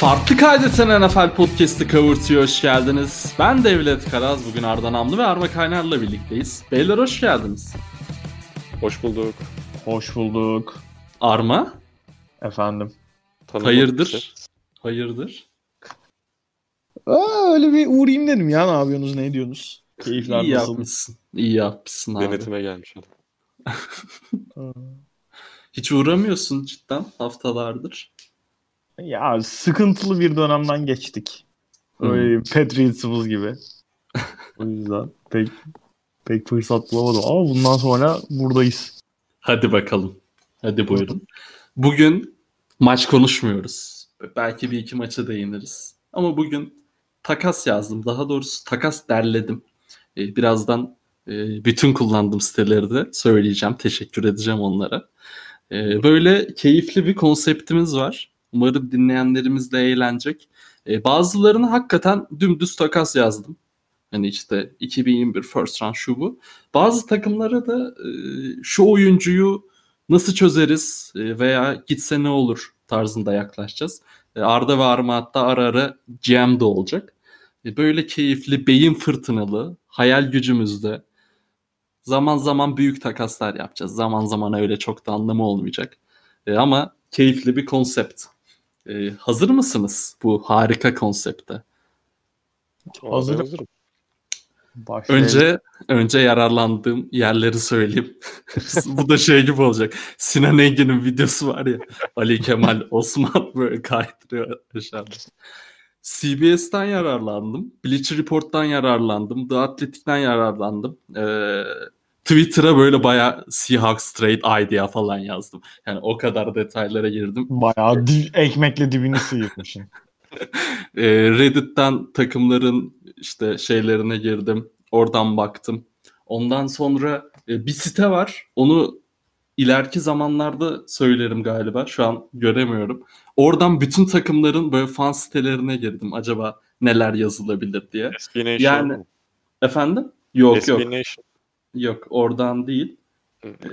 Farklı kaydeten NFL Podcast'ı kavurtuyor hoş geldiniz. Ben Devlet Karaz, bugün Arda Namlı ve Arma Kaynar'la birlikteyiz. Beyler hoş geldiniz. Hoş bulduk. Hoş bulduk. Arma, Efendim. Tanımak hayırdır? bize. Hayırdır? Aa, öyle bir uğrayayım dedim ya. Ne yapıyorsunuz, ne ediyorsunuz? Keyifler İyi nasıl? yapmışsın. İyi yapmışsın abi. Denetime gelmiş adam. Hiç uğramıyorsun cidden haftalardır. Ya sıkıntılı bir dönemden geçtik. Öyle Patriots'ımız gibi. o yüzden pek pek fırsat bulamadım. Ama bundan sonra buradayız. Hadi bakalım. Hadi buyurun. Bugün maç konuşmuyoruz. Belki bir iki maça değiniriz. Ama bugün takas yazdım. Daha doğrusu takas derledim. Ee, birazdan e, bütün kullandığım siteleri de söyleyeceğim. Teşekkür edeceğim onlara. Ee, böyle keyifli bir konseptimiz var. Umarım dinleyenlerimiz de eğlenecek. Ee, bazılarını hakikaten dümdüz takas yazdım. Hani işte 2021 first round şu bu. Bazı takımlara da e, şu oyuncuyu nasıl çözeriz e, veya gitse ne olur tarzında yaklaşacağız. E, Arda ve Arma hatta ara ara GM de olacak. E, böyle keyifli, beyin fırtınalı, hayal gücümüzde zaman zaman büyük takaslar yapacağız. Zaman zaman öyle çok da anlamı olmayacak. E, ama keyifli bir konsept. E, hazır mısınız bu harika konsepte? Hazırım. hazırım. Başlayalım. Önce önce yararlandığım yerleri söyleyeyim. Bu da şey gibi olacak. Sinan Engin'in videosu var ya. Ali Kemal Osman böyle kaydırıyor aşağıda. CBS'ten yararlandım. Bleacher Report'tan yararlandım. The Athletic'ten yararlandım. Ee, Twitter'a böyle bayağı Seahawks trade idea falan yazdım. Yani o kadar detaylara girdim. Bayağı di- ekmekle dibini sıyırmışsın. Ee, Reddit'ten takımların işte şeylerine girdim. Oradan baktım. Ondan sonra e, bir site var. Onu ileriki zamanlarda söylerim galiba. Şu an göremiyorum. Oradan bütün takımların böyle fan sitelerine girdim. Acaba neler yazılabilir diye. Yani- mu? Efendim? Yok yok. Yok oradan değil. Hı, Ee,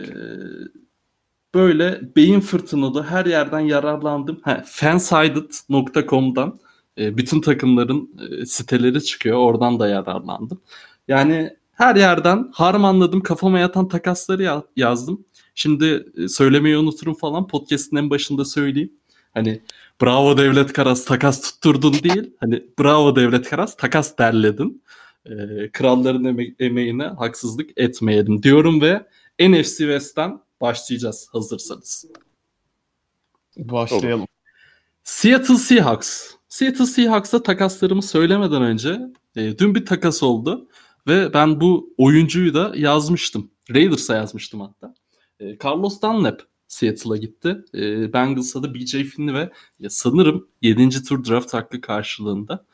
böyle beyin fırtınalı her yerden yararlandım. Ha, fansided.com'dan e, bütün takımların e, siteleri çıkıyor. Oradan da yararlandım. Yani her yerden harmanladım. Kafama yatan takasları ya- yazdım. Şimdi e, söylemeyi unuturum falan. Podcast'ın en başında söyleyeyim. Hani bravo Devlet Karas takas tutturdun değil. Hani bravo Devlet Karas takas derledin. E, kralların eme- emeğine haksızlık etmeyelim diyorum ve NFC West'ten başlayacağız hazırsanız. Başlayalım. Seattle Seahawks. Seattle Seahawks'a takaslarımı söylemeden önce e, dün bir takas oldu ve ben bu oyuncuyu da yazmıştım. Raiders'a yazmıştım hatta. E, Carlos Dunlap Seattle'a gitti. E, Bengals'a da BJ Finney ve ya sanırım 7. tur draft hakkı karşılığında.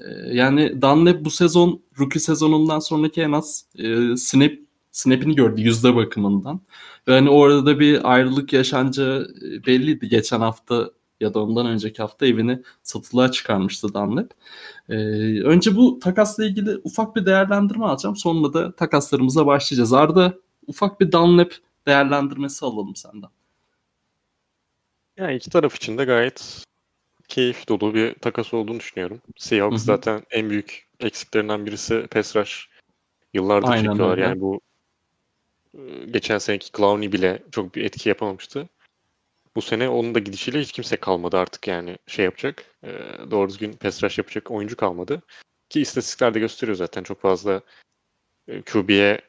E, yani Dunlap bu sezon rookie sezonundan sonraki en az e, snap snap'ini gördü yüzde bakımından. Ve hani orada da bir ayrılık yaşanacağı e, belliydi. Geçen hafta ya da ondan önceki hafta evini satılığa çıkarmıştı Dunlap. Ee, önce bu takasla ilgili ufak bir değerlendirme alacağım. Sonra da takaslarımıza başlayacağız. Arda ufak bir Dunlap değerlendirmesi alalım senden. Yani iki taraf için de gayet keyif dolu bir takas olduğunu düşünüyorum. Seahawks Hı hı. zaten en büyük eksiklerinden birisi pass rush. Yıllardır Aynen çekiyorlar. öyle. Yani bu e, geçen seneki Clowney bile çok bir etki yapamamıştı. Bu sene onun da gidişiyle hiç kimse kalmadı artık yani şey yapacak. e, Doğru düzgün pass rush yapacak oyuncu kalmadı. Ki istatistikler de gösteriyor zaten çok fazla e, QB'ye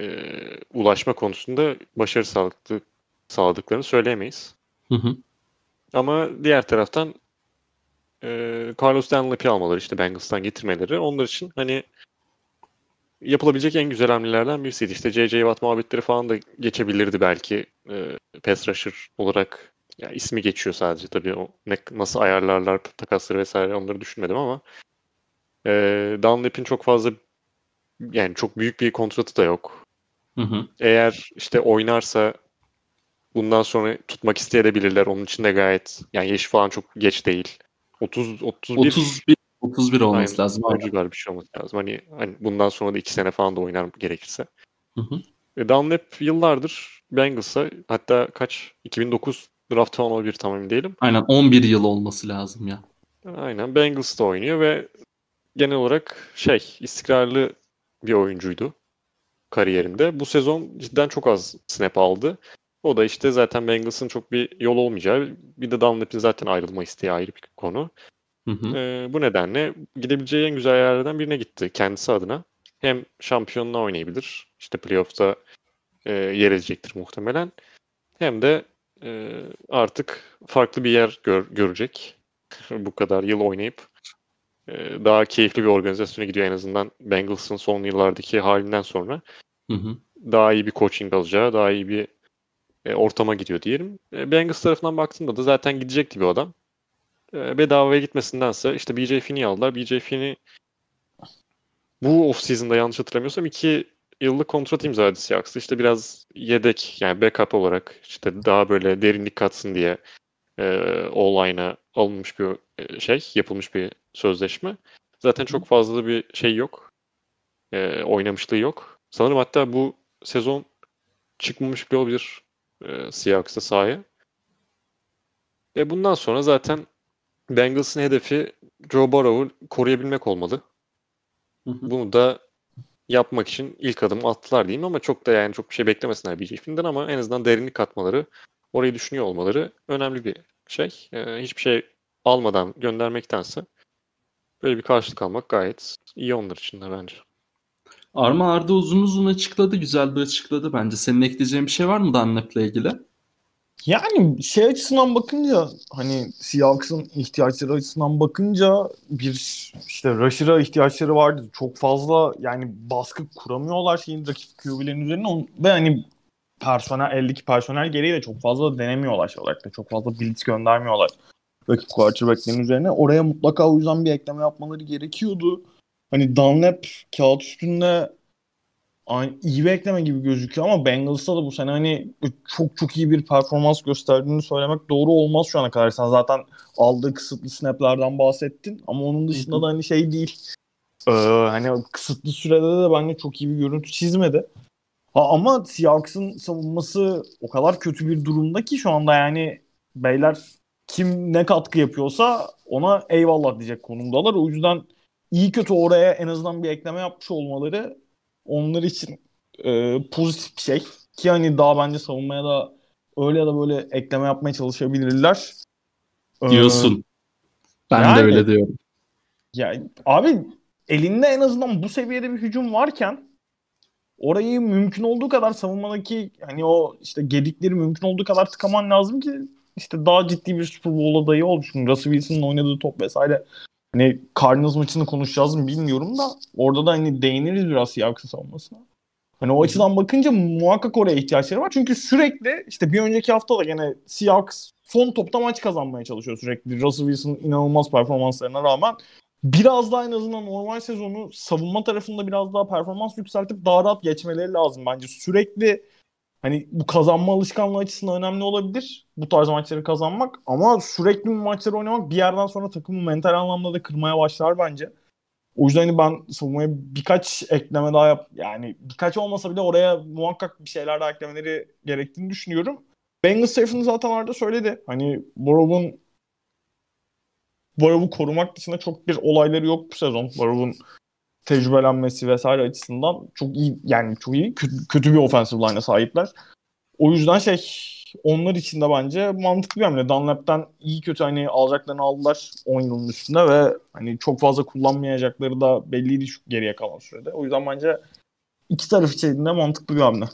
e, ulaşma konusunda başarı sağladık, sağladıklarını söyleyemeyiz. Hı hı. Ama diğer taraftan e, Carlos Dunlap'i almaları işte Bengals'tan getirmeleri onlar için hani yapılabilecek en güzel hamlelerden birisiydi. İşte J.J. Watt muhabbetleri falan da geçebilirdi belki e, pass rusher olarak. Ya ismi geçiyor sadece tabii o ne, nasıl ayarlarlar takasları vesaire onları düşünmedim ama e, Dunlap'in çok fazla yani çok büyük bir kontratı da yok. Hı hı. Eğer işte oynarsa bundan sonra tutmak isteyebilirler. Onun için de gayet yani yaşı falan çok geç değil. 30 31 31 31 olması Aynen, lazım. o civar bir şey olması lazım. Hani, hani bundan sonra da 2 sene falan da oynar gerekirse. Hı hı. E, Dunlap yıllardır Bengals'a hatta kaç 2009 Draft 10 11 tam emin değilim. Aynen 11 yıl olması lazım ya. Aynen Bengals'ta oynuyor ve genel olarak şey istikrarlı bir oyuncuydu kariyerinde. Bu sezon cidden çok az snap aldı. O da işte zaten Bengals'ın çok bir yol olmayacağı. Bir de Dunlap'in zaten ayrılma isteği ayrı bir konu. Hı hı. Ee, bu nedenle gidebileceği en güzel yerlerden birine gitti kendisi adına. Hem şampiyonluğa oynayabilir. İşte playoff'ta e, yer edecektir muhtemelen. Hem de e, artık farklı bir yer gör- görecek. bu kadar yıl oynayıp e, daha keyifli bir organizasyona gidiyor en azından Bengals'ın son yıllardaki halinden sonra Hı hı. daha iyi bir coaching alacağı, daha iyi bir e, ortama gidiyor diyelim. E, Bengals tarafından baktığımda da zaten gidecekti bir adam. E, bedavaya gitmesindense işte BJ Finney'i aldılar. BJ Finney bu off-season'da yanlış hatırlamıyorsam iki yıllık kontrat imzaladı Seahawks'ta. İşte biraz yedek yani backup olarak işte daha böyle derinlik katsın diye e, all-line'a alınmış bir e, şey, yapılmış bir sözleşme. Zaten çok fazla bir şey yok. E, oynamışlığı yok. Sanırım hatta bu sezon çıkmamış bile olabilir e, Seahawks'ta sahaya. Ve bundan sonra zaten Bengals'ın hedefi Joe Burrow'u koruyabilmek olmalı. Hı hı. Bunu da yapmak için ilk adım attılar diyeyim ama çok da yani çok bir şey beklemesinler BJ Finn'den ama en azından derinlik katmaları, orayı düşünüyor olmaları önemli bir şey. Ee, hiçbir şey almadan göndermektense böyle bir karşılık almak gayet iyi onlar için de bence. Arma Arda uzun uzun açıkladı. Güzel bir açıkladı bence. Senin ekleyeceğin bir şey var mı Dunlap'le ilgili? Yani şey açısından bakınca hani Seahawks'ın ihtiyaçları açısından bakınca bir işte rusher'a ihtiyaçları vardı. Çok fazla yani baskı kuramıyorlar şeyin rakip QB'lerin üzerine ve hani personel eldeki personel gereği de çok fazla denemiyorlar şey olarak da çok fazla blitz göndermiyorlar rakip quarterback'lerin üzerine. Oraya mutlaka o yüzden bir ekleme yapmaları gerekiyordu. Hani Dunlap kağıt üstünde aynı, iyi bir ekleme gibi gözüküyor ama Bengals'ta da bu sene hani çok çok iyi bir performans gösterdiğini söylemek doğru olmaz şu ana kadar. Sen zaten aldığı kısıtlı snaplerden bahsettin ama onun dışında da hani şey değil. Ee, hani kısıtlı sürede de bence çok iyi bir görüntü çizmedi. Ha, ama Seahawks'ın savunması o kadar kötü bir durumda ki şu anda yani beyler kim ne katkı yapıyorsa ona eyvallah diyecek konumdalar. O yüzden iyi kötü oraya en azından bir ekleme yapmış olmaları onlar için e, pozitif bir şey. Ki hani daha bence savunmaya da öyle ya da böyle ekleme yapmaya çalışabilirler. Ee, Diyorsun. Ben yani- de öyle diyorum. ya abi elinde en azından bu seviyede bir hücum varken orayı mümkün olduğu kadar savunmadaki hani o işte gedikleri mümkün olduğu kadar tıkaman lazım ki işte daha ciddi bir Super Bowl adayı. Şimdi Russell Wilson'ın oynadığı top vesaire hani Cardinals maçını konuşacağız mı bilmiyorum da orada da hani değiniriz biraz Seahawks'ın savunmasına. Hani o açıdan bakınca muhakkak oraya ihtiyaçları var. Çünkü sürekli işte bir önceki hafta da gene Seahawks son topta maç kazanmaya çalışıyor sürekli. Russell Wilson'ın inanılmaz performanslarına rağmen biraz daha en azından normal sezonu savunma tarafında biraz daha performans yükseltip daha rahat geçmeleri lazım bence. Sürekli hani bu kazanma alışkanlığı açısından önemli olabilir. Bu tarz maçları kazanmak ama sürekli bu maçları oynamak bir yerden sonra takımı mental anlamda da kırmaya başlar bence. O yüzden hani ben savunmaya birkaç ekleme daha yap yani birkaç olmasa bile oraya muhakkak bir şeyler daha eklemeleri gerektiğini düşünüyorum. Bengals tarafını zaten Arda söyledi. Hani Borrow'un Borrow'u korumak dışında çok bir olayları yok bu sezon. Borrow'un tecrübelenmesi vesaire açısından çok iyi yani çok iyi kötü, bir offensive line'a sahipler. O yüzden şey onlar için de bence mantıklı bir hamle. Dunlap'tan iyi kötü hani alacaklarını aldılar 10 yılın üstünde ve hani çok fazla kullanmayacakları da belliydi şu geriye kalan sürede. O yüzden bence iki taraf için de mantıklı bir hamle.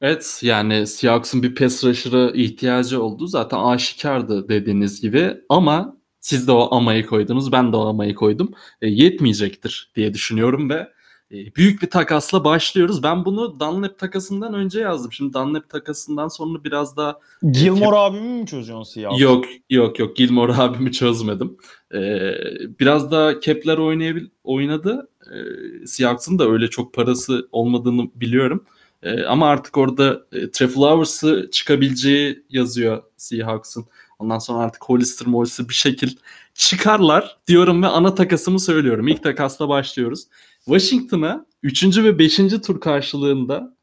Evet yani Seahawks'ın bir pass rusher'a ihtiyacı oldu. Zaten aşikardı dediğiniz gibi ama siz de o amayı koydunuz. Ben de o amayı koydum. E, yetmeyecektir diye düşünüyorum ve e, büyük bir takasla başlıyoruz. Ben bunu Dunlap takasından önce yazdım. Şimdi Dunlap takasından sonra biraz daha Gilmore abimi mi çözüyorsun Seahawks? Yok yok yok Gilmore abimi çözmedim. Ee, biraz da Kepler oynayabil oynadı. Ee, Seahawks'ın da öyle çok parası olmadığını biliyorum. Ee, ama artık orada e, Flowers'ı çıkabileceği yazıyor Seahawks'ın. Ondan sonra artık Hollister Mollister bir şekil çıkarlar diyorum ve ana takasımı söylüyorum. İlk takasla başlıyoruz. Washington'a 3. ve 5. tur karşılığında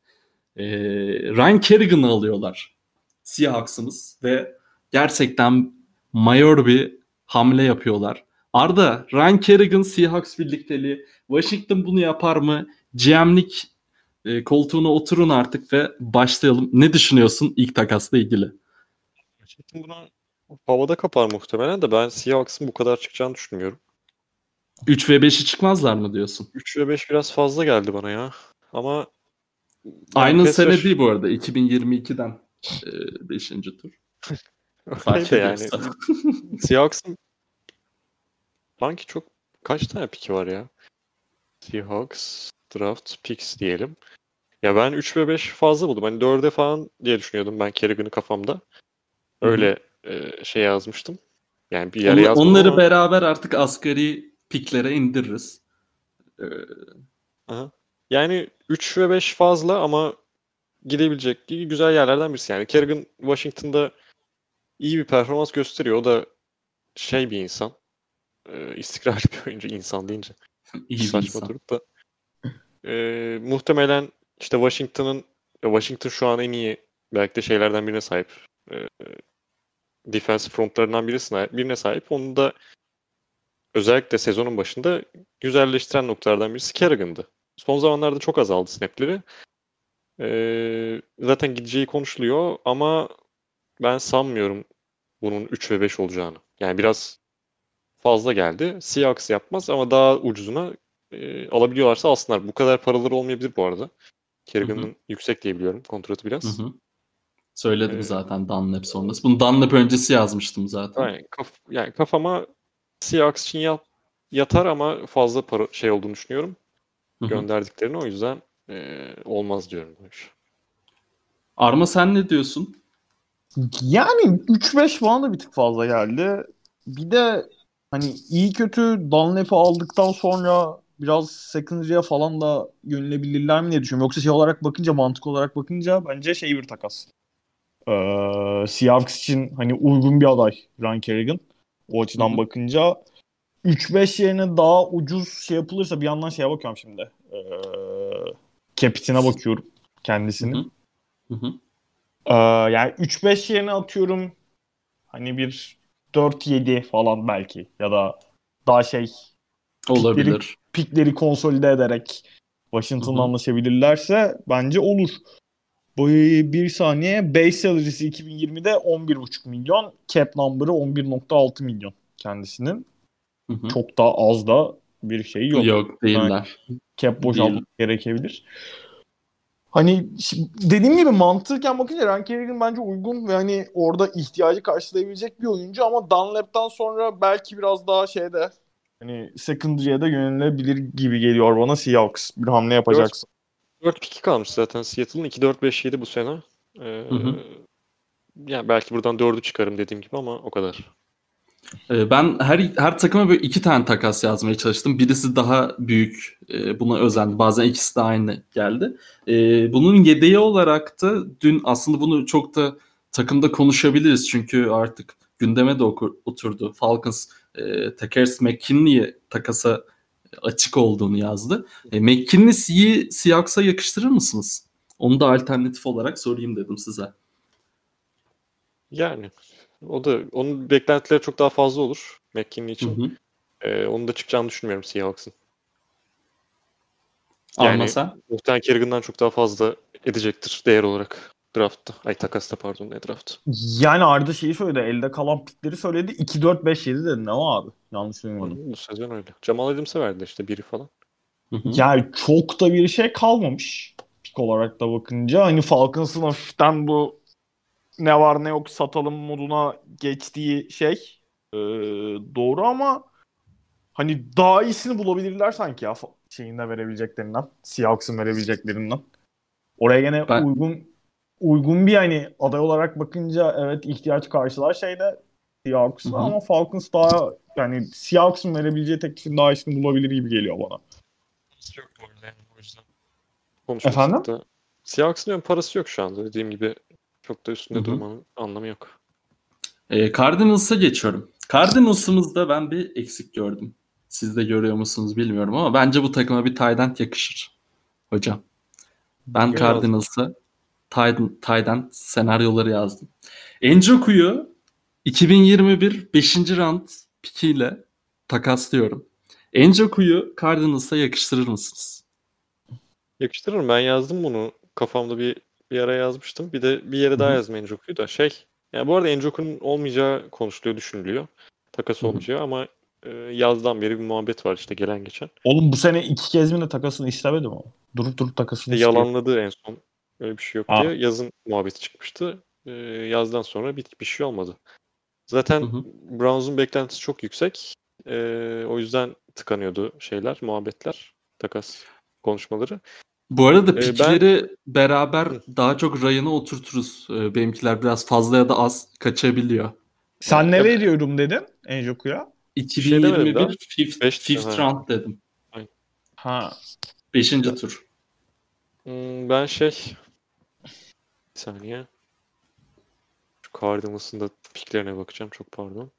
e, Ryan Kerrigan'ı alıyorlar. Seahawks'ımız ve gerçekten mayor bir hamle yapıyorlar. Arda, Ryan Kerrigan Seahawks birlikteliği. Washington bunu yapar mı? GM'lik e, koltuğuna oturun artık ve başlayalım. Ne düşünüyorsun ilk takasla ilgili? Washington buna havada kapar muhtemelen de ben Seahawks'ın bu kadar çıkacağını düşünmüyorum. 3 ve 5'i çıkmaz mı diyorsun? 3 ve 5 biraz fazla geldi bana ya. Ama Aynı pass sene değil bu arada. 2022'den 5. tur. Fark yani. Seahawks'ın sanki çok kaç tane piki var ya? Seahawks draft picks diyelim. Ya ben 3 ve 5 fazla buldum. Hani 4'e falan diye düşünüyordum ben Kerrigan'ı kafamda. Öyle e, şey yazmıştım. Yani bir yere Onla- yazmadım Onları ama- beraber artık asgari piklere indiririz. Ee, Aha. Yani 3 ve 5 fazla ama gidebilecek güzel yerlerden birisi. Yani Kerrigan Washington'da iyi bir performans gösteriyor. O da şey bir insan. E, istikrarlı bir oyuncu insan deyince. iyi bir insan. durup da. E, muhtemelen işte Washington'ın Washington şu an en iyi belki de şeylerden birine sahip. E, defensive frontlarından birisine, birine sahip. Onu da özellikle sezonun başında güzelleştiren noktalardan birisi Kerrigan'dı. Son zamanlarda çok azaldı snapleri. Ee, zaten gideceği konuşuluyor ama ben sanmıyorum bunun 3 ve 5 olacağını. Yani biraz fazla geldi. Seahawks yapmaz ama daha ucuzuna e, alabiliyorlarsa alsınlar. Bu kadar paraları olmayabilir bu arada. Kerrigan'ın yüksek diye biliyorum kontratı biraz. Hı hı. Söyledim Ee, zaten Dunlap sonrası. Bunu Dunlap öncesi yazmıştım zaten. Aynen. Kaf- yani kafama Seahawks için yat- yatar ama fazla para şey olduğunu düşünüyorum. Hı hı. Gönderdiklerini o yüzden e, olmaz diyorum. bu iş. Arma sen ne diyorsun? Yani 3-5 falan da bir tık fazla geldi. Bir de hani iyi kötü Dunlap'ı aldıktan sonra biraz secondary'e falan da yönelebilirler mi diye düşünüyorum. Yoksa şey olarak bakınca, mantık olarak bakınca bence şey bir takas. Ee, Seahawks için hani uygun bir aday Ryan Kerrigan. O açıdan Hı hı. bakınca 3-5 yerine daha ucuz şey yapılırsa bir yandan şeye bakıyorum şimdi. Ee, Capit'ine bakıyorum kendisinin. Hı. Ee, yani 3-5 yerine atıyorum hani bir 4-7 falan belki ya da daha şey Olabilir. pikleri konsolide ederek Washington'la anlaşabilirlerse bence olur. Bu bir saniye base salary'si 2020'de 11,5 milyon. Cap number'ı 11,6 milyon kendisinin. Hı hı. Çok da az da bir şey yok. Yok, değiller. Cap boşaltmak Değil. gerekebilir. Hani dediğim gibi mantıken bakınca Ryan Kerrigan bence uygun ve hani orada ihtiyacı karşılayabilecek bir oyuncu ama Dunlap'tan sonra belki biraz daha şeyde hani secondary'e de yönelebilir gibi geliyor bana Seahawks bir hamle yapacaksın. 4 piki kalmış zaten Seattle'ın 2-4-5-7 bu sene. Ee, Hı hı. Yani belki buradan 4'ü çıkarım dediğim gibi ama o kadar. Ee, Ben her her takıma böyle iki tane takas yazmaya çalıştım. Birisi daha büyük, e, buna özendi. Bazen ikisi de aynı geldi. Ee, Bunun yedeği olarak da dün aslında bunu çok da takımda konuşabiliriz. Çünkü artık gündeme de oturdu. Falcons e, Takers McKinley'e takasa açık olduğunu yazdı. E, McKinley'i Seahawks'a yakıştırır mısınız? Onu da alternatif olarak sorayım dedim size. Yani o da onun beklentileri çok daha fazla olur McKinney Hı için. hı. Ee, onun da çıkacağını düşünmüyorum Seahawks'ın. Yani sen. muhtemelen Kerrigan'dan çok daha fazla edecektir değer olarak draftta. Ay takasta pardon ne draft. Yani Arda şeyi söyledi elde kalan pikleri söyledi 2-4-5-7 dedi ne o abi yanlış duymadım. Bu sezon öyle. Jamal Adams'e verdi işte biri falan. Hı hı. Yani çok da bir şey kalmamış pik olarak da bakınca. Hani Falcons'ın hafiften bu ne var ne yok satalım moduna geçtiği şey e, doğru ama hani daha iyisini bulabilirler sanki ya fa- şeyinde verebileceklerinden. Seahawks'ın verebileceklerinden. Oraya gene Ben- uygun uygun bir hani aday olarak bakınca evet ihtiyaç karşılar şeyde hı. ama Falcons daha yani Seahawks'ın verebileceği teklifin daha iyisini bulabilir gibi geliyor bana. Yok bu arada yani o yüzden. Konuşmasak Efendim? Da. Seahawks'ın diyorum parası yok şu anda. Dediğim gibi çok da üstünde Hı hı. durmanın anlamı yok. E, Cardinals'a geçiyorum. Cardinals'ımızda ben bir eksik gördüm. Siz de görüyor musunuz bilmiyorum ama bence bu takıma bir tight yakışır. Hocam. Ben. Cardinals'a Titan senaryoları yazdım. Enjoku'yu 2021 5. round pikiyle takaslıyorum. Enjoku'yu Cardinals'a yakıştırır mısınız? Yakıştırırım. Ben yazdım bunu. Kafamda bir bir ara yazmıştım. Bir de bir yere daha Hı hı. yazdım Enjoku'yu da. Şey, yani bu arada Enjoku'nun olmayacağı konuşuluyor, düşünülüyor. Takas Hı hı. olmayacağı ama e, yazdan beri bir muhabbet var işte gelen geçen. Oğlum bu sene iki kez mi de takasını istemedi mi? o? Durup durup takasını İşte istiyor. yalanladı en son. Öyle bir şey yok Aa. diye. Yazın muhabbeti çıkmıştı. E, yazdan sonra bir, bir şey olmadı. Zaten Hı hı. Browns'un beklentisi çok yüksek. E, o yüzden tıkanıyordu şeyler, muhabbetler, takas konuşmaları. Bu arada ben- pikleri beraber daha çok rayına oturturuz. Ee, Benimkiler biraz fazla ya da az kaçabiliyor. Sen ne Yok. veriyorum dedin Enjoku'ya? şey demedim 2021 daha. fifth, Beş- fifth ha. round dedim. Ha. Beşinci tur. Hmm, ben şey bir saniye. Şu Cardinals'ın da piklerine bakacağım. Çok pardon.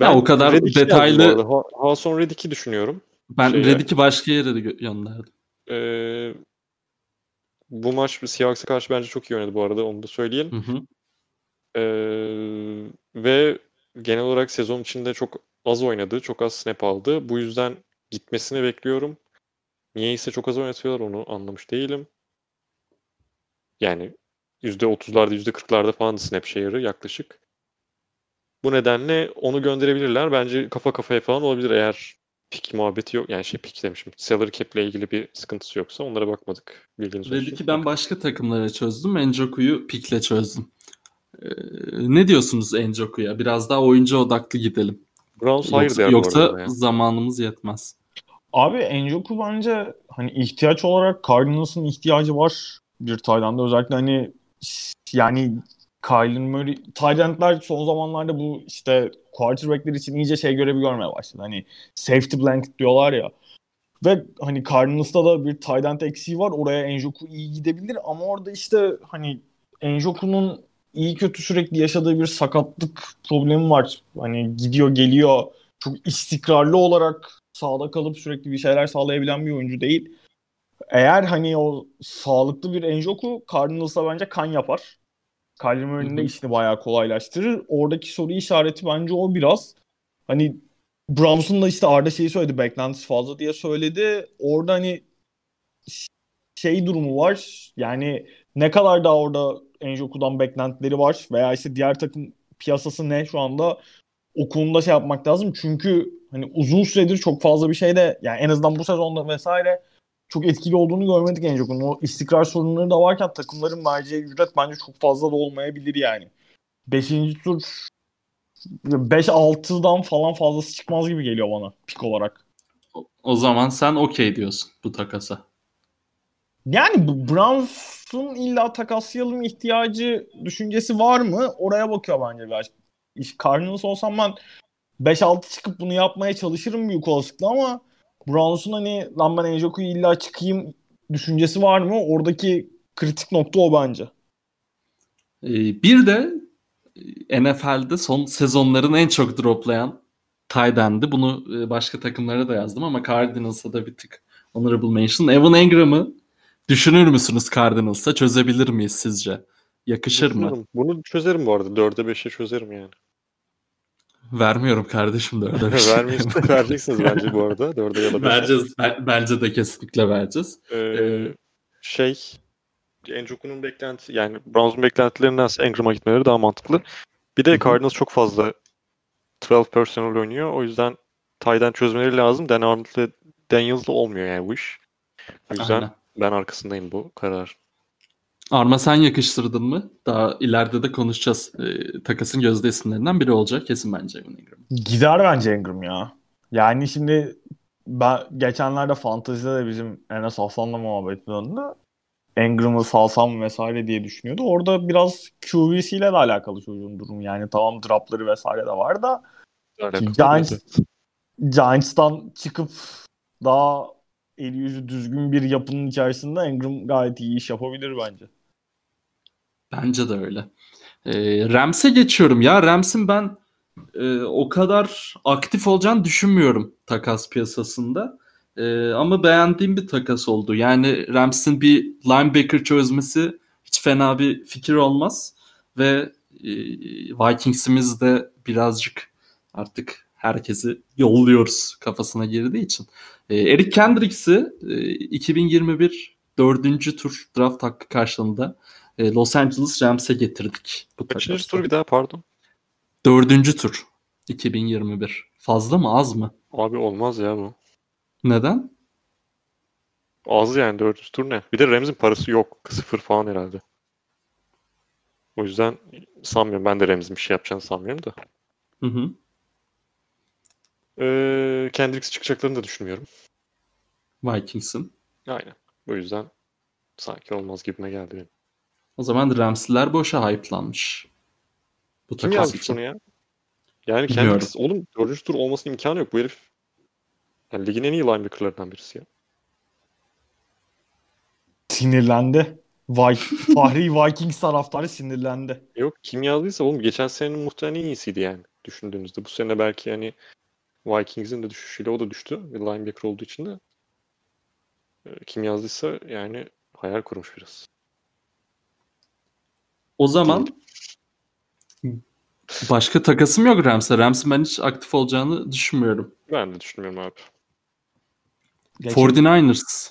Ya o kadar yazdım detaylı- Hason Reddick'i düşünüyorum. Ben Şeye- Redick'i başka yere de gö- gönderdim. Ee, bu maç Seahawks'a karşı bence çok iyi oynadı bu arada. Onu da söyleyelim. Hı hı. Ee, ve genel olarak sezon içinde çok az oynadı. Çok az snap aldı. Bu yüzden gitmesini bekliyorum. Niyeyse çok az oynatıyorlar onu anlamış değilim. Yani %30'larda %40'larda falan da snap share'ı yaklaşık. Bu nedenle onu gönderebilirler. Bence kafa kafaya falan olabilir eğer pick muhabbeti yok. Yani şey pick demişim. Salary cap ile ilgili bir sıkıntısı yoksa onlara bakmadık. Bilginiz olsun. Redick'i ben başka takımlara çözdüm. Enjoku'yu pikle çözdüm. Ee, ne diyorsunuz Enjoku'ya? Biraz daha oyuncu odaklı gidelim. Browns hayır Yoksa, yoksa arada ya. zamanımız yetmez. Abi Enjoku bence hani ihtiyaç olarak Cardinals'ın ihtiyacı var bir Tayland'da. Özellikle hani yani Kyler Murray, Tayland'lar son zamanlarda bu işte quarterback'ler için iyice şey görevi görmeye başladı. Hani safety blanket diyorlar ya. Ve hani Cardinals'ta da bir Tayland eksiği var. Oraya Enjoku iyi gidebilir ama orada işte hani Enjoku'nun iyi kötü sürekli yaşadığı bir sakatlık problemi var. Hani gidiyor geliyor çok istikrarlı olarak sahada kalıp sürekli bir şeyler sağlayabilen bir oyuncu değil. Eğer hani o sağlıklı bir Enjoku Cardinals'a bence kan yapar. Kyler Murray'nin de işini bayağı kolaylaştırır. Oradaki soru işareti bence o biraz. Hani Browns'un da işte Arda şeyi söyledi. Beklentisi fazla diye söyledi. Orada hani şey durumu var. Yani ne kadar daha orada Enjoku'dan beklentileri var veya işte diğer takım piyasası ne şu anda o konuda şey yapmak lazım. Çünkü hani uzun süredir çok fazla bir şeyde yani en azından bu sezonda vesaire çok etkili olduğunu görmedik Enjoku'nun. O istikrar sorunları da varken takımların vereceği ücret bence çok fazla da olmayabilir yani. Beşinci tur 5-6'dan falan fazlası çıkmaz gibi geliyor bana pik olarak. O- O zaman sen okey diyorsun bu takasa. Yani bu Browns'un illa takaslayalım ihtiyacı düşüncesi var mı? Oraya bakıyor bence biraz. İş Cardinals olsam ben 5-6 çıkıp bunu yapmaya çalışırım büyük olasılıkla ama Browns'un hani lan ben Njoku'yu illa çıkayım düşüncesi var mı? Oradaki kritik nokta o bence. Ee, bir de e, NFL'de son sezonların en çok droplayan tight end'i. Bunu e, başka takımlara da yazdım ama Cardinals'a da bir tık honorable mention. Evan Engram'ı düşünür müsünüz Cardinals'a? Çözebilir miyiz sizce? Yakışır mı? Düşünüyorum. Bunu çözerim bu arada. 4'e 5'e çözerim yani. Vermiyorum kardeşim de öyle bir şey. Vermeyeceksiniz, vereceksiniz bence bu arada. 4'e ya da 5'e. vereceğiz. Ben- Bence de kesinlikle vereceğiz. Ee, Ee, şey Enjoku'nun beklenti yani Browns'un beklentilerindense Engram'a gitmeleri daha mantıklı. Bir de Cardinals çok fazla 12 personnel oynuyor. O yüzden Ty'den çözmeleri lazım. Dan Arnold'la Daniels'la olmuyor yani bu iş. O yüzden Aynen. ben arkasındayım bu karar. Arma sen yakıştırdın mı? Daha ileride de konuşacağız. Ee, takasın gözde isimlerinden biri olacak kesin bence Evan Engram. Gider bence Ingram ya. Yani şimdi ben geçenlerde fantezide de bizim Enes Aslan'la muhabbet döndü. Ingram'ı salsam vesaire diye düşünüyordu. Orada biraz QVC ile de alakalı çocuğun durumu. Yani tamam dropları vesaire de var da Giants. Giants'tan çıkıp daha eli yüzü düzgün bir yapının içerisinde Ingram gayet iyi iş yapabilir bence. Bence de öyle. Ee, Rams'e geçiyorum ya. Rams'in ben e, o kadar aktif olacağını düşünmüyorum takas piyasasında. Ee, ama beğendiğim bir takas oldu. Yani Rams'in bir linebacker çözmesi hiç fena bir fikir olmaz. Ve e, Vikings'imiz de birazcık artık herkesi yolluyoruz kafasına girdiği için. E, Eric Kendricks'i e, 2021 dördüncü tur draft hakkı karşılığında e, Los Angeles Rams'e getirdik. Bu Kaçıncı tur bir daha pardon. Dördüncü tur 2021. Fazla mı az mı? Abi olmaz ya bu. Neden? Az yani dördüncü tur ne? Bir de Rams'in parası yok. Sıfır falan herhalde. O yüzden sanmıyorum. Ben de Rams'in bir şey yapacağını sanmıyorum da. Hı hı. Ee, Kendricks çıkacaklarını da düşünmüyorum. Vikings'in. Aynen. Bu yüzden sanki olmaz gibime geldi benim. O zaman Rams'liler boşa hype'lanmış. Bu Kim takas yazmış için. bunu ya? Yani Bilmiyorum. Kendricks oğlum dördüncü tur olmasının imkanı yok. Bu herif yani ligin en iyi linebacker'larından birisi ya. Sinirlendi. Vi Fahri Vikings taraftarı sinirlendi. Yok kim yazdıysa oğlum geçen senenin muhtemelen en iyisiydi yani düşündüğünüzde. Bu sene belki hani Vikings'in de düşüşüyle o da düştü. Bir linebacker olduğu için de. Ee, Kim yazdıysa yani hayal kurmuş biraz. O zaman başka takasım yok Rams'e. Rams'in ben hiç aktif olacağını düşünmüyorum. Ben de düşünmüyorum abi. Geçen- 49ers.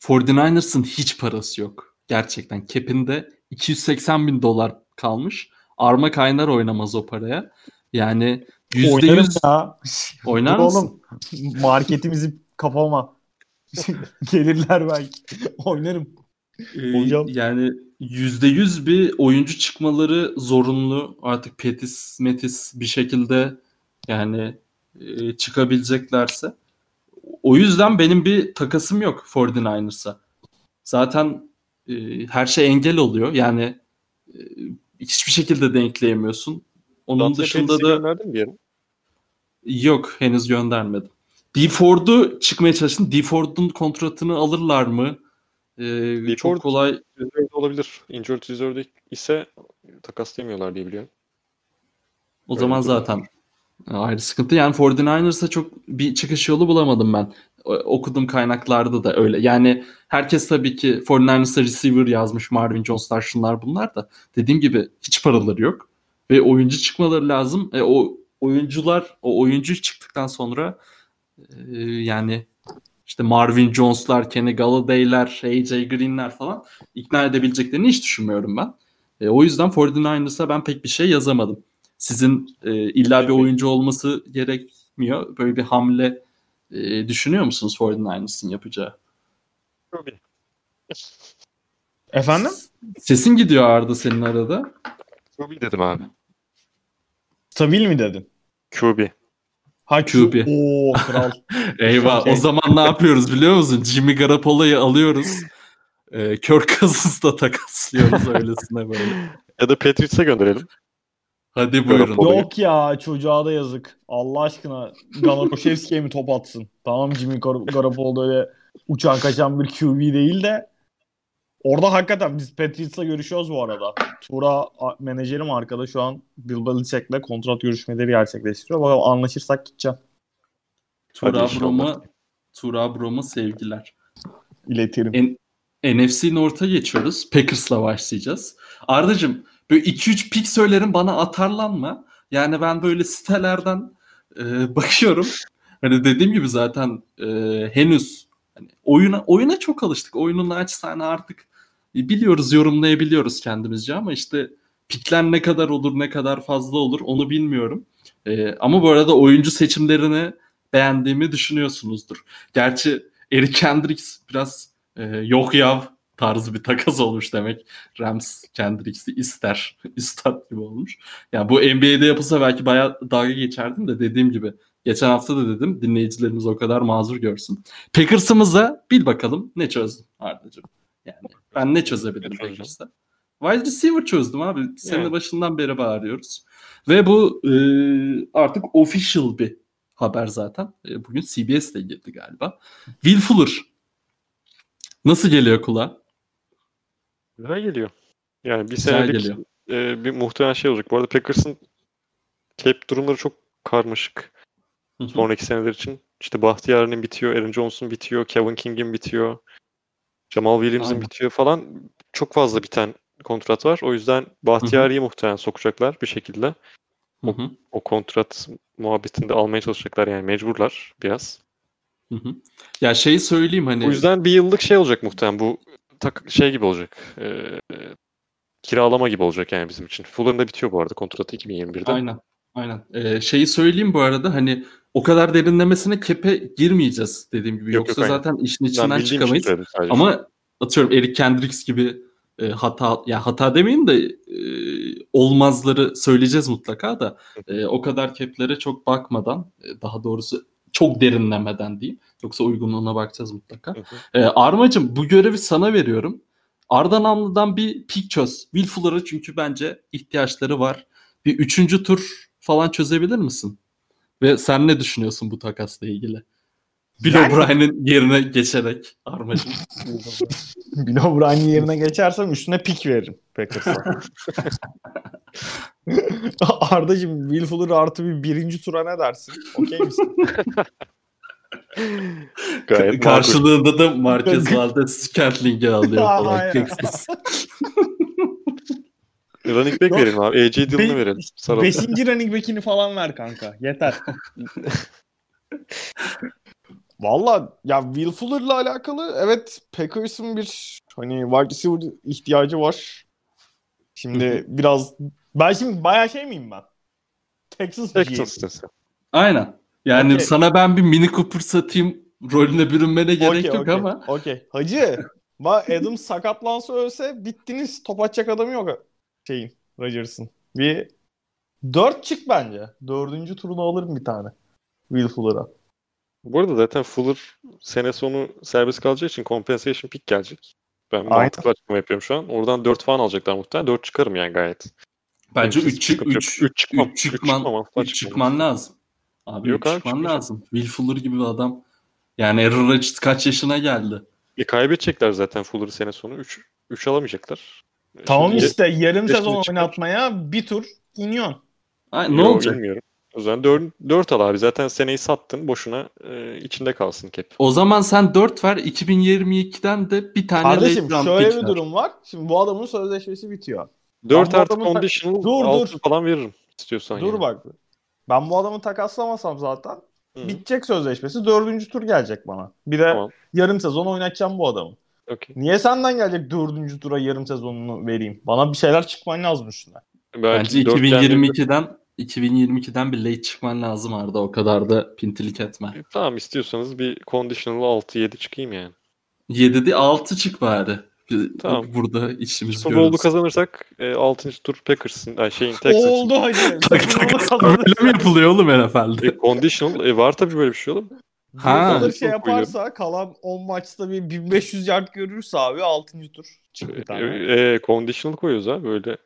49ers'ın hiç parası yok. Gerçekten. Cap'inde 280 bin dolar kalmış. Arma kaynar oynamaz o paraya. Yani Oynarım %100 ya. oynar Dur mısın? oğlum. Marketimizi kapama. Gelirler belki. Oynarım. Ee, Hocam. yani %100 bir oyuncu çıkmaları zorunlu. Artık Petis, Metis bir şekilde yani e, çıkabileceklerse. O yüzden benim bir takasım yok 49ers'a. Zaten e, her şey engel oluyor. Yani e, hiçbir şekilde denkleyemiyorsun. Onun Dante dışında da gönderdin bir yere. yok henüz göndermedim. D Ford'u çıkmaya çalıştım. D Ford'un kontratını alırlar mı? Ee, çok kolay olabilir. Injured Reserve'de ise takaslayamıyorlar diye biliyorum. O Öyle zaman zaten ayrı sıkıntı. Yani 49ers'a çok bir çıkış yolu bulamadım ben. Okudum kaynaklarda da öyle. Yani herkes tabii ki 49ers'a receiver yazmış. Marvin Jones'lar şunlar bunlar da. Dediğim gibi hiç paraları yok. Ve oyuncu çıkmaları lazım. E, o oyuncular, o oyuncu çıktıktan sonra e, yani işte Marvin Jones'lar, Kenny Galladay'ler, AJ Green'ler falan ikna edebileceklerini hiç düşünmüyorum ben. E, o yüzden 49ers'a ben pek bir şey yazamadım. Sizin e, illa bir oyuncu olması gerekmiyor. Böyle bir hamle e, düşünüyor musunuz 49ers'ın yapacağı? Tabii. Efendim? Sesin gidiyor Arda senin arada. QB dedim abi. Stabil mi dedin? QB. Ha QB. Oo kral. Eyvah. Okey. O zaman ne yapıyoruz biliyor musun? Jimmy Garoppolo'yu alıyoruz. E, Kirk Cousins'la takaslıyoruz öylesine böyle. Ya da Patriots'a gönderelim. Hadi buyurun. Yok ya çocuğa da yazık. Allah aşkına Galakoşevski'ye mi top atsın? Tamam Jimmy Gar- Garoppolo öyle uçan kaçan bir QB değil de orada hakikaten biz Patriots'la görüşüyoruz bu arada. Tura menajerim arkada şu an Bill Belichick'le kontrat görüşmeleri gerçekleştiriyor. Bakalım anlaşırsak gideceğim. Tur Hadi inşallah. Abrom'a Tur Abrom'a sevgiler. İletirim. En- NFC North'a geçiyoruz. Packers'la başlayacağız. Ardacığım böyle 2-3 pik söylerim bana atarlanma. Yani ben böyle sitelerden e, bakıyorum. Hani dediğim gibi zaten e, henüz hani oyuna oyuna çok alıştık. Oyunun naçizane artık biliyoruz, yorumlayabiliyoruz kendimizce ama işte pikler ne kadar olur, ne kadar fazla olur onu bilmiyorum. E, ama bu arada oyuncu seçimlerini beğendiğimi düşünüyorsunuzdur. Gerçi Eric Kendricks biraz e, yok yav tarzı bir takas olmuş demek. Rams Kendricks'i ister. İstat gibi olmuş. Yani bu NBA'de yapılsa belki bayağı dalga geçerdim de dediğim gibi geçen hafta da dedim dinleyicilerimiz o kadar mazur görsün. Packers'ımıza bil bakalım ne çözdün Arda'cığım. Yani ben ne çözebilirim? Packers'ta? Wide receiver çözdüm abi. Sene Yani. başından beri bağırıyoruz. Ve bu e, artık official bir haber zaten. E, bugün CBS'de girdi galiba. Will Fuller Nasıl geliyor kulağa? Güzel geliyor. Yani bir Güzel senelik geliyor. e, bir muhtemelen şey olacak. Bu arada Packers'ın cap durumları çok karmaşık. Hı hı. Sonraki seneler için işte Bahtiyar'ın bitiyor, Aaron Jones'un bitiyor, Kevin King'in bitiyor, Jamal Williams'ın Aynen. bitiyor falan. Çok fazla biten kontrat var. O yüzden Bahtiyar'ı muhtemelen sokacaklar bir şekilde. Hı hı. O kontrat muhabbetinde almaya çalışacaklar yani mecburlar biraz. Hı hı. Ya şeyi söyleyeyim hani O yüzden bir yıllık şey olacak muhtemelen bu tak şey gibi olacak. Ee, kiralama gibi olacak yani bizim için. Fuller'ın da bitiyor bu arada kontratı 2021'de. aynen aynen. Ee, şeyi söyleyeyim bu arada hani o kadar derinlemesine kepe girmeyeceğiz dediğim gibi. Yok, Yoksa yok, aynen. zaten işin içinden çıkamayız. Ama atıyorum Eric Kendricks gibi e, hata ya hata demeyeyim de e, olmazları söyleyeceğiz mutlaka da e, o kadar keplere çok bakmadan e, daha doğrusu çok derinlemeden diyeyim. Yoksa uygunluğuna bakacağız mutlaka. E, Armacım bu görevi sana veriyorum. Arda Namlı'dan bir pik çöz. Will Fuller'a çünkü bence ihtiyaçları var. Bir üçüncü tur falan çözebilir misin? Ve sen ne düşünüyorsun bu takasla ilgili? Bill Yani- O'Brien'in yerine geçerek Armacım. Bill O'Brien'in yerine geçersem üstüne pik veririm Packers'a. Arda'cığım Will Fuller artı bir birinci tura ne dersin? Okey misin? Gayet makul. Karşılığında da Marquez Valdez Scantling'i alıyor falan. Texas. Running back verelim abi. AJ Dillon'u Be- verelim. Saralım. Beşinci running back'ini falan ver kanka. Yeter. Valla ya Will Fuller'la alakalı evet Packers'ın bir hani wide receiver ihtiyacı var. Şimdi biraz ben şimdi bayağı şey miyim ben? Texas GM. Texans'ın. Aynen. Yani Okey. sana ben bir Mini Cooper satayım rolüne bürünmene gerek Okey, yok okey, ama Okey. Hacı. Bak Adam sakatlansa ölse bittiniz. Top atacak adamı yok şeyin Rodgers'ın. Bir dört çık bence. Dördüncü turunu alırım bir tane. Will Fuller'a. Bu arada zaten Fuller sene sonu serbest kalacağı için compensation pick gelecek. Ben Aynen. mantıklı açıklama yapıyorum şu an. Oradan 4 falan alacaklar muhtemelen. 4 çıkarım yani gayet. bence Benim 3 sıkıntı yok. 3 Üç çıkmam. üç çıkman 3 çıkman lazım. Abi Yok üç abi, çıkman çıkmayacağım. lazım. Will Fuller gibi bir adam. Yani Aaron Rodgers kaç yaşına geldi? E kaybedecekler zaten Fuller'ı sene sonu. 3 3 alamayacaklar. Tamam Şimdi- işte yarım sezon oynatmaya bir tur iniyorsun. Ay, ne Yo, olacak? Bilmiyorum. O zaman 4, 4 al abi. Zaten seneyi sattın. Boşuna e, içinde kalsın cap. O zaman sen 4 ver 2022'den de bir tane Kardeşim şöyle bir ver. durum var. Şimdi bu adamın sözleşmesi bitiyor. 4 bu artı adamın- conditional Dur, 6 dur. falan veririm istiyorsan Dur yani. bak. Ben bu adamı takaslamasam zaten Hı. bitecek sözleşmesi. Dördüncü tur gelecek bana. Bir de Tamam. yarım sezon oynatacağım bu adamı. Okey. Niye senden gelecek dördüncü tura yarım sezonunu vereyim? Bana bir şeyler çıkman lazım üstüne. Bence geldiğinde- 2022'den 2022'den bir late çıkman lazım Arda. O kadar da pintilik etme. E, Tamam istiyorsanız bir conditional 6-7 çıkayım yani. 7'de 6 çık bari. Bir- Tamam. Burada işimiz Super Bowl'u görülsün. kazanırsak e, 6. tur Packers'ın, ay şeyin Texans'ın. Oldu hacı. Tak tak böyle mi yapılıyor oğlum NFL'de? E, conditional e, var tabii böyle bir şey oğlum. Ha. Ha. şey yaparsa kalan 10 maçta bir 1500 yard görürse abi 6. tur bir E, e, conditional koyuyoruz ha böyle.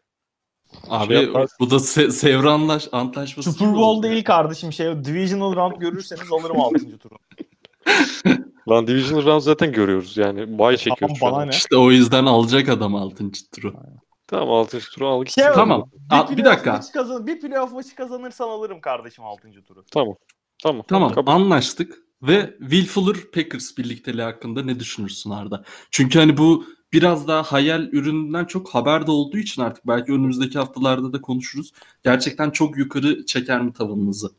Abi Şey bu da se- Sevr anlaş antlaşması. Super Bowl değil kardeşim şey divisional round görürseniz alırım 6. turu. Lan divisional round zaten görüyoruz yani. Bay çekiyoruz şu bana an. ne? İşte o yüzden alacak adam 6. turu. Tamam 6. turu al. Şey Tamam. Bir playoff dakika. maçı kazan bir playoff maçı kazanırsan alırım kardeşim 6. turu. Tamam. Tamam. Tamam Kabul. anlaştık. Ve Will Fuller Packers birlikteliği hakkında ne düşünürsün Arda? Çünkü hani bu biraz daha hayal ürününden çok haber de olduğu için artık belki önümüzdeki haftalarda da konuşuruz. Gerçekten çok yukarı çeker mi tavanınızı?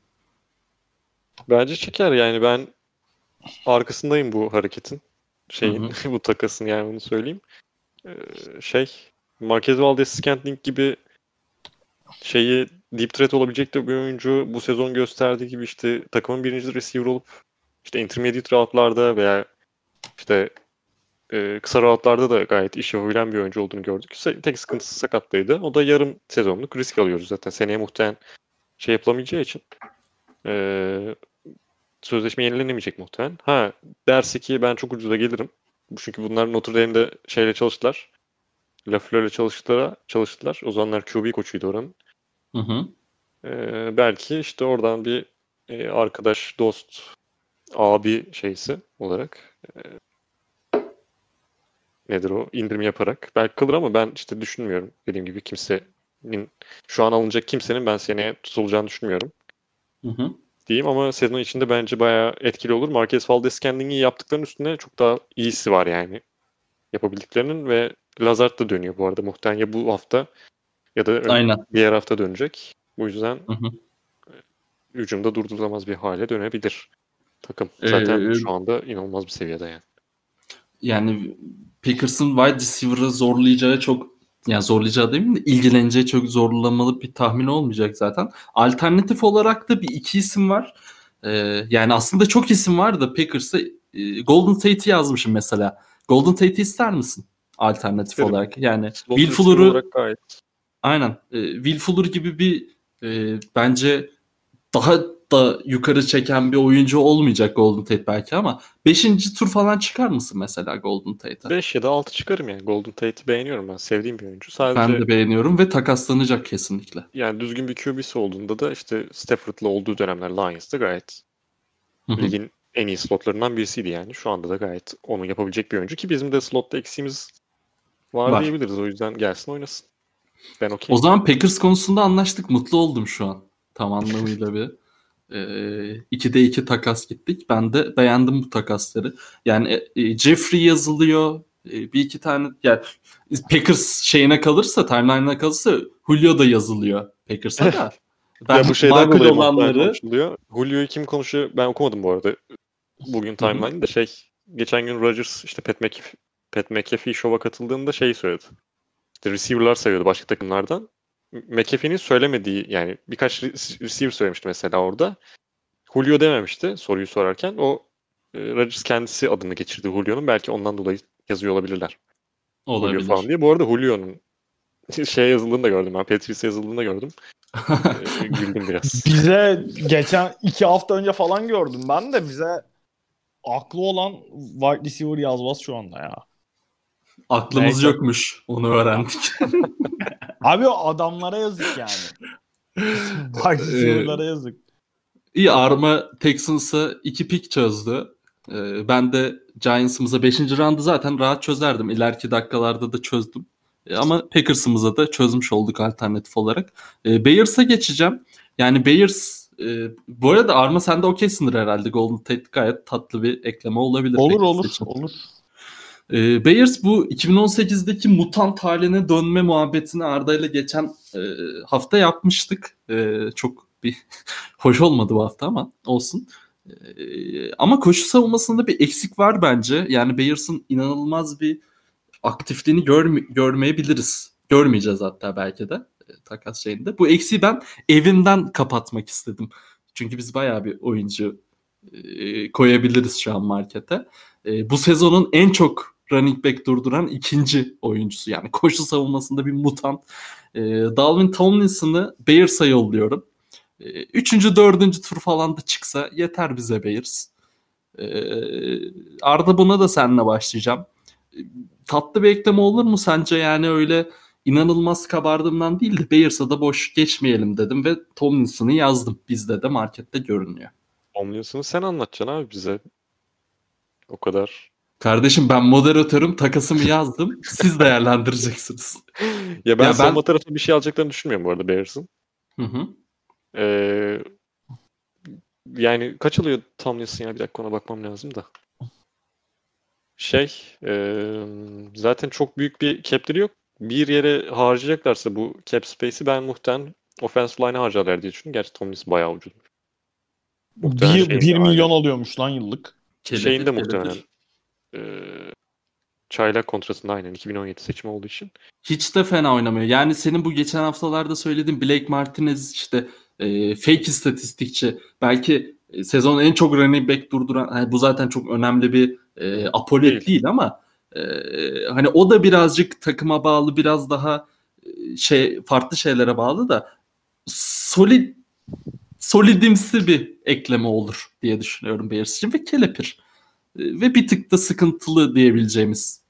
Bence çeker yani ben arkasındayım bu hareketin. Şeyin bu takasın yani bunu söyleyeyim. Ee, şey Marquez Valdez Scantling gibi şeyi deep threat olabilecek de bir oyuncu bu sezon gösterdiği gibi işte takımın birinci receiver olup işte intermediate routlarda veya işte e, kısa routlarda da gayet iş yapabilen bir oyuncu olduğunu gördük. Tek sıkıntısı sakatlığıydı. O da yarım sezonluk risk alıyoruz zaten. Seneye muhtemelen şey yapılamayacağı için. Ee, sözleşme yenilenemeyecek muhtemelen. Ha derse ki ben çok ucuza gelirim. Çünkü bunlar Notre Dame'de şeyle çalıştılar. Lafleur'le çalıştılar, çalıştılar. O zamanlar QB koçuydu oranın. Hı hı. Ee, belki işte oradan bir e, arkadaş, dost, abi şeysi olarak e, nedir o? indirim yaparak belki kalır ama ben işte düşünmüyorum. Dediğim gibi kimsenin şu an alınacak kimsenin ben seneye tutulacağını düşünmüyorum. Hı hı. diyeyim ama sezon içinde bence bayağı etkili olur. Marquez Valdez Scantlin'i yaptıklarının üstüne çok daha iyisi var yani yapabildiklerinin ve Lazard da dönüyor bu arada muhtemelen ya bu hafta ya da Aynen. diğer hafta dönecek. Bu yüzden Hı hı. hücumda durdurulamaz bir hale dönebilir takım. Zaten Ee, şu anda inanılmaz bir seviyede yani. Yani Packers'ın wide receiver'ı zorlayacağı çok yani zorlayacağı demeyeyim de ilgileneceği çok zorlamalı bir tahmin olmayacak zaten. Alternatif olarak da bir iki isim var. Ee, yani aslında çok isim var da Packers'a e, Golden Tate'i yazmışım mesela. Golden Tate'i ister misin? Alternatif İsterim. olarak. Yani Slot Will Fuller'ı olarak gayet Aynen. E, Will Fuller gibi bir e, bence daha da yukarı çeken bir oyuncu olmayacak Golden Tate belki ama 5. tur falan çıkar mısın mesela Golden Tate'e? 5 ya da 6 çıkarım yani. Golden Tate'i beğeniyorum ben. Sevdiğim bir oyuncu. Sadece Ben de beğeniyorum ve takaslanacak kesinlikle. yani düzgün bir QB'si olduğunda da işte Stafford'la olduğu dönemler Lions'ta gayet ligin en iyi slotlarından birisiydi yani. Şu anda da gayet onu yapabilecek bir oyuncu ki bizim de slotta eksiğimiz var, Var. diyebiliriz. O yüzden gelsin oynasın. Ben okey. O zaman Packers konusunda anlaştık. Mutlu oldum şu an. Tam anlamıyla bir. E, 2'de 2 takas gittik. Ben de beğendim bu takasları. Yani e, e, Jeffrey yazılıyor. E, bir iki tane yani Packers şeyine kalırsa, timeline'ına kalırsa Julio da yazılıyor Packers'a da. Ben ya bu şeyden makul dolayı olanları konuşuluyor. Julio'yu kim konuşuyor? Ben okumadım bu arada. Bugün timeline'ı da şey geçen gün Rodgers işte Pat McAfee, Pat McAfee şova katıldığında şey söyledi. İşte receiver'lar sayıyordu başka takımlardan. McAfee'nin söylemediği yani birkaç re- receiver söylemişti mesela orada. Julio dememişti soruyu sorarken. O e, Rodgers kendisi adını geçirdi Julio'nun. Belki ondan dolayı yazıyor olabilirler. olabilir. Julio falan diye. Bu arada Julio'nun şey yazıldığını da gördüm ben. Patrice yazıldığını da gördüm. E, güldüm biraz. Bize geçen iki hafta önce falan gördüm ben de bize aklı olan wide receiver yazmaz şu anda ya. Aklımız Neyse. yokmuş. Onu öğrendik. Abi o adamlara yazık yani. wide receiver'lara yazık. İyi Arma Texans'a iki pick çözdü. Ee, ben de Giants'ımıza 5. roundu zaten rahat çözerdim. İleriki dakikalarda da çözdüm. Ee, ama Packers'ımıza da çözmüş olduk alternatif olarak. Ee, Bears'a geçeceğim. Yani Bears e, bu arada Arma sen de okeysindir herhalde. Golden Tate gayet tatlı bir ekleme olabilir. Olur Packers olur için. olur. Ee, Bears bu 2018'deki mutant haline dönme muhabbetini Arda geçen e, hafta yapmıştık. E, çok bir hoş olmadı bu hafta ama olsun. E, ama koşu savunmasında bir eksik var bence. Yani Bears'ın inanılmaz bir aktifliğini görme- görmeyebiliriz. Görmeyeceğiz hatta belki de e, takas şeyinde. Bu eksiği ben evinden kapatmak istedim. Çünkü biz bayağı bir oyuncu e, koyabiliriz şu an markete. E, bu sezonun en çok running back durduran ikinci oyuncusu. Yani koşu savunmasında bir mutant. E, Dalvin Tomlinson'ı Bears'a yolluyorum. E, üçüncü, dördüncü tur falan da çıksa yeter bize Bears. E, Arda buna da seninle başlayacağım. Tatlı bir ekleme olur mu sence? Yani öyle inanılmaz kabardığımdan değil de Bears'a da boş geçmeyelim dedim ve Tomlinson'ı yazdım. Bizde de markette görünüyor. Tomlinson'ı sen anlatacaksın abi bize. O kadar. Kardeşim ben moderatörüm takasımı yazdım. Siz değerlendireceksiniz. Ya ben Ya ben- tarafı bir şey alacaklarını düşünmüyorum bu arada Bears'ın. Hı hı. Ee, yani kaç alıyor Tomlinson ya? Bir dakika ona bakmam lazım da. Şey, ee, zaten çok büyük bir cap'leri yok. Bir yere harcayacaklarsa bu cap space'i ben muhtemelen offensive line'a harcarlar diye düşünüyorum. Gerçi Tomlinson bayağı ucuz. Muhtemelen Bir, bir milyon alıyormuş lan yıllık. Kelepir, Şeyinde kelepir. muhtemelen ee, çaylak kontratında aynen 2017 seçimi olduğu için. Hiç de fena oynamıyor. Yani senin bu geçen haftalarda söylediğin Blake Martinez işte e, fake istatistikçi. Belki e, sezonun en çok running back durduran hani bu zaten çok önemli bir e, apolet Değil. değil. ama e, hani o da birazcık takıma bağlı biraz daha e, şey farklı şeylere bağlı da solid solidimsi bir ekleme olur diye düşünüyorum Bears için ve kelepir. E, ve bir tık da sıkıntılı diyebileceğimiz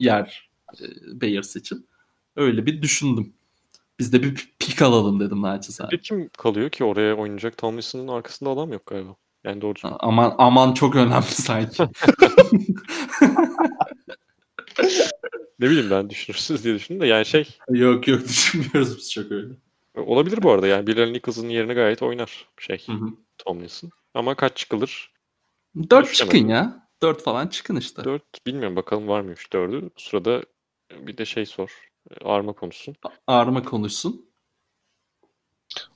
yer e, Bears için. Öyle bir düşündüm. Biz de bir pik alalım dedim naçizane. Bir kim kalıyor ki oraya oynayacak Tomlinson'ın arkasında adam yok galiba. Yani doğru. Aman aman çok önemli sanki. Ne bileyim ben düşünürsünüz diye düşündüm de yani şey yok yok düşünmüyoruz biz çok öyle. olabilir bu arada yani Bilal Nichols'ın yerine gayet oynar şey. Tomlinson. Ama kaç çıkılır? 4 Düşemedim. çıkın ya. 4 falan çıkın işte. 4 bilmiyorum bakalım var mıymış 4'ü. Bu sırada bir de şey sor. Arma konusu. Ağrıma konuşsun.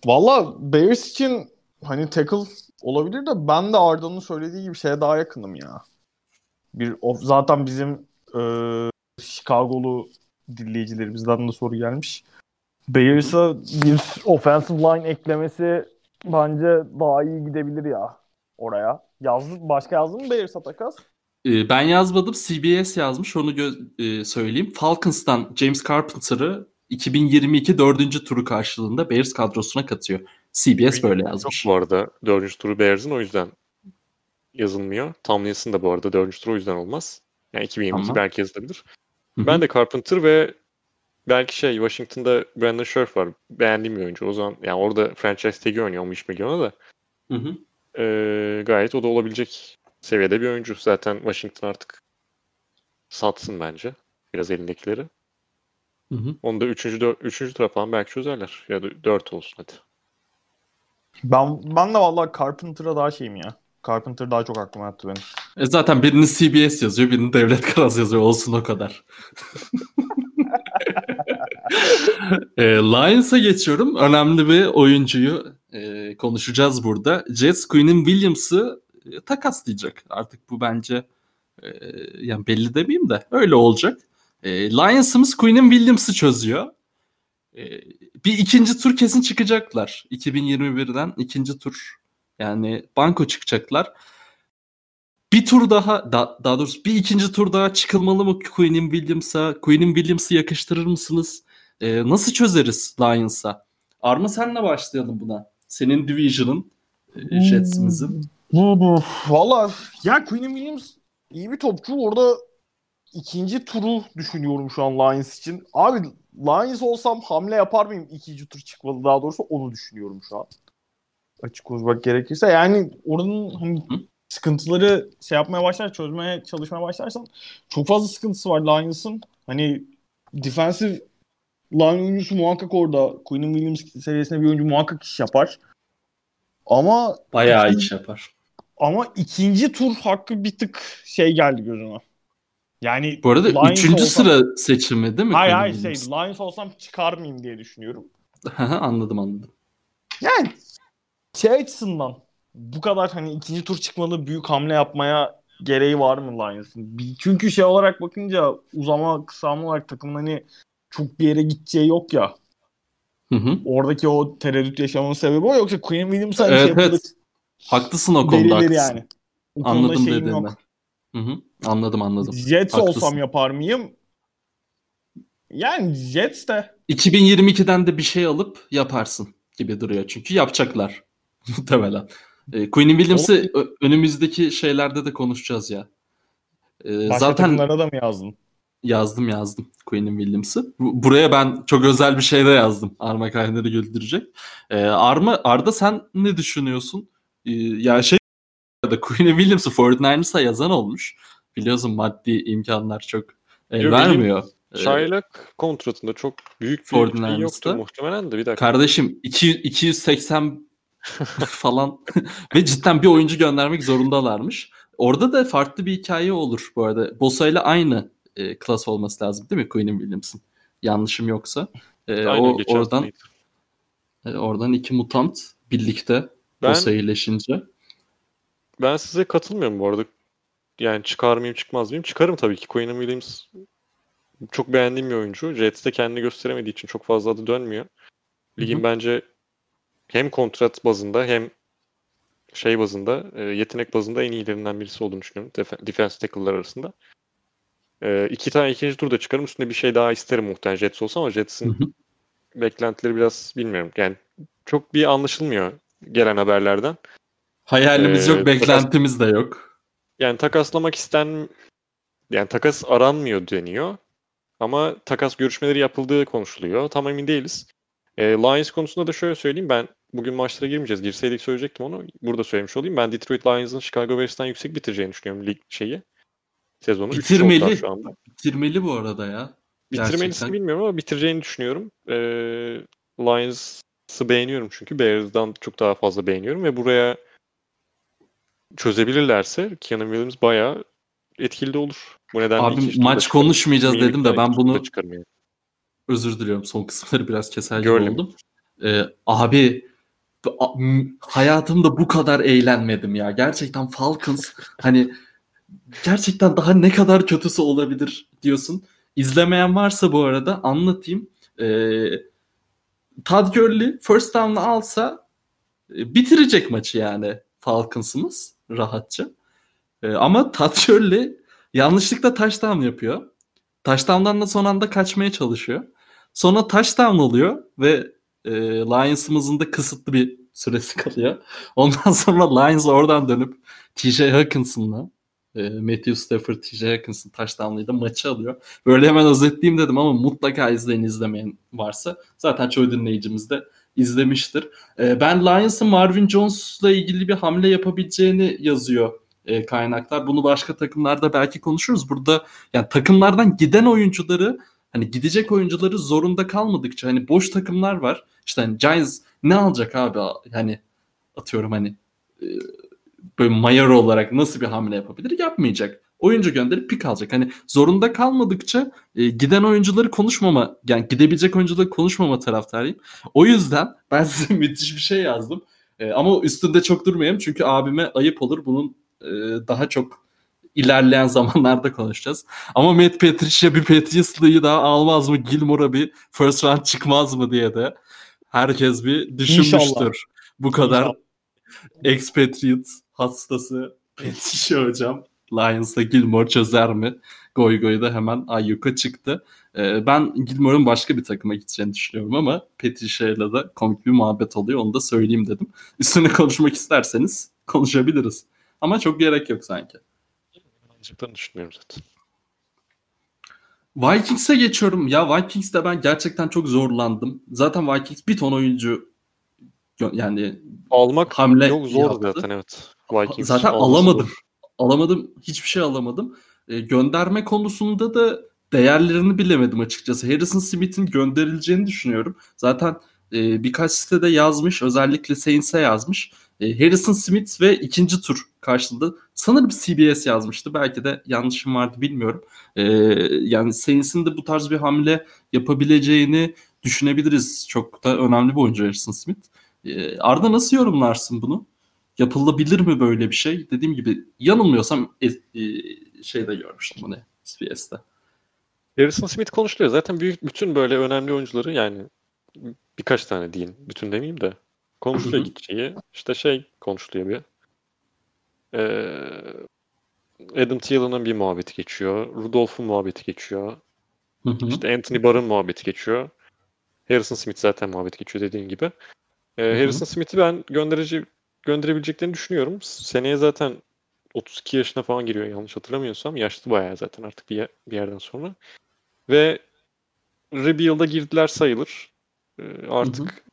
Valla Bears için hani tackle olabilir de ben de Arda'nın söylediği gibi şeye daha yakınım ya. Bir of, zaten bizim e, Chicago'lu dinleyicilerimizden de soru gelmiş. Bears'a bir offensive line eklemesi bence daha iyi gidebilir ya oraya. Yazdı, başka yazdın mı Bears'a takas? Ee, ben yazmadım. CBS yazmış. Onu gö- e, söyleyeyim. Falcons'tan James Carpenter'ı 2022 dördüncü turu karşılığında Bears kadrosuna katıyor. CBS böyle Yok yazmış. bu arada 4. turu Bears'ın o yüzden yazılmıyor. Tomlinson da bu arada 4. turu o yüzden olmaz. Yani 2022 Tamam. belki yazılabilir. Hı hı. Ben de Carpenter ve belki şey Washington'da Brandon Scherf var. Beğendiğim bir oyuncu. O zaman yani orada franchise tag'i oynuyor 15 milyona da. Hı hı. Ee, gayet o da olabilecek seviyede bir oyuncu. Zaten Washington artık satsın bence. Biraz elindekileri. Hı hı. Onu da 3. 3. tura falan belki çözerler. Ya da 4 olsun hadi. Ben, ben de valla Carpenter'a daha şeyim ya. Carpenter daha çok aklıma yattı benim. E zaten birini CBS yazıyor, birini Devlet Karaz yazıyor. Olsun o kadar. e, Lions'a geçiyorum. Önemli bir oyuncuyu e, konuşacağız burada. Jets Queen'in Williams'ı e, takaslayacak. Artık bu bence e, yani belli demeyeyim de öyle olacak. E, Lions'ımız Queen'in Williams'ı çözüyor. E, bir ikinci tur kesin çıkacaklar. 2021'den ikinci tur. Yani banko çıkacaklar. Bir tur daha, da, daha doğrusu bir ikinci tur daha çıkılmalı mı Queen'in Williams'a? Queen'in Williams'ı yakıştırır mısınız? Ee, nasıl çözeriz Lions'a? Arma senle başlayalım buna. Senin Division'ın, e, Jets'imizin. Valla ya Quinn Williams iyi bir topçu. Orada ikinci turu düşünüyorum şu an Lions için. Abi Lions olsam hamle yapar mıyım ikinci tur çıkmalı daha doğrusu onu düşünüyorum şu an. Açık konuşmak gerekirse. Yani oranın hani sıkıntıları şey yapmaya başlar, çözmeye çalışmaya başlarsan çok fazla sıkıntısı var Lions'ın. Hani defensive line oyuncusu muhakkak orada. Quinn Williams seviyesinde bir oyuncu muhakkak iş yapar. Ama Bayağı iş yapar. ama ikinci tur hakkı bir tık şey geldi gözüme. Yani Bu arada Lions üçüncü olsam- sıra seçimi değil mi? Hayır hayır şey? Lions olsam çıkar mıyım diye düşünüyorum. anladım anladım. Yani şey açısından bu kadar hani ikinci tur çıkmalı büyük hamle yapmaya gereği var mı Lions'ın? Çünkü şey olarak bakınca uzama kısalma olarak takımın hani çok bir yere gideceği yok ya. Hı hı. Oradaki o tereddüt yaşamanın sebebi o. Yoksa Quinn Williams hani Evet, şey evet. Haklısın o konuda haklısın. yani. O Anladım yok. Hı hı. Anladım anladım. Jets Haklısın. olsam yapar mıyım? Yani Jets de 2022'den de bir şey alıp yaparsın gibi duruyor. Çünkü yapacaklar muhtemelen. E, Queen Williams'ı önümüzdeki şeylerde de konuşacağız ya. E, başka zaten takımlara da mı yazdın? Yazdım yazdım Queen Williams'ı. Bu- Buraya ben çok özel bir şey de yazdım. Arma Kaynar'ı güldürecek. E, Arma, Arda sen ne düşünüyorsun? E, ya şey da Queen Williams'ı 49ers'a yazan olmuş. Biliyorsun maddi imkanlar çok el Yo, vermiyor. Çaylak kontratında çok büyük bir şey yoktu muhtemelen de bir dakika. Kardeşim 200, 280 falan ve cidden bir oyuncu göndermek zorundalarmış. Orada da farklı bir hikaye olur bu arada. Bosa ile aynı e, klas olması lazım değil mi Quinn Williams'ın? Yanlışım yoksa. E, Aynen o, oradan e, oradan iki mutant birlikte Ben- Bosa iyileşince. Ben size katılmıyorum bu arada. Yani çıkar mıyım çıkmaz mıyım? Çıkarım tabii ki. Quinn Williams çok beğendiğim bir oyuncu. Jets'te kendini gösteremediği için çok fazla adı dönmüyor. Ligin Hı hı. bence hem kontrat bazında hem şey bazında, e, yetenek bazında en iyilerinden birisi olduğunu düşünüyorum. Def- defense tackle'lar arasında. E, iki tane ikinci turda çıkarım. Üstünde bir şey daha isterim muhtemelen Jets olsa ama Jets'in beklentileri biraz bilmiyorum. Yani çok bir anlaşılmıyor gelen haberlerden. Hayalimiz Ee, yok, beklentimiz de yok. Yani takaslamak isten yani takas aranmıyor deniyor. Ama takas görüşmeleri yapıldığı konuşuluyor. Tam emin değiliz. E, Lions konusunda da şöyle söyleyeyim. Ben bugün maçlara girmeyeceğiz. Girseydik söyleyecektim onu. Burada söylemiş olayım. Ben Detroit Lions'ın Chicago Bears'tan yüksek bitireceğini düşünüyorum lig şeyi. Sezonu. Bitirmeli. şu anda. Bitirmeli bu arada ya. Bitirmelisini bilmiyorum ama bitireceğini düşünüyorum. E, Lions'ı beğeniyorum çünkü. Bears'dan çok daha fazla beğeniyorum ve buraya çözebilirlerse Keanu Williams bayağı etkili de olur. Bu nedenle Abi maç konuşmayacağız dedim de ben bunu yani. özür diliyorum. Son kısımları biraz keser gibi oldum. Ee, abi hayatımda bu kadar eğlenmedim ya. Gerçekten Falcons hani gerçekten daha ne kadar kötüsü olabilir diyorsun. İzlemeyen varsa bu arada anlatayım. Ee, Todd Gurley first down'ı alsa e, bitirecek maçı yani Falcons'ımız rahatça. Ee, ama Todd Gurley yanlışlıkla touchdown yapıyor. Touchdown'dan da son anda kaçmaya çalışıyor. Sonra touchdown oluyor ve e, Lions'ımızın da kısıtlı bir süresi kalıyor. Ondan sonra Lions oradan dönüp TJ Hawkinson'la e, Matthew Stafford, TJ Hawkinson touchdown'ıyla maçı alıyor. Böyle hemen özetleyeyim dedim ama mutlaka izleyin izlemeyen varsa. Zaten çoğu dinleyicimiz de izlemiştir. E, ben Lions'ın Marvin Jones'la ilgili bir hamle yapabileceğini yazıyor e, kaynaklar. Bunu başka takımlarda belki konuşuruz. Burada yani takımlardan giden oyuncuları hani gidecek oyuncuları zorunda kalmadıkça hani boş takımlar var. İşte hani Giants ne alacak abi? Yani atıyorum hani e, böyle mayor olarak nasıl bir hamle yapabilir? Yapmayacak. Oyuncu gönderip pik alacak. Hani zorunda kalmadıkça e, giden oyuncuları konuşmama yani gidebilecek oyuncuları konuşmama taraftarıyım. O yüzden ben size müthiş bir şey yazdım. E, ama üstünde çok durmayayım çünkü abime ayıp olur. Bunun e, daha çok ilerleyen zamanlarda konuşacağız. Ama Matt Patricia bir Patriots'lığı daha almaz mı? Gilmore'a bir first round çıkmaz mı diye de herkes bir düşünmüştür. İnşallah. Bu kadar İnşallah. expatriate hastası Patricia hocam. Lions'ta Gilmore çözer mi? Goy goy da hemen ayyuka çıktı. Ee, ben Gilmore'un başka bir takıma gideceğini düşünüyorum ama Patricia'yla da komik bir muhabbet oluyor. Onu da söyleyeyim dedim. Üstüne konuşmak isterseniz konuşabiliriz. Ama çok gerek yok sanki. Alacaklarını düşünüyorum zaten. Vikings'e geçiyorum. Ya Vikings'te ben gerçekten çok zorlandım. Zaten Vikings bir ton oyuncu yani Almak Hamle yok zor yaptı. zaten evet. Vikings zaten alamadım. Alamadım. Hiçbir şey alamadım. E, gönderme konusunda da değerlerini bilemedim açıkçası. Harrison Smith'in gönderileceğini düşünüyorum. Zaten e, birkaç sitede yazmış. Özellikle Saints'e yazmış. E, Harrison Smith ve ikinci tur karşılığı. Sanırım CBS yazmıştı. Belki de yanlışım vardı bilmiyorum. E, yani Saints'in de bu tarz bir hamle yapabileceğini düşünebiliriz. Çok da önemli bir oyuncu Harrison Smith. E, Arda nasıl yorumlarsın bunu? Yapılabilir mi böyle bir şey? Dediğim gibi yanılmıyorsam e, e, şeyde görmüştüm bunu CBS'te. Harrison Smith konuşuluyor. Zaten büyük bütün böyle önemli oyuncuları yani birkaç tane diyeyim. Bütün demeyeyim de. Konuşuluyor gideceği. İşte şey konuşuluyor bir. Ee, Adam Thielen'ın bir muhabbeti geçiyor. Rudolph'un muhabbeti geçiyor. Hı hı. İşte Anthony Barr'ın muhabbeti geçiyor. Harrison Smith zaten muhabbeti geçiyor dediğin gibi. Ee. Harrison Smith'i ben gönderici gönderebileceklerini düşünüyorum. Seneye zaten 32 yaşına falan giriyor yanlış hatırlamıyorsam. Yaşlı bayağı zaten artık bir, yer- bir yerden sonra. Ve Rebuild'a girdiler sayılır. Ee, artık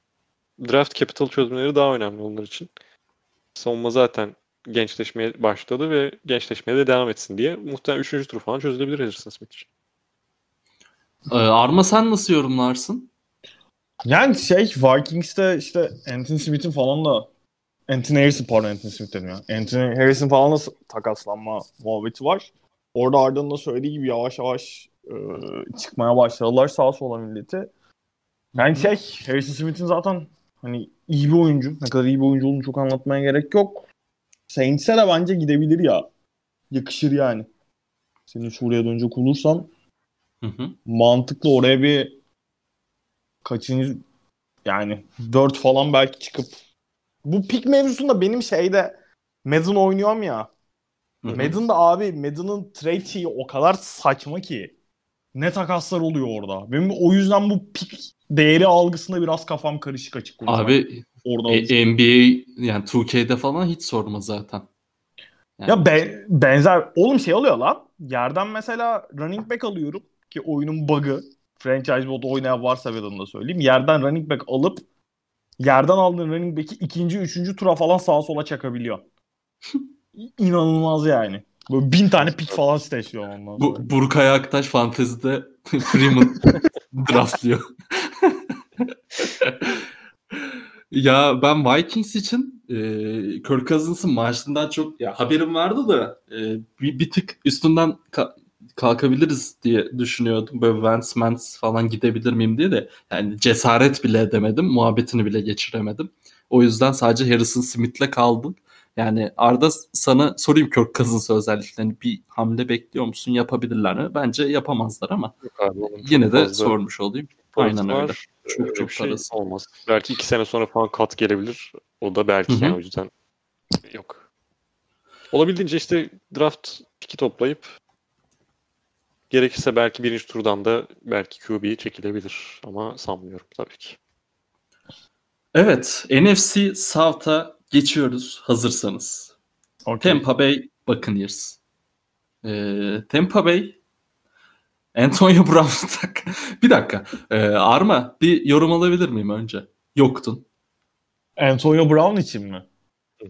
draft capital çözümleri daha önemli onlar için. Savunma zaten gençleşmeye başladı ve gençleşmeye de devam etsin diye muhtemelen 3. tur falan çözülebilir Harrison Smith için. Ee, Arma sen nasıl yorumlarsın? Yani şey Vikings'te işte Anthony Smith'in falan da Anthony Harrison pardon Anthony Smith dedim ya. Anthony Harrison falan da takaslanma muhabbeti var. Orada Arda'nın da söylediği gibi yavaş yavaş e, çıkmaya başladılar sağa sola milleti. Yani şey Harrison Smith'in zaten hani iyi bir oyuncu. Ne kadar iyi bir oyuncu olduğunu çok anlatmaya gerek yok. Saints'e de bence gidebilir ya. Yakışır yani. Senin şuraya dönecek olursan Hı hı. mantıklı oraya bir kaçıncı yani 4 falan belki çıkıp bu pik mevzusunda benim şeyde Madden oynuyorum ya. Hı hı. Madden'da abi Madden'ın trade şeyi o kadar saçma ki. Ne takaslar oluyor orada. Benim o yüzden bu pik değeri algısında biraz kafam karışık açık konuşmak. Abi orada e, NBA yani 2K'de falan hiç sorma zaten. Yani- Ya be- benzer oğlum şey oluyor lan. Yerden mesela running back alıyorum ki oyunun bug'ı. Franchise mode oynayan varsa Madden'da söyleyeyim. Yerden running back alıp yerden aldığın running back'i ikinci, üçüncü tura falan sağa sola çakabiliyor. İnanılmaz yani. Böyle bin tane pick falan siteşiyor ondan sonra. Bu Burkay Aktaş fantezide Freeman draftlıyor. ya ben Vikings için e, Kirk Cousins'ın maaşından çok ya haberim vardı da e, bir, bir tık üstünden ka- kalkabiliriz diye düşünüyordum. Böyle Vance Mance falan gidebilir miyim diye de yani cesaret bile edemedim. Muhabbetini bile geçiremedim. O yüzden sadece Harrison Smith'le kaldım. Yani Arda sana sorayım Kirk Cousins özellikle hani bir hamle bekliyor musun? Yapabilirler mi? Bence yapamazlar ama abi, yine de sormuş olayım. Aynen öyle. var. Çok Öyle çok şey parası. olmaz. Belki iki sene sonra falan kat gelebilir. O da belki Hı hı. yani o yüzden yok. Olabildiğince işte draft piki toplayıp gerekirse belki birinci turdan da belki QB çekilebilir. Ama sanmıyorum tabii ki. Evet, NFC South'a geçiyoruz hazırsanız. Okey. Tampa Bay Buccaneers. Ee, Tampa Bay Antonio Brown tak. bir dakika. Ee, Arma bir yorum alabilir miyim önce? Yoktun. Antonio Brown için mi?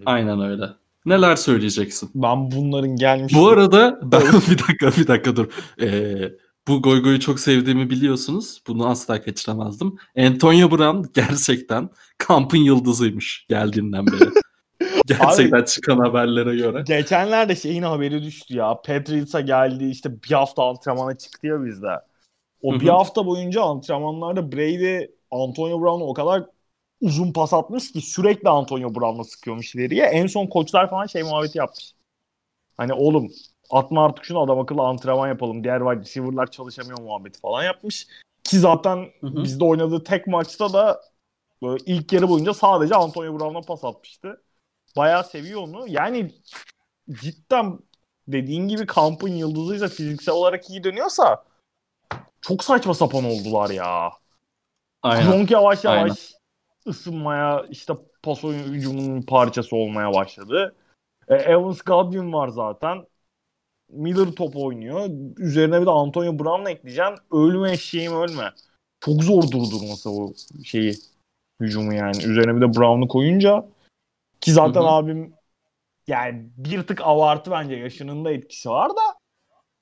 Aynen öyle. Neler söyleyeceksin? Ben bunların gelmiş. Bu arada ben bir dakika bir dakika dur. Ee, bu goygoyu çok sevdiğimi biliyorsunuz. Bunu asla kaçıramazdım. Antonio Brown gerçekten kampın yıldızıymış geldiğinden beri. gerçekten çıkan haberlere göre. Geçenlerde şeyin haberi düştü ya. Patriots'a geldi işte bir hafta antrenmana çıktı ya bizde. O Hı bir hafta boyunca antrenmanlarda Brady Antonio Brown'a o kadar uzun pas atmış ki sürekli Antonio Brown'la sıkıyormuş ileriye. En son koçlar falan şey muhabbeti yapmış. Hani oğlum atma artık şunu adam akıllı antrenman yapalım. Diğer wide receiver'lar çalışamıyor muhabbeti falan yapmış. Ki zaten Hı hı. bizde oynadığı tek maçta da böyle ilk yarı boyunca sadece Antonio Brown'a pas atmıştı. Bayağı seviyor onu. Yani cidden dediğin gibi kampın yıldızıysa fiziksel olarak iyi dönüyorsa çok saçma sapan oldular ya. Aynen. Gronk yavaş yavaş Aynen. Isınmaya işte pas oyun hücumunun parçası olmaya başladı. E, Evans Godwin var zaten. Miller top oynuyor. Üzerine bir de Antonio Brown'la ekleyeceksin. Ölme eşeğim ölme. Çok zor durdurması o şeyi hücumu yani. Üzerine bir de Brown'u koyunca ki zaten Hı hı. abim yani bir tık avartı bence yaşının da etkisi var da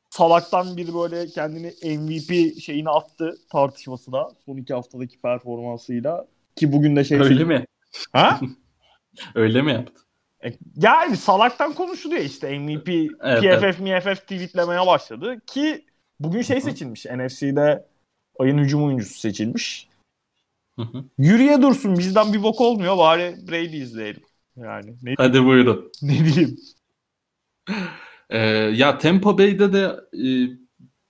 salaktan bir böyle kendini MVP şeyini attı tartışmasına son iki haftadaki performansıyla ki bugün de şey Öyle mi? Ha? Öyle mi yaptı? E, Yani salaktan konuşuluyor işte MVP, Evet, PFF, MFF tweetlemeye başladı ki bugün şey seçilmiş NFC'de ayın hücum oyuncusu seçilmiş. Hı hı. Yürüye dursun bizden bir bok olmuyor bari Brady izleyelim. Yani ne, Hadi buyurun. ne diyeyim. Ee, ya Tampa Bay'de de e,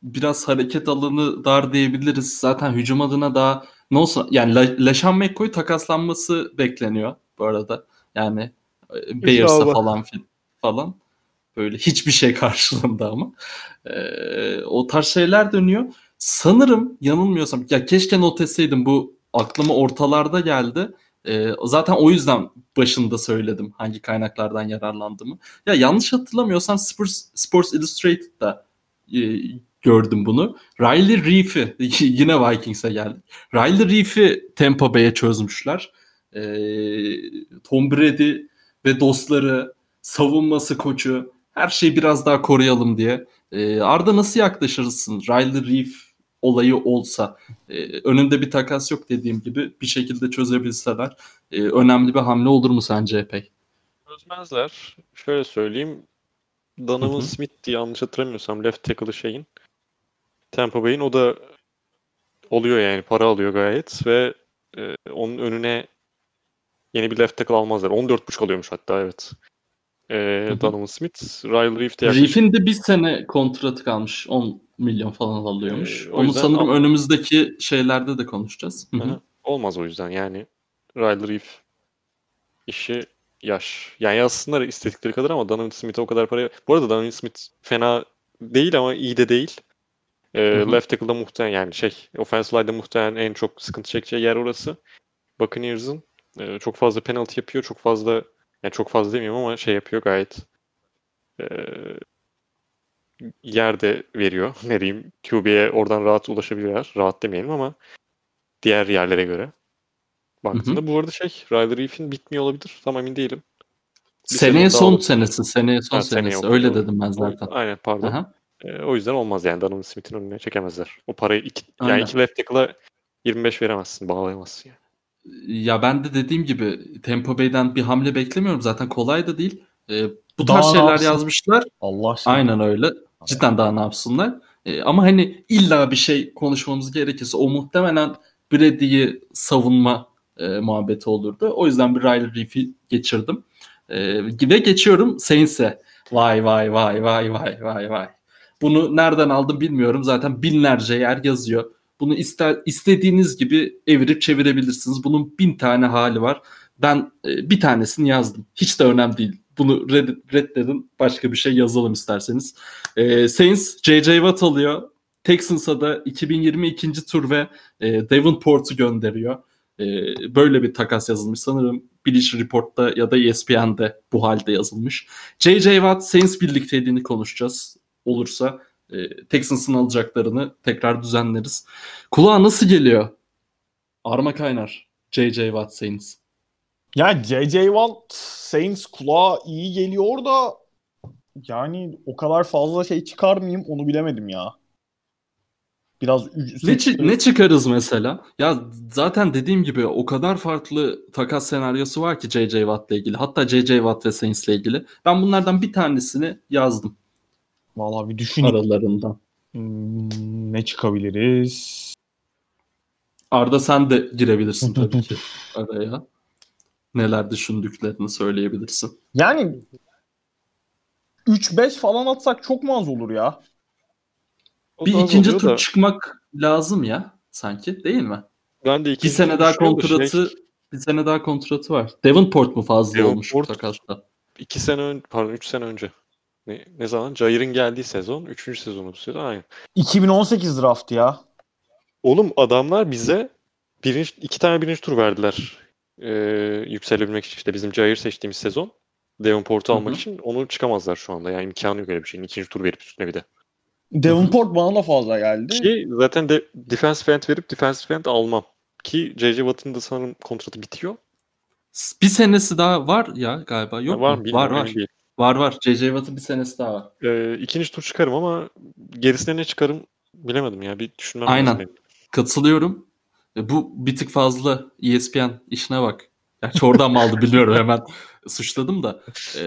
biraz hareket alanı dar diyebiliriz. Zaten hücum adına daha ne olsun yani La- LeSean McCoy takaslanması bekleniyor bu arada. Yani e, Bears'a falan falan. Böyle hiçbir şey karşılığında ama. Ee, o tarz şeyler dönüyor. Sanırım yanılmıyorsam ya keşke not etseydim bu aklıma ortalarda geldi. Ee, zaten o yüzden başında söyledim hangi kaynaklardan yararlandığımı. Ya yanlış hatırlamıyorsam Sports, Sports Illustrated'da e, gördüm bunu. Riley Reef'i yine Vikings'e geldi. Riley Reef'i Tampa Bay'e çözmüşler. Ee, Tom Brady ve dostları, savunması koçu her şeyi biraz daha koruyalım diye. Ee, Arda nasıl yaklaşırsın? Riley Reef olayı olsa e, önünde bir takas yok dediğim gibi bir şekilde çözebilseler e, önemli bir hamle olur mu sence epey? Çözmezler. Şöyle söyleyeyim. Donovan. Smith diye yanlış hatırlamıyorsam left tackle'ı şeyin. Tampa Bay'in o da oluyor yani para alıyor gayet ve e, onun önüne yeni bir left tackle almazlar. 14.5 alıyormuş hatta evet. E. Donovan Smith. Riley Reef de yaklaşık Reef'in de bir sene kontratı kalmış. 10 milyon falan alıyormuş. Ee, o Onu sanırım al- önümüzdeki şeylerde de konuşacağız. Hı hı. Olmaz o yüzden yani. Riley Reef işi yaş. Yani aslında istedikleri kadar ama Donovan Smith'e o kadar para... Bu arada Donovan Smith fena değil ama iyi de değil. Ee, Hı hı. left tackle'da muhtemelen yani şey offensive line'da muhtemelen en çok sıkıntı çekeceği yer orası. Buccaneers'ın e, çok fazla penalty yapıyor. Çok fazla yani çok fazla demiyorum ama şey yapıyor gayet e, yerde veriyor. Ne diyeyim QB'ye oradan rahat ulaşabiliyorlar. Rahat demeyelim ama diğer yerlere göre. Baktığında bu arada şey Riley Reef'in bitmiyor olabilir. Tam emin değilim. Bir seneye son olur. senesi. Seneye son Ha, seneye senesi. olur, Öyle dedim ben zaten. Aynen pardon. Aha. Ee, o yüzden olmaz yani Donovan Smith'in önüne çekemezler. O parayı iki, Aynen. yani iki left tackle'a 25 veremezsin, bağlayamazsın yani. Ya ben de dediğim gibi Tampa Bay'den bir hamle beklemiyorum. Zaten kolay da değil. Ee, bu Daha tarz şeyler yapsın? yazmışlar. Allah aşkına. Aynen öyle. Cidden daha ne yapsınlar. Ee, ama hani illa bir şey konuşmamız gerekirse o muhtemelen Brady'yi savunma e, muhabbeti olurdu. O yüzden bir Riley Reef'i geçirdim. Ee, ve geçiyorum Saints'e. Vay vay vay vay vay vay vay. Bunu nereden aldım bilmiyorum. Zaten binlerce yer yazıyor. Bunu ister, istediğiniz gibi evirip çevirebilirsiniz. Bunun bin tane hali var. Ben e, bir tanesini yazdım. Hiç de önemli değil. Bunu red, reddedin. Başka bir şey yazalım isterseniz. E, Saints J.J. Watt alıyor. Texans'a da 2022. tur ve e, Davenport'u gönderiyor. E, böyle bir takas yazılmış. Sanırım Bleacher Report'ta ya da ESPN'de bu halde yazılmış. J.J. Watt Saints birlikteliğini konuşacağız. Olursa e, Texans'ın alacaklarını tekrar düzenleriz. Kulağa nasıl geliyor? Arma kaynar. J.J. Watt Saints. Ya J.J. Watt Saints kulağa iyi geliyor da yani o kadar fazla şey çıkar mıyım onu bilemedim ya. Biraz Ne, çı- ne çıkarız mesela? Ya zaten dediğim gibi o kadar farklı takas senaryosu var ki J.J. Watt'la ilgili. Hatta J.J. Watt ve Saints'le ilgili. Ben bunlardan bir tanesini yazdım Vallahi bir düşüneyim. aralarından. Hmm, ne çıkabiliriz? Arda sen de girebilirsin tabii ki araya. Neler düşündüklerini söyleyebilirsin. Yani 3-5 falan atsak çok mu az olur ya? O Bir ikinci tur da çıkmak lazım ya sanki değil mi? Ben de Bir sene daha da kontratı şey, bir sene daha kontratı var. Davenport mu fazla olmuş Davenport- takasta? iki sene ön, pardon 3 sene önce. Ne, ne zaman? Jair'in geldiği sezon. 3. sezonu bu sezon. Aynen. 2018 draft ya. Oğlum adamlar bize birinci, iki tane birinci tur verdiler. Ee, yükselebilmek için işte bizim Jair seçtiğimiz sezon. Davenport'u Hı almak için onu çıkamazlar şu anda. Yani imkanı yok öyle bir şeyin. İkinci tur verip üstüne bir de. Davenport bana da fazla geldi. Ki zaten de defensive end verip defensive end almam. Ki J.J. Watt'ın da sanırım kontratı bitiyor. Bir senesi daha var ya galiba. Yok Ya var mu? Var var. Var var. J.J. Watt'ın bir senesi daha var. Ee, ikinci tur çıkarım ama gerisine ne çıkarım bilemedim ya. Bir düşünmem Aynen. lazım benim. Katılıyorum. E, Bu bir tık fazla ESPN işine bak. Gerçi oradan mı aldı bilmiyorum hemen suçladım da. E,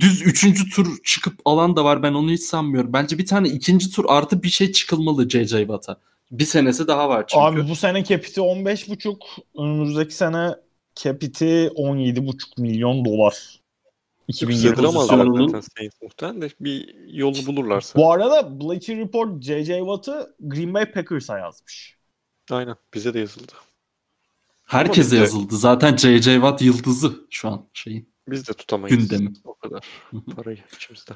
düz üçüncü tur çıkıp alan da var ben onu hiç sanmıyorum. Bence bir tane ikinci tur artı bir şey çıkılmalı J.J. Watt'a. Bir senesi daha var çünkü. Abi bu sene capiti 15,5. Önümüzdeki sene capiti 17,5 milyon dolar. 2020 Sığdıramaz pozisyonunun- zaten Saints muhtemelen de bir yolunu bulurlarsa. Bu arada Bleacher Report J.J. Watt'ı Green Bay Packers'a yazmış. Aynen bize de yazıldı. Herkese yazıldı. Zaten J.J. Watt yıldızı şu an şeyin. Biz de tutamayız. Gündemi. O kadar parayı içimizde.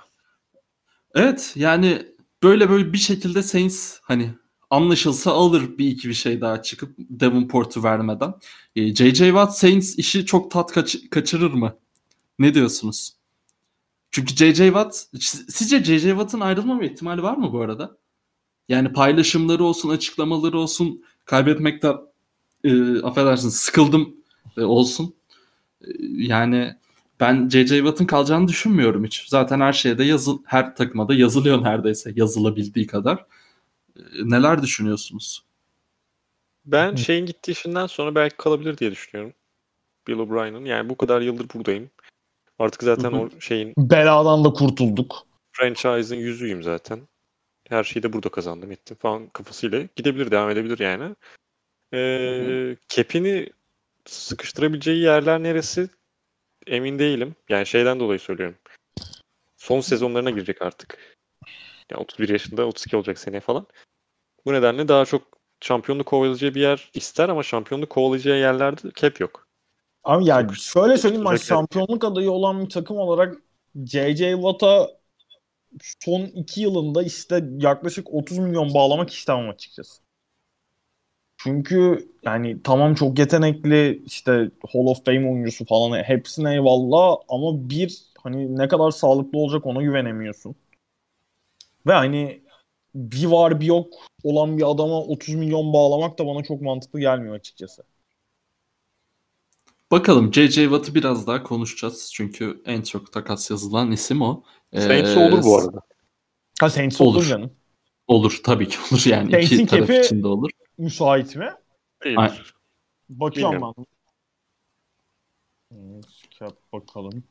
Evet yani böyle böyle bir şekilde Saints hani anlaşılsa alır bir iki bir şey daha çıkıp Davenport'u vermeden. J.J. Watt Saints işi çok tat kaç- kaçırır mı? Ne diyorsunuz? Çünkü J.J. Watt sizce J.J. Watt'ın ayrılmama ihtimali var mı bu arada? Yani paylaşımları olsun, açıklamaları olsun, kaybetmekten e, affedersiniz sıkıldım e, olsun. E, yani ben J.J. Watt'ın kalacağını düşünmüyorum hiç. Zaten her şeyde yazıl her takıma da yazılıyor neredeyse yazılabildiği kadar. Ee, neler düşünüyorsunuz? Ben Hı. şeyin gittiği işinden sonra belki kalabilir diye düşünüyorum. Bill O'Brien'ın. Yani bu kadar yıldır buradayım. Artık zaten Hı hı. o şeyin Beladan da kurtulduk. franchise'ın yüzüyüm zaten. Her şeyi de burada kazandım ettim falan kafasıyla gidebilir devam edebilir yani. Ee, Kep'ini sıkıştırabileceği yerler neresi emin değilim. Yani şeyden dolayı söylüyorum. Son sezonlarına girecek artık. Ya 31 yaşında 32 olacak seneye falan. Bu nedenle daha çok şampiyonluk kovalayacağı bir yer ister ama şampiyonluk kovalayacağı yerlerde cap yok. Ama yani Çok- şöyle söyleyeyim ben şampiyonluk adayı olan bir takım olarak J.J. Watt'a son iki yılında işte yaklaşık 30 milyon bağlamak istemem açıkçası. Çünkü yani tamam çok yetenekli işte Hall of Fame oyuncusu falan hepsine eyvallah ama bir hani ne kadar sağlıklı olacak ona güvenemiyorsun. Ve hani bir var bir yok olan bir adama 30 milyon bağlamak da bana çok mantıklı gelmiyor açıkçası. Bakalım J.J. Watt'ı biraz daha konuşacağız. Çünkü en çok takas yazılan isim o. Ee, Saints olur bu arada. Ha Saints Olur. olur canım. Olur tabii ki olur yani. Saints'in iki taraf için de olur. Müsait mi? Değil. Ay- Bakıyorum ben. Cap bakalım.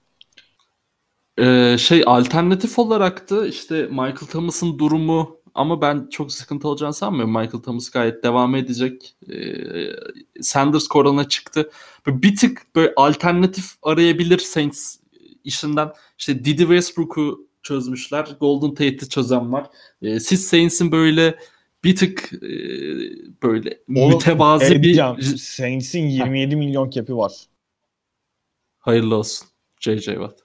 Ee, şey alternatif olarak da işte Michael Thomas'ın durumu ama ben çok sıkıntı olacağını sanmıyorum. Michael Thomas gayet devam edecek. Ee, Sanders korona çıktı. Böyle bir tık böyle alternatif arayabilir Saints işinden. İşte Didi Westbrook'u çözmüşler. Golden Tate'i çözen var. Ee, siz Saints'in böyle bir tık e, böyle Oğlum, mütevazi bir Edeceğim. Saints'in 27 milyon cap'i var. hayırlı olsun JJ Watt.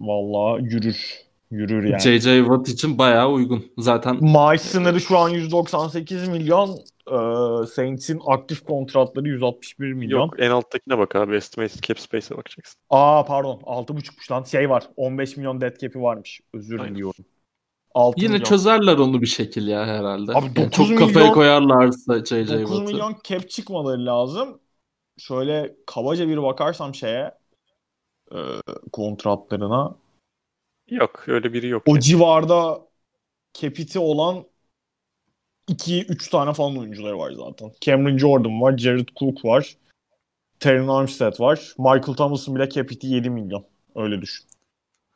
Vallahi yürür. Yürür yani. JJ Watt için bayağı uygun. Zaten Maaş sınırı şu an 198 milyon. Ee, Saints'in aktif kontratları 161 milyon. Yok en alttakine bak abi. Estimated cap space'e bakacaksın. Aa pardon 6.5'muş lan. Şey var 15 milyon dead cap'i varmış. Özür Aynen. diliyorum. 6 Yine milyon. çözerler onu bir şekil ya herhalde. Abi Yani 9 çok kafaya milyon- koyarlarsa JJ 9 Watt'ı. milyon cap çıkmaları lazım. Şöyle kabaca bir bakarsam şeye e, kontratlarına Yok öyle biri yok. o yani. civarda capiti olan 2-3 tane falan oyuncuları var zaten. Cameron Jordan var, Jared Cook var, Terran Armstead var. Michael Thomas'ın bile capiti 7 milyon. Öyle düşün.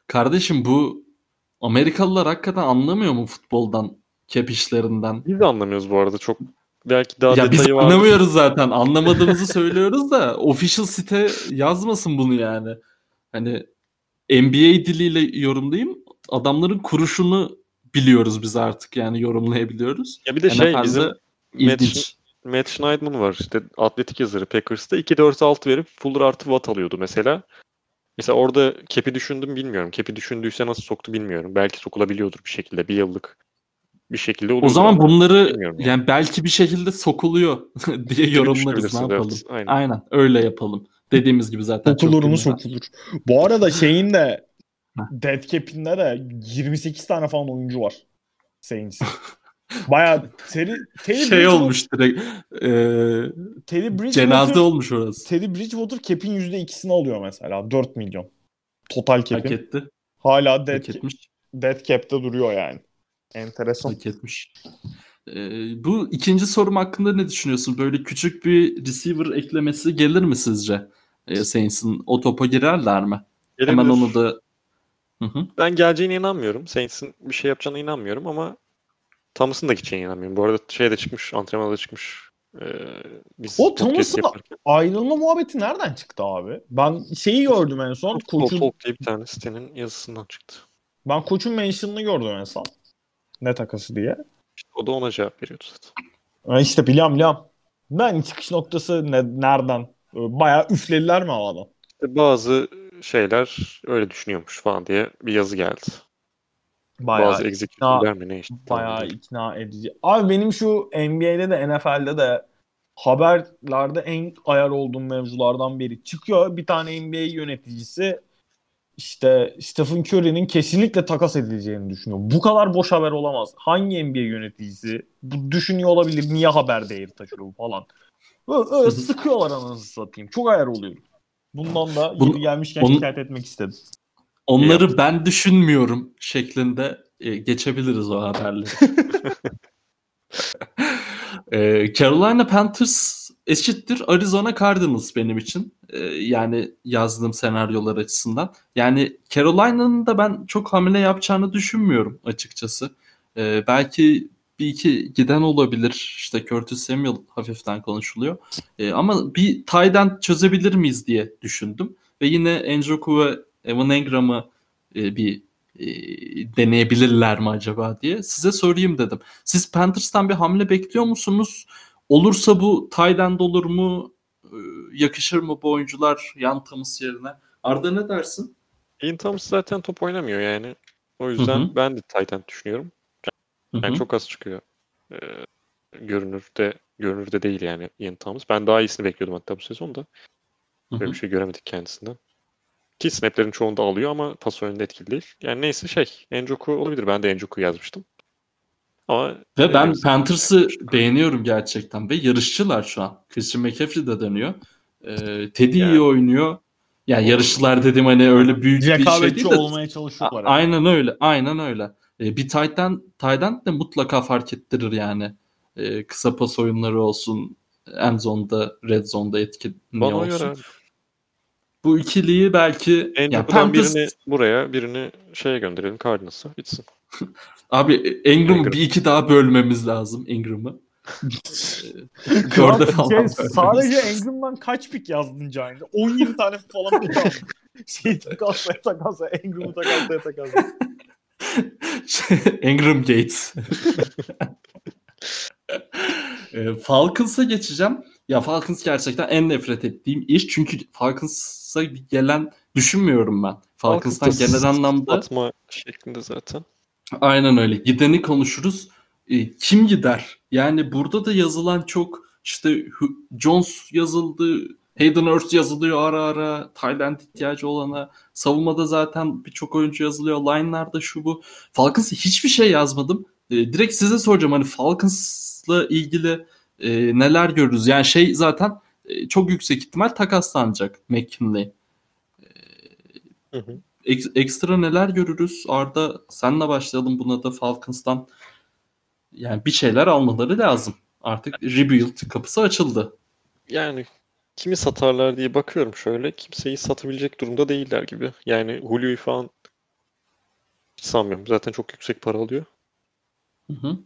Kardeşim bu Amerikalılar hakikaten anlamıyor mu futboldan, cap işlerinden? Biz de anlamıyoruz bu arada çok. Belki daha Ya biz detayı var. anlamıyoruz zaten. Anlamadığımızı söylüyoruz da official site yazmasın bunu yani. Hani NBA diliyle yorumlayayım. Adamların kuruşunu biliyoruz biz artık yani yorumlayabiliyoruz. Ya bir de şey NFL'de bizim ilginç. Matt Schneidman var işte atletik yazarı Packers'ta 2-4-6 verip Fuller artı Watt alıyordu mesela. Mesela orada cap'i düşündüm bilmiyorum. Cap'i düşündüyse nasıl soktu bilmiyorum. Belki sokulabiliyordur bir şekilde. Bir yıllık bir şekilde olur. O zaman bunları yani. yani belki bir şekilde sokuluyor diye yorumlarız. Ne yapalım? evet. Aynen. Aynen öyle yapalım. Dediğimiz gibi zaten. çok Sokulur mu güzel. sokulur. Bu arada şeyin de Heh. dead cap'inde de 28 tane falan oyuncu var. Saints'in. Bayağı Terry, Terry Şey Bridgewater- olmuş direkt. e, Bridgewater, cenaze olmuş orası. Teddy Bridgewater cap'in %2'sini alıyor mesela. 4 milyon. Total Hak cap'in. etti. Hala dead, Hak etmiş. dead cap'te duruyor yani. Enteresan. Hak etmiş. E, bu ikinci sorum hakkında ne düşünüyorsun? Böyle küçük bir receiver eklemesi gelir mi sizce? E, Saints'in o topa girerler mi? Hemen Gelebilir. onu da Hı hı. Ben geleceğine inanmıyorum. Saints'in bir şey yapacağına inanmıyorum ama Thomas'ın da gideceğine inanmıyorum. Bu arada şey de çıkmış, antrenmana da çıkmış. Ee, biz O Thomas'ın. Ayrılma muhabbeti nereden çıktı abi? Ben şeyi gördüm en son. Koçun, Talk diye bir tane sitenin yazısından çıktı. ben koçun mention'ını gördüm en son. Ne takası diye. İşte o da ona cevap veriyordu zaten. Ha işte biliyorum biliyorum. Ben çıkış noktası ne, nereden? Bayağı üflediler mi havadan? Bazı şeyler öyle düşünüyormuş falan diye bir yazı geldi. Bayağı, bazı executive'ler mi ne işte. bayağı ikna edici. Abi benim şu NBA'de de NFL'de de haberlerde en ayar olduğum mevzulardan biri. Çıkıyor bir tane NBA yöneticisi işte Stephen Curry'nin kesinlikle takas edileceğini düşünüyor. Bu kadar boş haber olamaz. Hangi NBA yöneticisi bu düşünüyor olabilir? Niye haber değeri taşıyor falan. Böyle, öyle sıkıyorlar anasını satayım. Çok ayar oluyorum. Bundan da Bunu- yeri gelmişken onu- şikayet etmek istedim. Onları ben düşünmüyorum şeklinde e, geçebiliriz o haberleri. E, Carolina Panthers eşittir Arizona Cardinals benim için. E, yani yazdığım senaryolar açısından. Yani Carolina'nın da ben çok hamle yapacağını düşünmüyorum açıkçası. E, belki bir iki giden olabilir. İşte Curtis Samuel hafiften konuşuluyor. E, ama bir tight end çözebilir miyiz diye düşündüm. Ve yine Njoku ve Evan Engram'ı e, bir e, deneyebilirler mi acaba diye size sorayım dedim. Siz Panthers'tan bir hamle bekliyor musunuz? Olursa bu tight end olur mu? E, yakışır mı bu oyuncular yan Thomas yerine? Arda ne dersin? Ian Thomas zaten top oynamıyor yani. O yüzden Hı hı. ben de tight end düşünüyorum. Hı Yani hı. çok az çıkıyor. Ee, görünürde görünürde değil yani Thomas. Ben daha iyisini bekliyordum hatta bu sezonda. Hı Böyle bir şey göremedik kendisinden. Ki snaplerin çoğunda alıyor ama pas oyununda etkili değil. Yani neyse şey, Njoku olabilir. Ben de Njoku yazmıştım. Ama Ve ben Evet. Panthers'ı beğeniyorum gerçekten ve yarışçılar şu an. Christian McCaffrey de dönüyor. E, Teddy Yani. iyi oynuyor. Yani yarışçılar dedim hani öyle büyük bir şey değil de olmaya çalışıyorlar. A- Aynen öyle. Aynen öyle. E, bir tight end, tight end de mutlaka fark ettirir yani. E, kısa pas oyunları olsun. end zone'da, red zone'da etkili Bana olsun. göre Bu ikiliyi belki en yani Panthers- birini buraya birini şeye gönderelim Cardinals'a bitsin. abi Ingram'ı Ingram. bir iki daha bölmemiz lazım Ingram'ı. Dörde Kral- falan şey, sadece. Engram'dan kaç pik yazdın Giant'e? 17 tane falan pik aldın. Şey takaslaya takaslaya Engram'ı takaslaya takaslaya. Ingram Gates. E, Falcons'a geçeceğim. Ya Falcons gerçekten en nefret ettiğim iş. Çünkü Falcons'a gelen düşünmüyorum ben. Falcons'tan Falcons'ta genel anlamda Atma şeklinde zaten. aynen öyle. Gideni konuşuruz. E, kim gider? Yani burada da yazılan çok işte Jones yazıldı. Hayden Hurst yazılıyor ara ara. Thailand ihtiyacı olana. Savunmada zaten birçok oyuncu yazılıyor. Line'larda şu bu. Falcons'a hiçbir şey yazmadım. E, direkt size soracağım hani Falcons'la ilgili e, neler görürüz? Yani şey zaten e, çok yüksek ihtimal takaslanacak McKinley. Hı hı. Ek- ekstra neler görürüz? Arda senle başlayalım buna da Falcons'tan. Yani bir şeyler almaları lazım. Artık rebuild kapısı açıldı. Yani kimi satarlar diye bakıyorum şöyle. Kimseyi satabilecek durumda değiller gibi. Yani Julio'yu falan hiç sanmıyorum. Zaten çok yüksek para alıyor. Hı hı.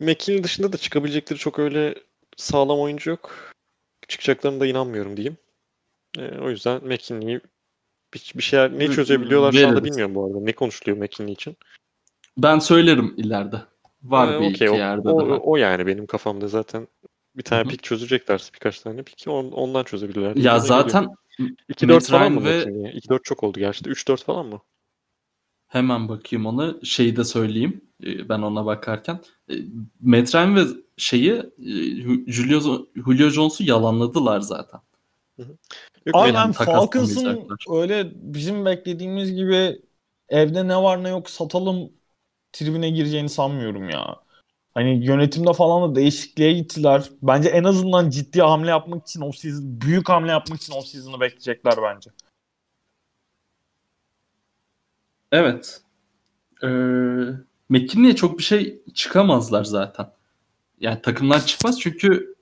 McKinney dışında da çıkabilecekleri çok öyle sağlam oyuncu yok. Çıkacaklarına da inanmıyorum diyeyim. Ee, o yüzden McKinney'i bir, bir şeyler ne çözebiliyorlar şu anda veririz. bilmiyorum bu arada. Ne konuşuluyor McKinney için? Ben söylerim ileride. Var Ee, bir okey, iki o, yerde o, daha. o yani benim kafamda zaten bir tane Hı hı. pik çözeceklerse birkaç tane pik on, ondan çözebilirler. Ya geliyor. zaten 2-4 Matt falan mı ve- McKinney'e? 2-4 çok oldu gerçi. 3-4 falan mı? hemen bakayım ona. Şeyi de söyleyeyim. e, Ben ona bakarken. E, Matt Ryan ve şeyi e, Julio, Julio Jones'u yalanladılar zaten. Yok, Abi Matt- ben Falcons'ın takaslamayacaklar. öyle bizim beklediğimiz gibi evde ne var ne yok satalım tribüne gireceğini sanmıyorum ya. Hani yönetimde falan da değişikliğe gittiler. Bence en azından ciddi hamle yapmak için o season, büyük hamle yapmak için o season'ı bekleyecekler bence. Evet. Ee, McKinney'e çok bir şey çıkamazlar zaten. Yani takımlar çıkmaz çünkü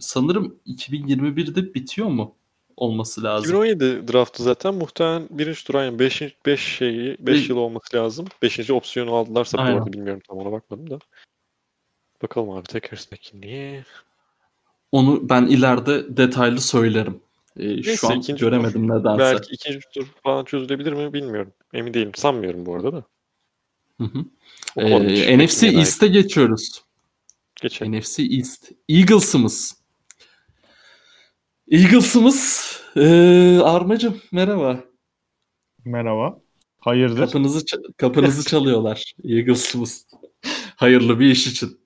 sanırım 2021'de bitiyor mu olması lazım. 2017 draftı zaten muhtemelen birinci tur aynı 5 5 şeyi 5 Bir- yıl olması lazım. 5. opsiyonu aldılarsa bu Aynen. arada bilmiyorum tam ona bakmadım da. Bakalım abi tekrar McKinney'e. Onu ben ileride detaylı söylerim. Ee, Neyse, şu an ikinci göremedim nedense. Belki ikinci tur falan çözülebilir mi bilmiyorum. Emin değilim. Sanmıyorum bu arada da. Hı hı. Ee, NFC dair. East'e geçiyoruz. Geçelim. NFC East. Eagles'ımız. Eagles'ımız. Ee, Armacım merhaba. Merhaba. Hayırdır? Kapınızı kapınızı çalıyorlar Eagles'ımız. Hayırlı bir iş için.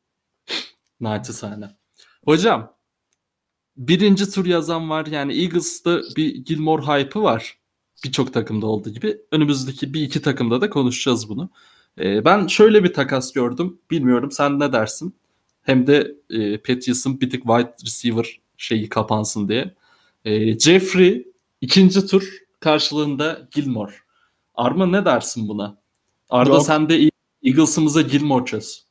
Naçizane. Hocam birinci tur yazan var. Yani Eagles'ta bir Gilmore hype'ı var. Birçok takımda olduğu gibi. Önümüzdeki bir iki takımda da konuşacağız bunu. Ee, ben şöyle bir takas gördüm. Bilmiyorum sen ne dersin? Hem de e, Patriots'ın bir tık wide receiver şeyi kapansın diye. Ee, Jeffrey ikinci tur karşılığında Gilmore. Arma ne dersin buna? Arda Yok. sen de Eagles'ımıza Gilmore çöz.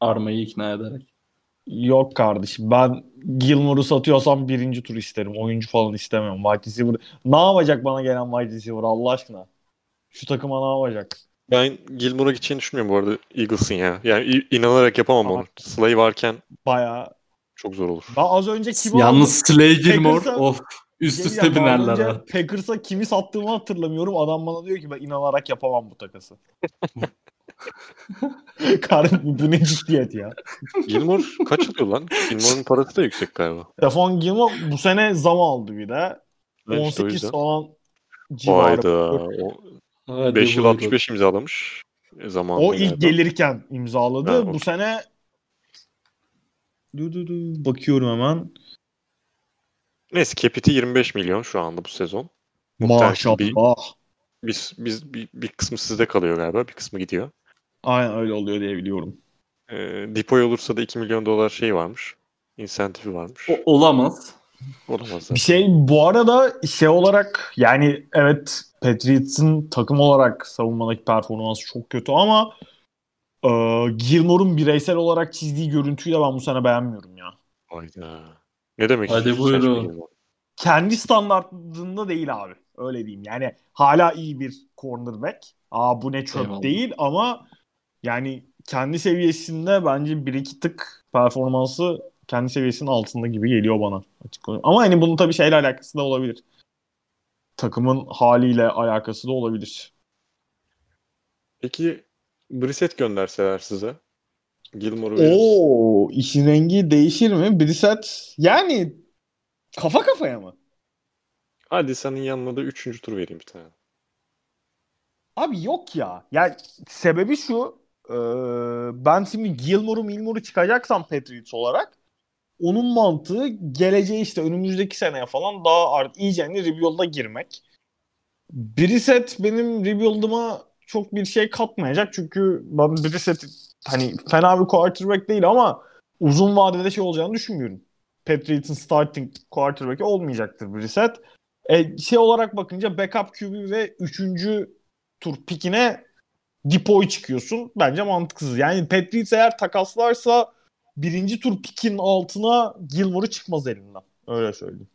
Arma'yı ikna ederek. Yok kardeşim ben Gilmore'u satıyorsam birinci tur isterim. Oyuncu falan istemiyorum. Wide receiver. Ne yapacak bana gelen wide receiver Allah aşkına? Şu takıma ne yapacak? Ben Gilmore'a gideceğini düşünmüyorum bu arada Eagles'ın ya. Yani inanarak yapamam Aha. onu. Slay varken Bayağı. çok zor olur. Ben az önce kimi Yalnız Slay Gilmore Packers'a- of üst aldım? üste Ya, binerler. Packers'a kimi sattığımı hatırlamıyorum. Adam bana diyor ki ben inanarak yapamam bu takası. Karım bu ne ciddiyet ya. Gilmore kaç alıyor lan? Gilmore'un parası da yüksek galiba. Stefan Gilmore bu sene zam aldı bir de. Evet, işte o 18 yüzden. falan civarı. Hayda. Hadi 5 yıl buyurun. 65 imzalamış. E, zamanında O ilk galiba. gelirken imzaladı. Ha, Bu okey. sene du, du, du, bakıyorum hemen. Neyse Capit'i 25 milyon şu anda bu sezon. Muhtemelen Bir, Maşallah. biz, biz, bir, bir kısmı sizde kalıyor galiba. Bir kısmı gidiyor. Aynen öyle oluyor diye biliyorum. E, Depoy olursa da 2 milyon dolar şey varmış. İnsentifi varmış. O- olamaz. Olamaz Bir zaten. şey bu arada şey olarak yani evet Patriots'ın takım olarak savunmadaki performansı çok kötü ama e, Gilmore'un bireysel olarak çizdiği görüntüyü de ben bu sene beğenmiyorum ya. Hayda. Ne demek? Hadi buyurun. Kendi standartında değil abi. Öyle diyeyim. Yani hala iyi bir cornerback. Aa bu ne çöp Eyvallah. değil ama yani kendi seviyesinde bence bir iki tık performansı kendi seviyesinin altında gibi geliyor bana açık olarak. Ama hani bunun tabii şeyle alakası da olabilir. Takımın haliyle alakası da olabilir. Peki Brissett gönderseler size. Gilmore'u? Oo, işin rengi değişir mi? Brissett yani kafa kafaya mı? Hadi senin yanına da 3. tur vereyim bir tane. Abi yok ya. Yani sebebi şu. E, ben şimdi Gilmore'u Milmore'u çıkacaksam Patriots olarak onun mantığı geleceği işte önümüzdeki seneye falan daha art, iyice hani rebuild'a girmek. Brissett benim rebuild'ıma çok bir şey katmayacak çünkü ben Brissett'i hani fena bir quarterback değil ama uzun vadede şey olacağını düşünmüyorum. Patriots'ın starting quarterback'i olmayacaktır Brissett. E, şey olarak bakınca backup QB ve 3. tur pikine Dipo'yu çıkıyorsun. Bence mantıksız. Yani Patriots eğer takaslarsa birinci tur pikin altına Gilmore'u çıkmaz elinden. Öyle söyleyeyim.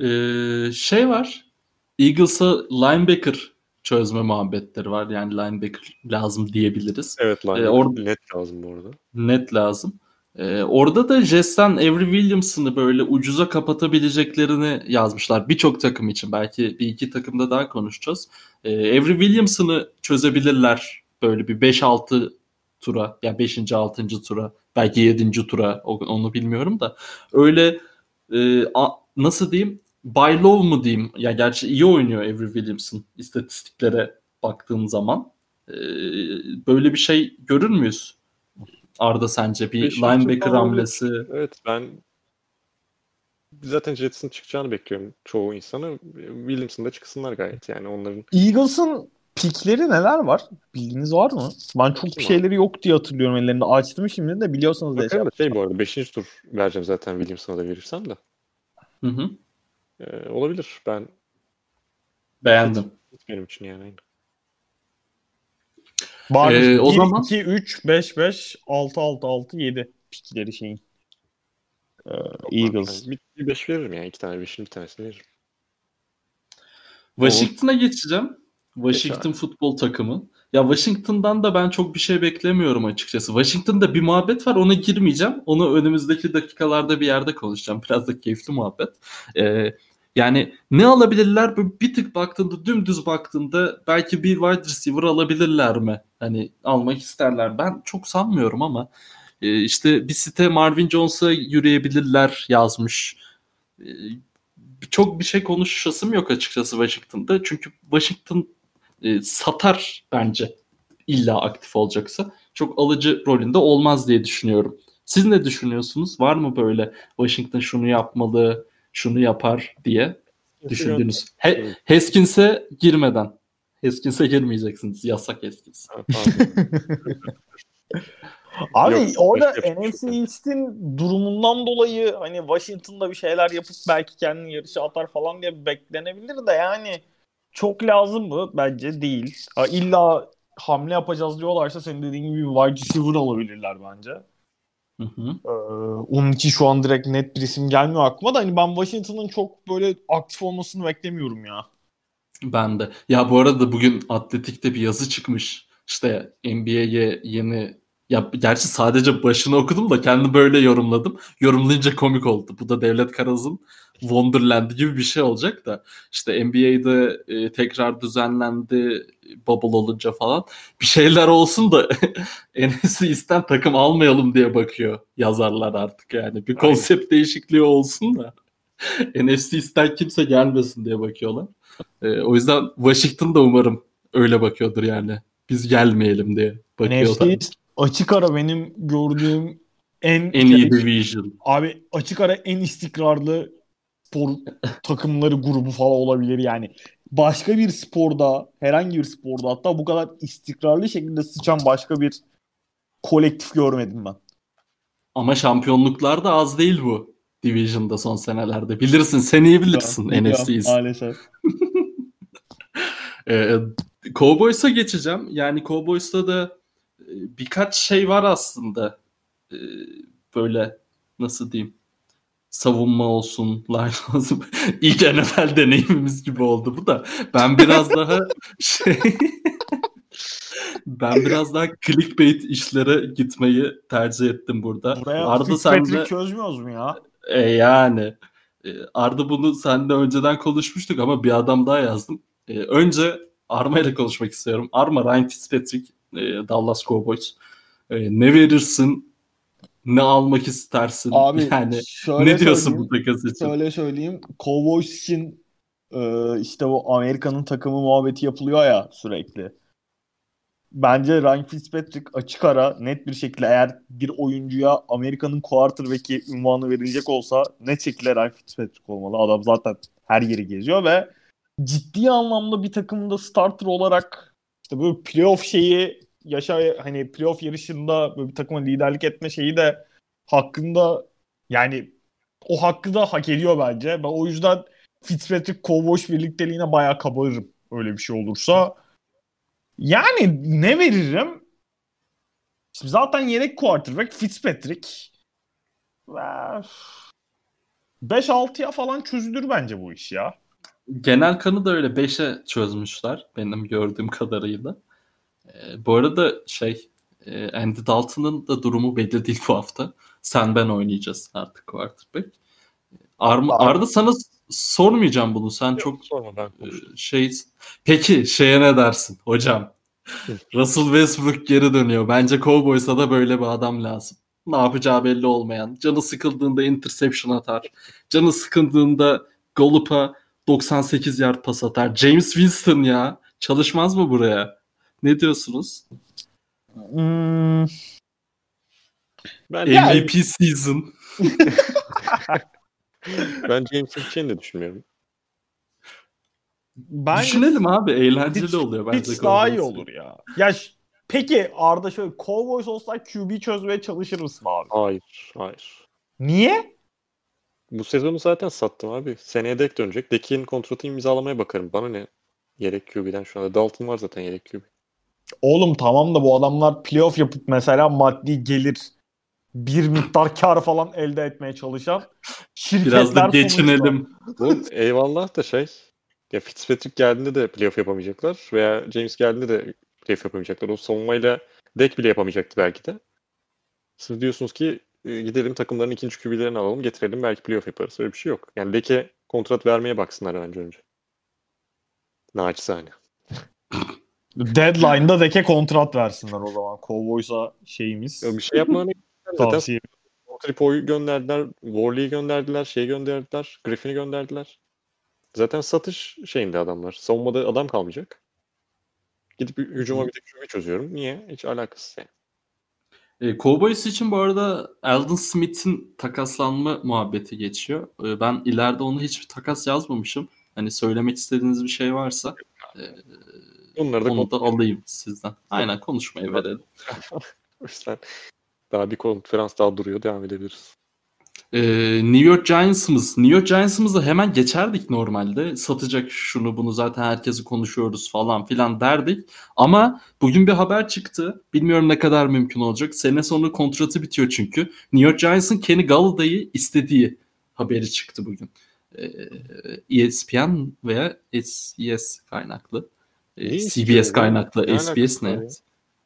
Ee, şey var. Eagles'a linebacker çözme muhabbetleri var. Yani linebacker lazım diyebiliriz. Evet lan. Ee, or- net lazım bu arada. Net lazım. Ee, orada da Jess'ten Avery Williamson'ı böyle ucuza kapatabileceklerini yazmışlar. Birçok takım için. Belki bir iki takımda daha konuşacağız. Ee, Avery Williamson'ı çözebilirler. Böyle bir 5-6 tura. Yani 5. 6. tura. Belki 7. tura. Onu bilmiyorum da. Öyle e, a- nasıl diyeyim? Buy low mu diyeyim? Ya gerçi iyi oynuyor Avery Williamson istatistiklere baktığım zaman. Ee, böyle bir şey görür müyüz? Arda sence bir Beşinci linebacker hamlesi Evet ben zaten Jets'in çıkacağını bekliyorum çoğu insanı. Williamson da çıksınlar gayet. Yani onların Eagles'ın pikleri neler var? Bilginiz var mı? Ben çok bir şeyleri yok diye hatırlıyorum ellerinde. Açtım şimdi de biliyorsanız da da şey bu arada 5. tur vereceğim zaten Williamson'a da verirsem de. Hı hı. Ee, olabilir. Ben beğendim. benim için yani. Var. Ee, o 1, zaman- 2, 3, 5, 5, 6, 6, 6, 7 pikleri şeyin. Ee, Eagles. Bir, bir 5 veririm yani. iki tane 5'in bir tanesini veririm. Washington'a geçeceğim. Washington futbol takımı. Ya Washington'dan da ben çok bir şey beklemiyorum açıkçası. Washington'da bir muhabbet var ona girmeyeceğim. Onu önümüzdeki dakikalarda bir yerde konuşacağım. Biraz da keyifli muhabbet. Ee, yani ne alabilirler? Bir tık baktığında dümdüz baktığında belki bir wide receiver alabilirler mi? Hani almak isterler. Ben çok sanmıyorum ama e, işte bir site Marvin Jones'a yürüyebilirler yazmış. E, çok bir şey konuşasım yok açıkçası Washington'da. Çünkü Washington e, satar bence illa aktif olacaksa. Çok alıcı rolünde olmaz diye düşünüyorum. Siz ne düşünüyorsunuz? Var mı böyle Washington şunu yapmalı, şunu yapar diye düşündüğünüz? He, Haskins'e girmeden. Haskins'e girmeyeceksiniz. Yasak pardon. Abi Yok, orada şey NFC. East'in durumundan dolayı hani Washington'da bir şeyler yapıp belki kendini yarışa atar falan diye beklenebilir de yani çok lazım mı? Bence değil. Ha, illa hamle yapacağız diyorlarsa senin dediğin gibi bir wide receiver alabilirler bence. Hı hı. Ee, onun için şu an direkt net bir isim gelmiyor aklıma da hani ben Washington'ın çok böyle aktif olmasını beklemiyorum ya. Ben de. Ya bu arada bugün Atletik'te bir yazı çıkmış. İşte NBA'ye yeni ya gerçi sadece başını okudum da kendi böyle yorumladım. Yorumlayınca komik oldu. Bu da Devlet Karaz'ın Wonderland gibi bir şey olacak da işte NBA'de e, tekrar düzenlendi bubble olunca falan. Bir şeyler olsun da NFC isten takım almayalım diye bakıyor yazarlar artık yani. Bir konsept değişikliği olsun da NFC isten kimse gelmesin diye bakıyorlar. E, o yüzden Washington da umarım öyle bakıyordur yani. Biz gelmeyelim diye bakıyorlar. NFC açık ara benim gördüğüm en En iyi division. Abi açık ara en istikrarlı spor takımları grubu falan olabilir yani. Başka bir sporda, herhangi bir sporda hatta bu kadar istikrarlı şekilde sıçan başka bir kolektif görmedim ben. Ama şampiyonluklar da az değil bu Division'da son senelerde. Bilirsin, sen iyi bilirsin Biliyorum, NFC'yiz. Maalesef. Ee, Cowboys'a geçeceğim. Yani Cowboys'ta da e, birkaç şey var aslında. e, böyle nasıl diyeyim savunma olsun, olsun. İlk NFL deneyimimiz gibi oldu bu da. Ben biraz daha şey ben biraz daha clickbait işlere gitmeyi tercih ettim burada. Buraya Arda sen de çözmüyoruz mu ya? e, yani e, Arda bunu seninle önceden konuşmuştuk ama bir adam daha yazdım. E, önce Arma ile konuşmak istiyorum. Arma Ryan Fitzpatrick e, Dallas Cowboys. E, ne verirsin? Ne almak istersin? Abi yani ne diyorsun bu takas için? Şöyle söyleyeyim. Cowboys için e, işte bu Amerika'nın takımı muhabbeti yapılıyor ya sürekli. Bence Ryan Fitzpatrick açık ara net bir şekilde eğer bir oyuncuya Amerika'nın quarterback'i ünvanı verilecek olsa net şekilde Ryan Fitzpatrick olmalı. Adam zaten her yeri geziyor ve ciddi anlamda bir takımda starter olarak işte böyle playoff şeyi yaşa hani playoff yarışında böyle bir takıma liderlik etme şeyi de hakkında yani o hakkı da hak ediyor bence. Ben o yüzden Fitzpatrick Cowboys birlikteliğine bayağı kabarırım öyle bir şey olursa. Yani ne veririm? Şimdi zaten yedek quarterback Fitzpatrick. Ve 5-6'ya falan çözülür bence bu iş ya. Genel kanı da öyle 5'e çözmüşler benim gördüğüm kadarıyla. E, bu arada şey e, Andy Dalton'ın da durumu belli değil bu hafta. Sen ben oynayacağız artık quarterback. Arma, Abi. Arda sana sormayacağım bunu. Sen çok Sorma ben e, şey Peki şeye ne dersin hocam? Russell Westbrook geri dönüyor. Bence Cowboys'a da böyle bir adam lazım. Ne yapacağı belli olmayan. Canı sıkıldığında interception atar. Canı sıkıldığında Gollup'a 98 yard pas atar. James Winston ya. Çalışmaz mı buraya? Ne diyorsunuz? Hmm, Ben, Yani- MVP season. ben James Fitz'in de düşünmüyorum. ben Düşünelim abi. Eğlenceli Fitz- oluyor bence. Fitz daha iyi olur ya. Ya ş- peki Arda şöyle Cowboys olsa QB çözmeye çalışır mısın abi? Hayır, hayır. Niye? Bu sezonu zaten sattım abi. Seneye Dek dönecek. Dek'in kontratı imzalamaya bakarım. Bana ne? Yedek QB'den şu anda. Dalton var zaten yedek QB. Oğlum tamam da bu adamlar playoff yapıp mesela maddi gelir bir miktar kar falan elde etmeye çalışan şirketler Biraz da geçinelim. Bu eyvallah da şey. Ya Fitzpatrick geldiğinde de playoff yapamayacaklar. Veya James geldiğinde de playoff yapamayacaklar. O savunmayla Dek bile yapamayacaktı belki de. Siz diyorsunuz ki e, gidelim takımların ikinci QB'lerini alalım getirelim belki playoff yaparız. Öyle bir şey yok. Yani Dek'e kontrat vermeye baksınlar bence önce. Naçizane. Deadline'da deke kontrat versinler o zaman. Cowboys'a şeyimiz. Ya bir şey zaten Tavsiye. Tripo'yu gönderdiler, Worley'i gönderdiler, şeyi gönderdiler, Griffin'i gönderdiler. Zaten satış şeyinde adamlar. Savunmada adam kalmayacak. Gidip hücuma bir de QB çözüyorum. Niye? Hiç alakası yok. E, Cowboys için bu arada Eldon Smith'in takaslanma muhabbeti geçiyor. E, ben ileride onu hiçbir takas yazmamışım. Hani söylemek istediğiniz bir şey varsa e, Onları da onu da alayım sizden. Aynen konuşmaya verelim. o yüzden daha bir konferans daha duruyor. Devam edebiliriz. E, New York Giants'ımız. New York Giants'ımızı hemen geçerdik normalde. Satacak şunu bunu zaten herkesi konuşuyoruz falan filan derdik. Ama bugün bir haber çıktı. Bilmiyorum ne kadar mümkün olacak. Sene sonu kontratı bitiyor çünkü. New York Giants'ın Kenny Galladay'ı istediği haberi çıktı bugün. Ee, ESPN veya SES kaynaklı. Ne CBS istiyor ya? kaynaklı. Ne SBS alakası ne? var ya?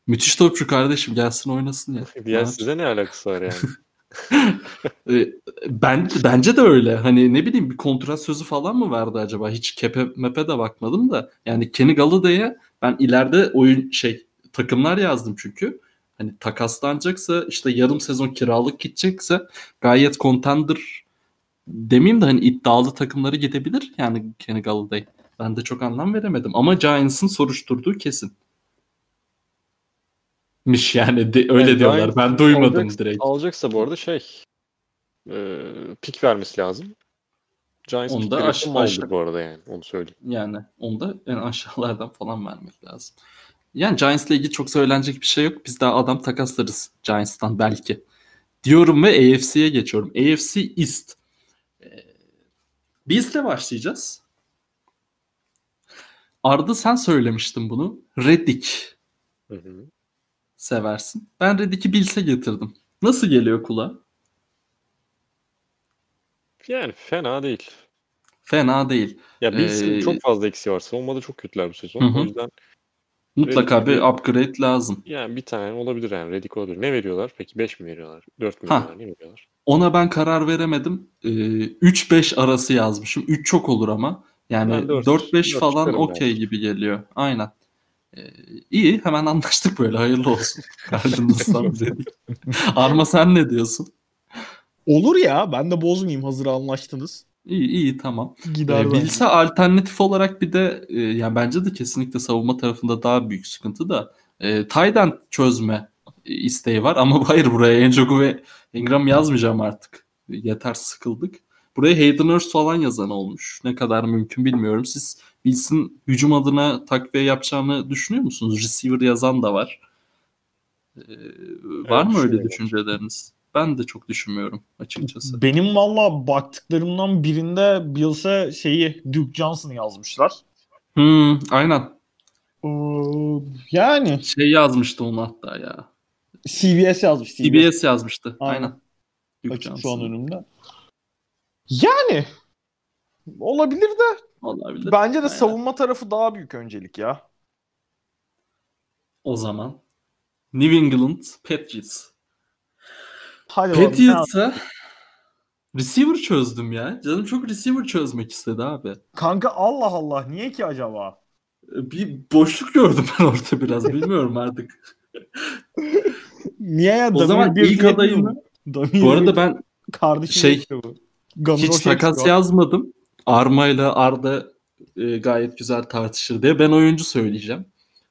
Müthiş topçu kardeşim gelsin oynasın ya. Diğer Ne size ne alakası var yani? Ee, Ben bence de öyle. Hani ne bileyim bir kontrat sözü falan mı verdi acaba? Hiç kepe mepe de bakmadım da. Yani Kenny Galladay'a ben ileride oyun şey takımlar yazdım çünkü. Hani takaslanacaksa işte yarım sezon kiralık gidecekse gayet contender demeyeyim de hani iddialı takımları gidebilir yani Kenny Galladay. Ben de çok anlam veremedim ama Giants'ın soruşturduğu kesin. Miş yani de- öyle Yani diyorlar. Giants Ben duymadım alacaksa- direkt. Alacaksa bu arada şey e, pik vermesi lazım. Giants Onu da verirse aş- maldır aşağı- bu arada yani. Onu söyleyeyim. Yani onu da en aşağılardan falan vermek lazım. Yani Giants'la ilgili çok söylenecek bir şey yok. Biz daha adam takaslarız Giants'tan belki. Diyorum ve AFC'ye geçiyorum. AFC East. Ee, Bizle başlayacağız. Arda sen söylemiştin bunu. Reddick Hı hı. seversin. Ben Reddick'i Bills'e getirdim. Nasıl geliyor kulağa? Yani fena değil. Fena değil. Ya Bills'in Ee, çok fazla eksiği var. Savunmada çok kötüler bu sezon. Hı hı. O yüzden Mutlaka bir upgrade lazım. yani bir tane olabilir yani. Reddick olabilir. Ne veriyorlar? Peki 5 mi veriyorlar? 4 mü Ha. veriyorlar? Ne veriyorlar? Ona ben karar veremedim. Ee, 3-5 arası yazmışım. 3 çok olur ama. Yani Ben dört- 4-5 dört falan okey gibi geliyor. Aynen. Ee, iyi hemen anlaştık böyle. Hayırlı olsun. Cardinals'tan dedik. Arma sen ne diyorsun? Olur ya ben de bozmayayım hazır anlaştınız. İyi iyi tamam. Gider Ee, bence. Bills'e alternatif olarak bir de e, yani bence de kesinlikle savunma tarafında daha büyük sıkıntı da e, end çözme e, isteği var ama hayır buraya Njoku ve Ingram yazmayacağım artık. Yeter sıkıldık. Buraya Hayden Hurst falan yazan olmuş. Ne kadar mümkün bilmiyorum. Siz Bills'in hücum adına takviye yapacağını düşünüyor musunuz? Receiver yazan da var. Ee, var mı öyle düşünceleriniz? Ben de çok düşünmüyorum açıkçası. Benim valla baktıklarımdan birinde Bills'e şeyi Duke Johnson'ı yazmışlar. Hmm, aynen. Ee, yani Şey yazmıştı onu hatta ya. CBS yazmış. CBS yazmıştı. Aynen. Aynen. Duke Açık şu an Johnson. önümde. Yani olabilir de Olabilir. bence de Aynen. savunma tarafı daha büyük öncelik ya. O zaman New England Patriots. Hadi. Patriots'a receiver çözdüm ya. Canım çok receiver çözmek istedi abi. Kanka Allah Allah niye ki acaba? Bir boşluk gördüm ben orada biraz. Bilmiyorum artık. Niye ya? O zaman ilk? Damir Bu arada ben kardeşim şey, bu. Gunnar hiç takas çıkıyor. yazmadım. Arma ile Arda e, gayet güzel tartışır diye. Ben oyuncu söyleyeceğim.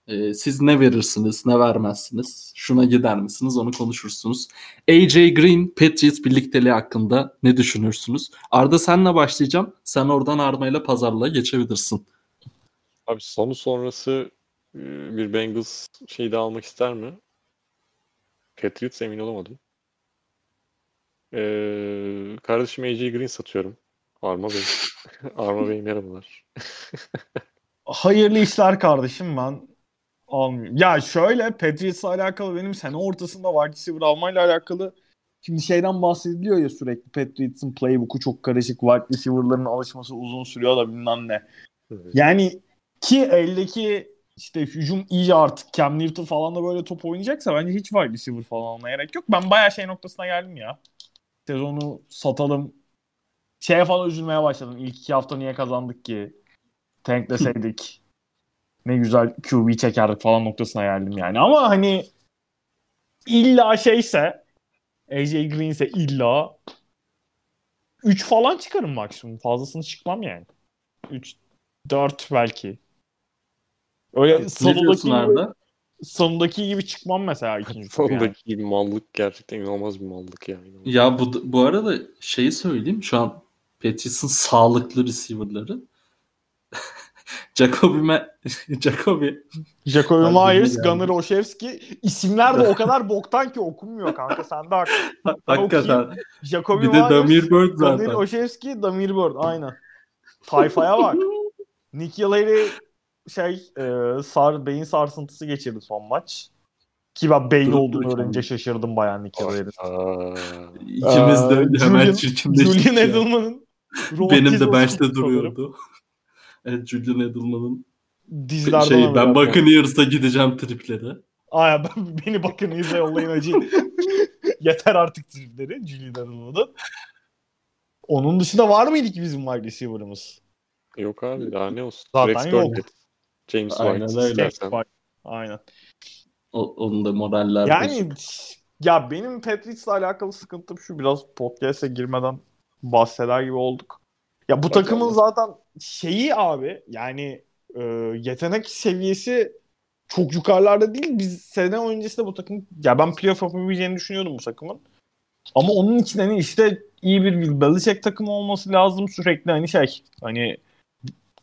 E, siz ne verirsiniz, ne vermezsiniz? Şuna gider misiniz? Onu konuşursunuz. AJ Green, Patriots birlikteliği hakkında ne düşünürsünüz? Arda senle başlayacağım. Sen oradan Arma ile pazarlığa geçebilirsin. Abi sonu sonrası e, bir Bengals şeyi de almak ister mi? Patriots emin olamadım. Ee, kardeşim AJ Green satıyorum. Arma Bey. Arma Bey merhabalar. Hayırlı işler kardeşim ben almıyorum. Ya şöyle Patriots'la alakalı benim sene ortasında wide receiver almayla alakalı şimdi şeyden bahsediliyor ya sürekli Patriots'ın playbook'u çok karışık. Wide receiver'ların alışması uzun sürüyor da bilmem ne. Yani ki eldeki işte hücum iyice artık Cam Newton falan da böyle top oynayacaksa bence hiç wide receiver falan almaya gerek yok. Ben bayağı şey noktasına geldim ya. Sezonu satalım. Şeye falan üzülmeye başladım. İlk iki hafta niye kazandık ki? Tankleseydik. ne güzel QB çekerdik falan noktasına geldim yani. Ama hani illa şeyse AJ Green ise illa 3 falan çıkarım maksimum. Fazlasını çıkmam yani. 3 4 belki. Öyle Ne sonundaki diyorsun gibi, Arda? sonundaki gibi çıkmam mesela ikinci tur yani. Sondaki gibi mallık gerçekten inanılmaz bir mallık ya. İnanılmaz. Ya bu, bu arada şeyi söyleyeyim. Şu an Patriots'ın sağlıklı receiver'ları. Jacoby, Me- Jacoby Jacoby Myers, yani. Gunnar Olszewski isimler de o kadar boktan ki okunmuyor kanka. Sen de haklısın. hakikaten. Jacoby Bir de Myers, Damir Bird Gunnar zaten. Olszewski, Damir Bird. Aynen. Tayfaya bak. Nick Yalari şey e, sar, beyin sarsıntısı geçirdi son maç. Ki ben beyin olduğunu öğrenince şaşırdım bayağı Nick Yalari'nin. Aa, İkimiz de Ee, hemen çirkinleştik Julian. Edelman'ın Benim de sanırım. duruyordu. Evet Julian Edelman'ın Dizlerden şey ben. Buccaneers'a gideceğim tripleri. Aa ben, beni bakın izle yollayın acı. Yeter artık tripleri Julian Edelman'ın. Onun dışında var mıydı ki bizim wide receiver'ımız? yok abi daha ne olsun. Zaten Rex yok. Burkhead, James Aynen White öyle. istersen. Aynen. O, onun da moraller Yani ya benim Patriots'la alakalı sıkıntım şu biraz podcast'e girmeden bahseder gibi olduk. Ya bu Bakalım. takımın zaten şeyi abi yani e, yetenek seviyesi çok yukarılarda değil. Biz sene öncesinde bu takım ya ben playoff yapabileceğini düşünüyordum bu takımın. Ama onun için hani işte iyi bir Bill Belichick takımı olması lazım sürekli hani şey hani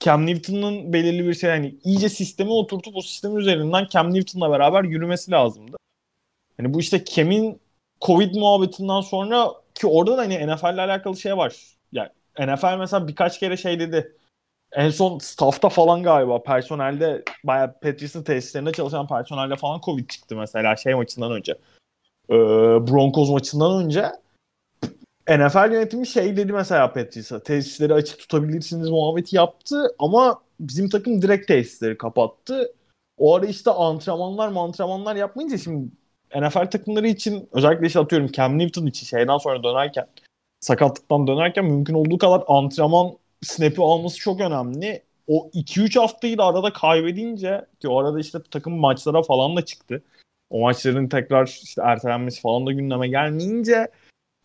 Cam Newton'un belirli bir şey hani iyice sisteme oturtup o sistemin üzerinden Cam Newton'la beraber yürümesi lazımdı. Hani bu işte Cam'in Covid muhabbetinden sonra ki orada da hani NFL'le alakalı şey var. Yani NFL mesela birkaç kere şey dedi. En son staffta falan galiba personelde bayağı Patriots'ın tesislerinde çalışan personelde falan Covid çıktı mesela şey maçından önce. e, Broncos maçından önce NFL yönetimi şey dedi mesela Patrice'a tesisleri açık tutabilirsiniz muhabbeti yaptı ama bizim takım direkt tesisleri kapattı. O ara işte antrenmanlar antrenmanlar yapmayınca şimdi NFL takımları için özellikle işte atıyorum Cam Newton için şeyden sonra dönerken sakatlıktan dönerken mümkün olduğu kadar antrenman snap'i alması çok önemli. O 2-3 haftayı da arada kaybedince ki o arada işte takım maçlara falan da çıktı. O maçların tekrar işte ertelenmesi falan da gündeme gelmeyince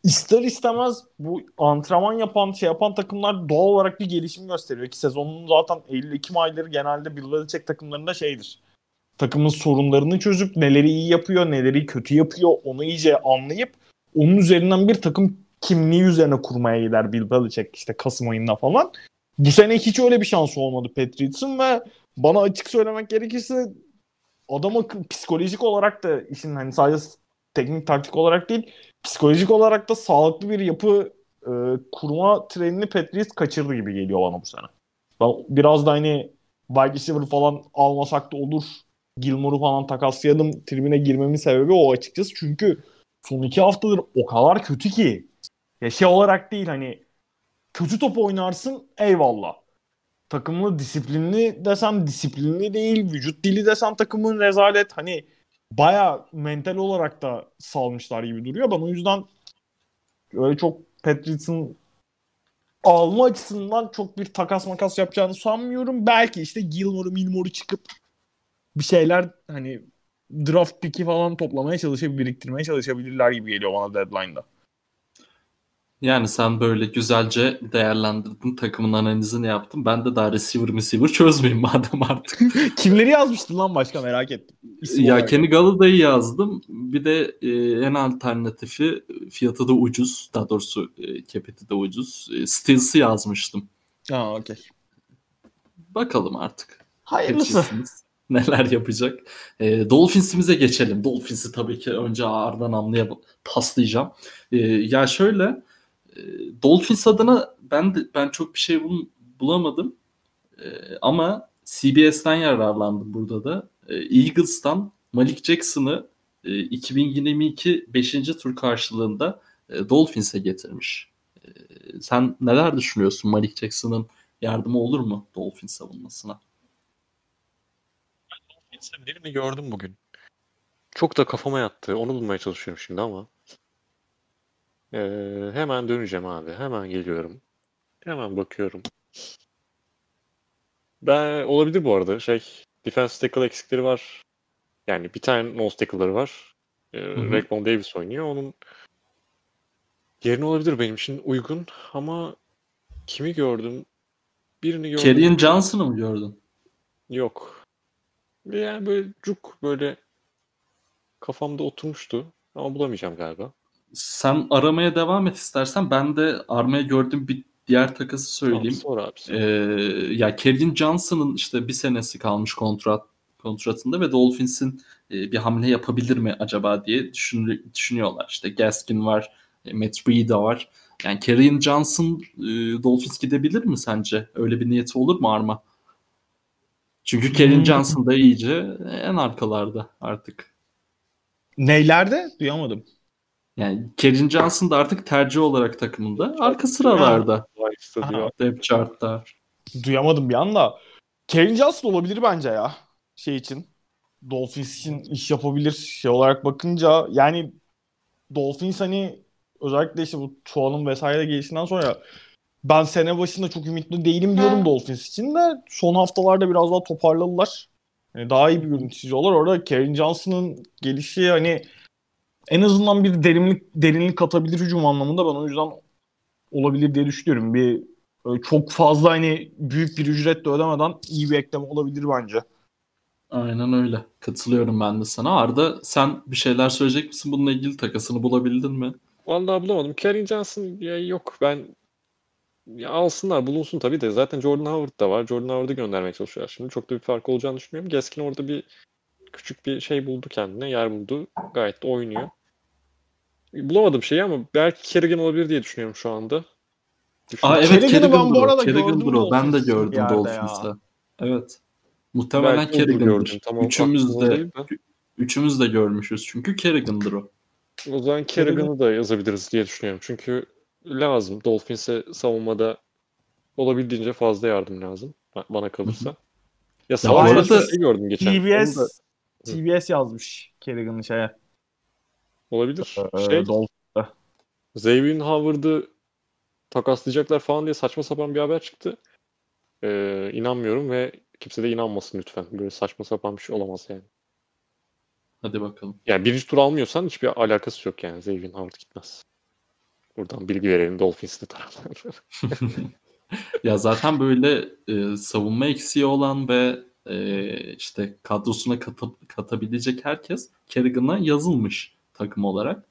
ister istemez bu antrenman yapan şey yapan takımlar doğal olarak bir gelişim gösteriyor ki sezonun zaten Eylül-Ekim ayları genelde Bill takımlarında şeydir. Takımın sorunlarını çözüp neleri iyi yapıyor, neleri kötü yapıyor onu iyice anlayıp onun üzerinden bir takım kimliği üzerine kurmaya gider Bill Belichick işte Kasım ayında falan. Bu sene hiç öyle bir şansı olmadı Patriots'ın ve bana açık söylemek gerekirse adam akıl psikolojik olarak da işin hani sadece teknik taktik olarak değil psikolojik olarak da sağlıklı bir yapı e, kurma trenini Patriots kaçırdı gibi geliyor bana bu sene. Ben biraz da hani wide receiver falan almasak da olur. Gilmore'u falan takaslayalım tribüne girmemin sebebi o açıkçası. Çünkü son iki haftadır o kadar kötü ki. Ya şey olarak değil hani kötü top oynarsın eyvallah. Takımlı disiplinli desem disiplinli değil. Vücut dili desem takımın rezalet. Hani baya mental olarak da salmışlar gibi duruyor. Ben o yüzden öyle çok Patriots'ın alma açısından çok bir takas makas yapacağını sanmıyorum. Belki işte Gilmore'u Milmore'u çıkıp bir şeyler hani draft pick'i falan toplamaya çalışıp biriktirmeye çalışabilirler gibi geliyor bana deadline'da. Yani sen böyle güzelce değerlendirdin, takımın analizini yaptın. Ben de daha receiver receiver çözmeyeyim madem artık. Kimleri yazmıştın lan başka merak ettim. İsim ya. Kenny Galladay'ı yazdım. Bir de e, en alternatifi fiyatı da ucuz. Daha doğrusu e, kepeti de ucuz. E, Stills'ı yazmıştım. Ha okey. Bakalım artık. Hayırlısı. Neler yapacak. E, Dolphins'imize geçelim. Dolphins'i tabii ki önce ağırdan amlıya paslayacağım. E, ya şöyle Dolphins adına ben de, ben çok bir şey bul- bulamadım. E, ama CBS'ten yararlandım burada da. E, Eagles'tan Malik Jackson'ı e, 2022 5. tur karşılığında e, Dolphins'e getirmiş. E, sen neler düşünüyorsun Malik Jackson'ın yardımı olur mu Dolphins savunmasına? Neyse, birini gördüm bugün. Çok da kafama yattı. Onu bulmaya çalışıyorum şimdi ama. Ee, hemen döneceğim abi. Hemen geliyorum. Hemen bakıyorum. Ben olabilir bu arada. Şey, defense tackle eksikleri var. Yani bir tane nose tackle'ları var. Ee. Raekwon Davis oynuyor. Onun yerine olabilir benim için uygun ama kimi gördüm? Birini gördüm. Kerryon Johnson'ı mı gördün? Yok. Yani böyle cuk böyle kafamda oturmuştu ama bulamayacağım galiba. Sen aramaya devam et istersen. Ben de aramaya gördüğüm bir diğer takası söyleyeyim. Tamam, sor abi. sor. Ee, ya Kerryon Johnson'ın işte bir senesi kalmış kontrat kontratında ve Dolphins'in e, bir hamle yapabilir mi acaba diye düşün, düşünüyorlar. İşte Gaskin var, e, Matt Breida var. Yani Kerryon Johnson e, Dolphins gidebilir mi sence? Öyle bir niyeti olur mu Arma? Çünkü Kerryon Hmm. Johnson da iyice en arkalarda artık. Neylerde? Duyamadım. Yani Kerryon Johnson da artık tercih olarak takımında. Arka sıralarda. Depth chart'ta. Duyamadım bir anda. Kevin Johnson olabilir bence ya. Şey için. Dolphins için iş yapabilir şey olarak bakınca. Yani Dolphins hani özellikle işte bu Tua'nın vesaire gelişinden sonra ben sene başında çok ümitli değilim diyorum Dolphins için de son haftalarda biraz daha toparladılar. Yani daha iyi bir görüntü çiziyorlar. Orada Kevin Johnson'ın gelişi hani en azından bir derinlik derinlik katabilir hücum anlamında ben o yüzden olabilir diye düşünüyorum. Bir çok fazla hani büyük bir ücret de ödemeden iyi bir ekleme olabilir bence. Aynen öyle. Katılıyorum ben de sana. Arda sen bir şeyler söyleyecek misin? Bununla ilgili takasını bulabildin mi? Vallahi bulamadım. Kerry Johnson ya yok ben ya alsınlar bulunsun tabii de zaten Jordan Howard da var. Jordan Howard'ı göndermeye çalışıyorlar şimdi. Çok da bir fark olacağını düşünmüyorum. Gaskin orada bir küçük bir şey buldu kendine. Yer buldu. Gayet de oynuyor. Bulamadım şeyi ama belki Kerrigan olabilir diye düşünüyorum şu anda. Aa Düşünüyorum. evet Kerrigan'ı ben Kerrigan bu Bro. arada Kerrigan gördüm Bro. Ben de gördüm Dolphins'ta. Evet. Muhtemelen Belki Kerrigan'dır. Tamam, Üçümüz de de. üçümüz de görmüşüz çünkü Kerrigan'dır o. O zaman Kerrigan'ı da yazabiliriz diye düşünüyorum. Çünkü lazım. Dolphins'e savunmada olabildiğince fazla yardım lazım. ba- Bana kalırsa. Ya bu savaş arada arada gördüm geçen. TBS TBS yazmış Kerrigan'ın şeye. olabilir. Ee, Şey, Dolph- Xavier Howard'ı takaslayacaklar falan diye saçma sapan bir haber çıktı. Ee, inanmıyorum ve kimse de inanmasın lütfen. Böyle saçma sapan bir şey olamaz yani. Hadi bakalım. Yani birinci tur almıyorsan hiçbir alakası yok yani. Xavier Howard gitmez. Buradan bilgi verelim Dolphins'li taraftarlara. Ya zaten böyle e, savunma eksiği olan ve e, işte kadrosuna katıp, katabilecek herkes Kerrigan'a yazılmış takım olarak.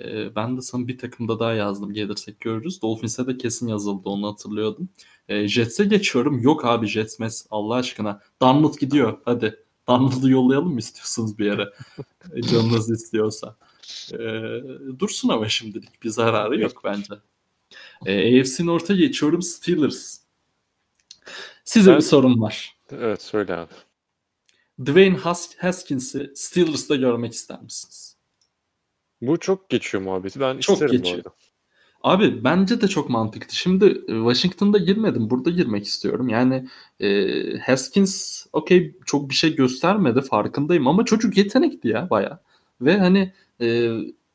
E, ben de sana bir takımda daha yazdım. Gelirsek görürüz. Dolphins'e de kesin yazıldı. Onu hatırlıyordum. E, Jets'e geçiyorum. Yok abi Jets mes Allah aşkına. Darnold gidiyor. Hadi. Darnold'u yollayalım mı istiyorsunuz bir yere? E, Canınız istiyorsa. E, dursun ama şimdilik bir zararı yok bence. E, AFC North'a geçiyorum. Steelers. Size Ben- bir sorum var. Evet söyle abi. Dwayne Has- Haskins'i Steelers'ta görmek ister misiniz? Bu çok geçiyor muhabbeti. Ben Çok isterim bu geçiyor. arada. Abi bence de çok mantıklı. Şimdi e, Washington'da girmedim. Burada girmek istiyorum. Yani e, Haskins okey çok bir şey göstermedi farkındayım ama çocuk yetenekli ya baya. Ve hani e,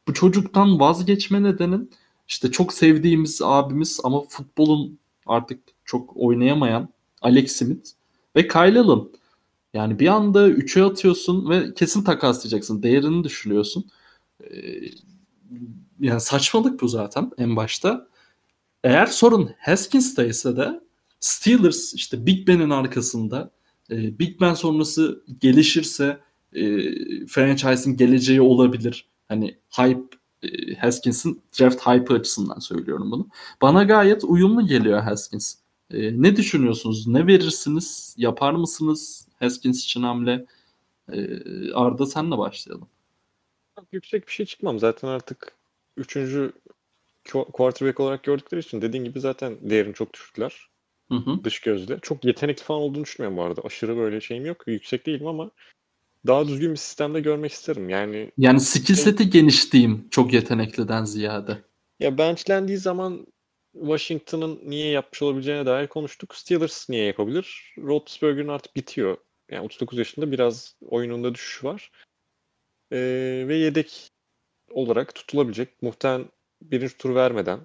bu çocuktan vazgeçme nedenin işte çok sevdiğimiz abimiz ama futbolun artık çok oynayamayan Alex Smith ve Kyle. Yani bir anda 3'e atıyorsun ve kesin takaslayacaksın. Değerini düşürüyorsun. E, yani saçmalık bu zaten en başta. Eğer sorun Haskins'ta ise de Steelers işte Big Ben'in arkasında e, Big Ben sonrası gelişirse e, franchise'in geleceği olabilir. Hani hype e, Haskins'in draft hype açısından söylüyorum bunu. Bana gayet uyumlu geliyor Haskins. E, ne düşünüyorsunuz? Ne verirsiniz? Yapar mısınız Haskins için hamle? E, Arda senle başlayalım. Yüksek bir şey çıkmam. Zaten artık üçüncü qu- quarterback olarak gördükleri için dediğin gibi zaten değerini çok düşürdüler. Hı hı. Dış gözle. Çok yetenekli falan olduğunu düşünmüyorum bu arada. Aşırı böyle şeyim yok. Yüksek değilim ama daha düzgün bir sistemde görmek isterim. Yani Yani skill seti geniş diyeyim çok yetenekliden ziyade. ya benchlendiği zaman Washington'ın niye yapmış olabileceğine dair konuştuk. Steelers niye yapabilir? Roethlisberger'ın artık bitiyor. Yani 39 yaşında biraz oyununda düşüş var. Ee, ve yedek olarak tutulabilecek muhtemelen birinci tur vermeden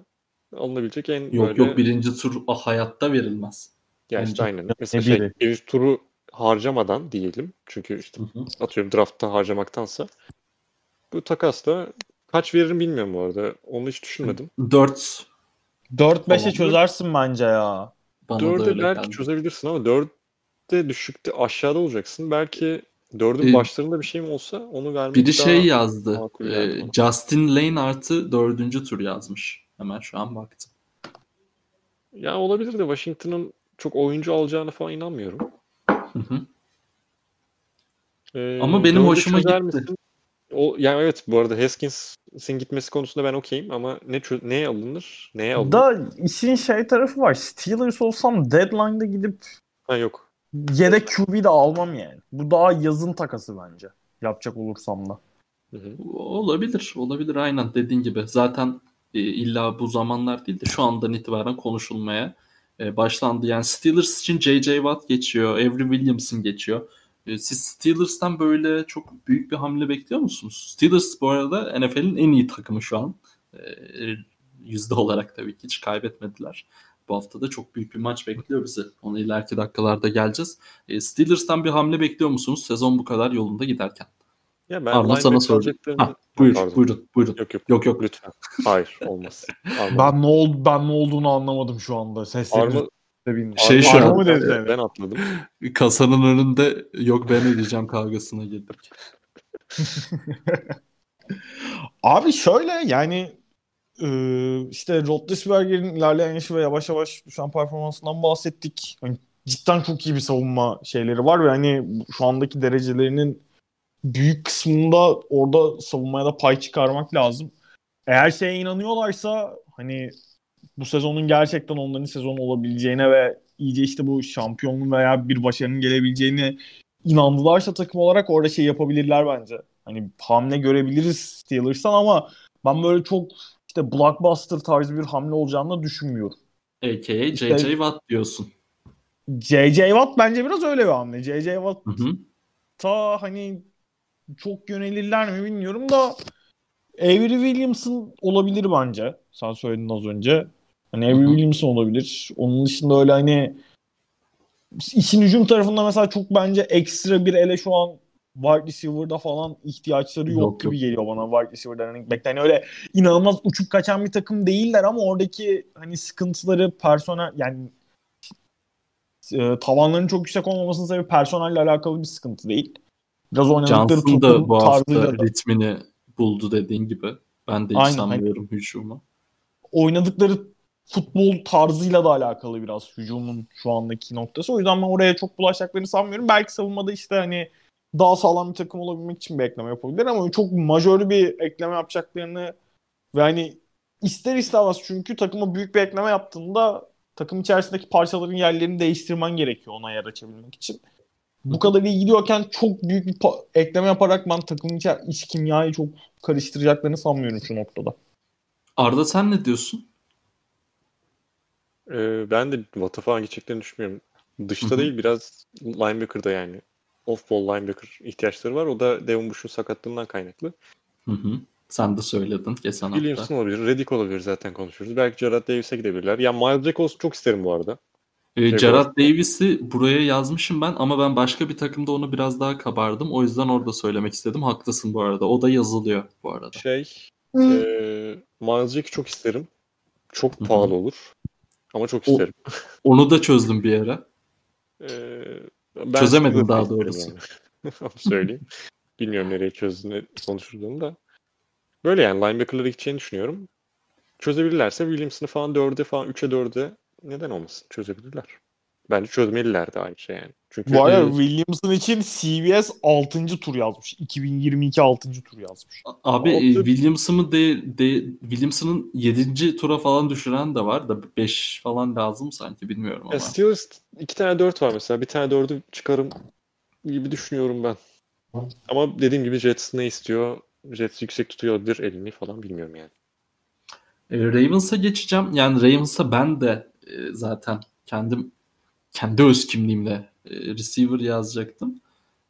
alınabilecek en Yok böyle yok birinci tur hayatta verilmez. ya işte aynen. Mesela şey, biri? birinci turu harcamadan diyelim. Çünkü işte Hı hı. atıyorum draftta harcamaktansa bu takasla kaç veririm bilmiyorum bu arada. Onu hiç düşünmedim. 4 4-5'e Tamam. çözersin bence ya. bana da Dörde öyle belki geldi. çözebilirsin ama dörtte düşükte aşağıda olacaksın. Belki dördün Ee, başlarında bir şeyim olsa onu vermek Biri daha şey yazdı. e. Justin Lane artı dördüncü tur yazmış. Hemen şu an baktım. Ya olabilir de Washington'ın çok oyuncu alacağını falan inanmıyorum. Hı hı. Ee, Ama benim hoşuma gitti. misin? O, yani evet bu arada Haskins'in gitmesi konusunda ben okeyim ama ne neye alınır? Neye alınır? Da işin şey tarafı var. Steelers olsam deadline'da gidip Ha yok. yedek QB de almam yani. Bu daha yazın takası bence. Yapacak olursam da. Hı hı. Olabilir. Olabilir aynen dediğin gibi. Zaten e, illa bu zamanlar değil de şu andan itibaren konuşulmaya e, başlandı. Yani Steelers için J.J. Watt geçiyor. Avery Williamson geçiyor. E, siz Steelers'tan böyle çok büyük bir hamle bekliyor musunuz? Steelers bu arada NFL'in en iyi takımı şu an. E, yüzde olarak tabii ki hiç kaybetmediler. Bu hafta da çok büyük bir maç bekliyor bizi. Ona ileriki dakikalarda geleceğiz. E, Steelers'tan bir hamle bekliyor musunuz? Sezon bu kadar yolunda giderken. Ya ben Arma sana alacaklarını- Ha, buyur, Pardon. buyurun, buyurun. Yok yok. Yok yok. Lütfen. Hayır olmaz. Arma. Ben ne oldu ben ne olduğunu anlamadım şu anda. Seslerini Arma, bilmiyorum. Şey şu an- mı ben atladım. Kasanın önünde yok ben ödeyeceğim kavgasına girdik. Abi şöyle yani e, işte Roethlisberger'in ilerleyen yaşı ve yavaş yavaş düşen performansından bahsettik. Hani cidden çok iyi bir savunma şeyleri var ve hani şu andaki derecelerinin büyük kısmında orada savunmaya da pay çıkarmak lazım. Eğer şeye inanıyorlarsa hani bu sezonun gerçekten onların sezonu olabileceğine ve iyice işte bu şampiyonluğun veya bir başarının gelebileceğine inandılarsa takım olarak orada şey yapabilirler bence. hani hamle görebiliriz Steelers'tan ama ben böyle çok işte blockbuster tarzı bir hamle olacağını düşünmüyorum. A.K.A. İşte- J.J. Watt diyorsun. J.J. Watt bence biraz öyle bir hamle. J.J. Watt Hı hı. ta hani çok yönelirler mi bilmiyorum da Avery Williamson olabilir bence. Sen söyledin az önce. Hani Avery. Williamson olabilir. Onun dışında öyle hani işin hücum tarafında mesela çok bence ekstra bir ele şu an wide receiver'da falan ihtiyaçları yok, Yok, gibi yok. geliyor bana wide receiver'dan. Hani bekle- hani öyle inanılmaz uçup kaçan bir takım değiller ama oradaki hani sıkıntıları personel yani e, tavanların çok yüksek olmamasının sebebi personelle alakalı bir sıkıntı değil. Biraz oynadıkları Johnson da bu hafta da. ritmini buldu dediğin gibi. Ben de hiç Aynen, hani- sanmıyorum hücumu. oynadıkları futbol tarzıyla da alakalı biraz hücumun şu andaki noktası. O yüzden ben oraya çok bulaşacaklarını sanmıyorum. Belki savunmada işte hani daha sağlam bir takım olabilmek için bir ekleme yapabilir ama çok majör bir ekleme yapacaklarını ve hani ister istemez çünkü takıma büyük bir ekleme yaptığında takım içerisindeki parçaların yerlerini değiştirmen gerekiyor ona yer açabilmek için. Bu kadar iyi gidiyorken çok büyük bir ekleme yaparak ben takımın içi, iç kimyayı çok karıştıracaklarını sanmıyorum şu noktada. Arda sen ne diyorsun? Ee, ben de Watt'a falan gideceklerini düşünmüyorum. Dışta Hı hı. değil biraz linebacker'da yani. Off-ball linebacker ihtiyaçları var. O da Devin Bush'un sakatlığından kaynaklı. Hı hı. Sen de söyledin geçen hafta. Williamson olabilir. Reddick olabilir zaten konuşuyoruz. Belki Jarrett Davis'e gidebilirler. Ya Miles Jack olsun çok isterim bu arada. Ee, Gerard Davis'i buraya yazmışım ben ama ben başka bir takımda onu biraz daha kabardım. O yüzden orada söylemek istedim. Haklısın bu arada. O da yazılıyor bu arada. Şey, eee Miles Jack'i çok isterim. Çok Hı hı. pahalı olur. Ama çok O- isterim. Onu da çözdüm bir ara. Ben Çözemedim daha doğrusu. yani. Söyleyeyim. Bilmiyorum nereye çözdüğünü konuşurduğunu da. Böyle yani linebacker'lara gideceğini düşünüyorum. Çözebilirlerse Williamson'ı falan 4'e falan 3'e 4'e neden olmasın? Çözebilirler. Bence çözmeliler de aynı şey yani. Çünkü Bu arada Evet. Williamson için CBS 6. tur yazmış. 2022 6. tur yazmış. Abi e, Williamson'ı de, de Williamson'ın 7. tura falan düşüren de var da 5 falan lazım sanki bilmiyorum ama. Ya Steelers iki tane 4 var mesela. Bir tane 4'ü çıkarım gibi düşünüyorum ben. Ama dediğim gibi Jets ne istiyor? Jets yüksek tutuyor olabilir elini falan bilmiyorum yani. E, Ravens'a geçeceğim. Yani Ravens'a ben de e, zaten kendim kendi öz kimliğimle e, receiver yazacaktım.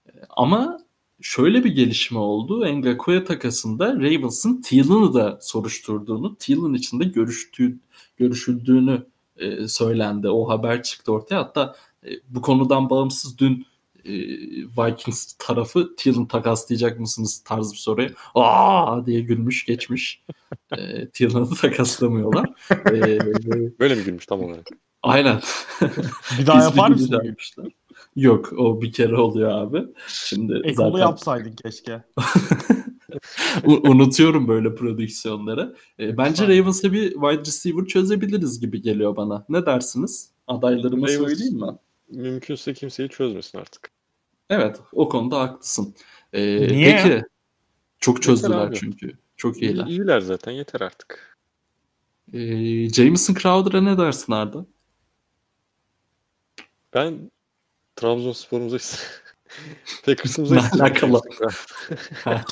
E, ama şöyle bir gelişme oldu. Ngakoue takasında Ravens'ın Thiel'ını da soruşturduğunu, Thiel'ın içinde görüştüğü, görüşüldüğünü e, söylendi. O haber çıktı ortaya. Hatta e, bu konudan bağımsız dün e, Vikings tarafı Thiel'ın takaslayacak mısınız tarzı bir soruya aa diye gülmüş geçmiş. e, takaslamıyorlar. E, Böyle mi gülmüş tam olarak? aynen. Bir daha yapar mısın? Yok o bir kere oluyor abi. Şimdi Ekolu zaten yapsaydın keşke. u- unutuyorum böyle prodüksiyonları. E, bence. Ravens'a bir wide receiver çözebiliriz gibi geliyor bana. Ne dersiniz? Adaylarıma Ravens- söyleyeyim mi? Mümkünse kimseyi çözmesin artık. Evet o konuda haklısın. E, Niye peki çok çözdüler çünkü. Çok İyi, iyiler. iyiler zaten yeter artık. E, Jameson Crowder'a ne dersin Arda? Ben Trabzonspor'umuza Packers'ımıza alakalı?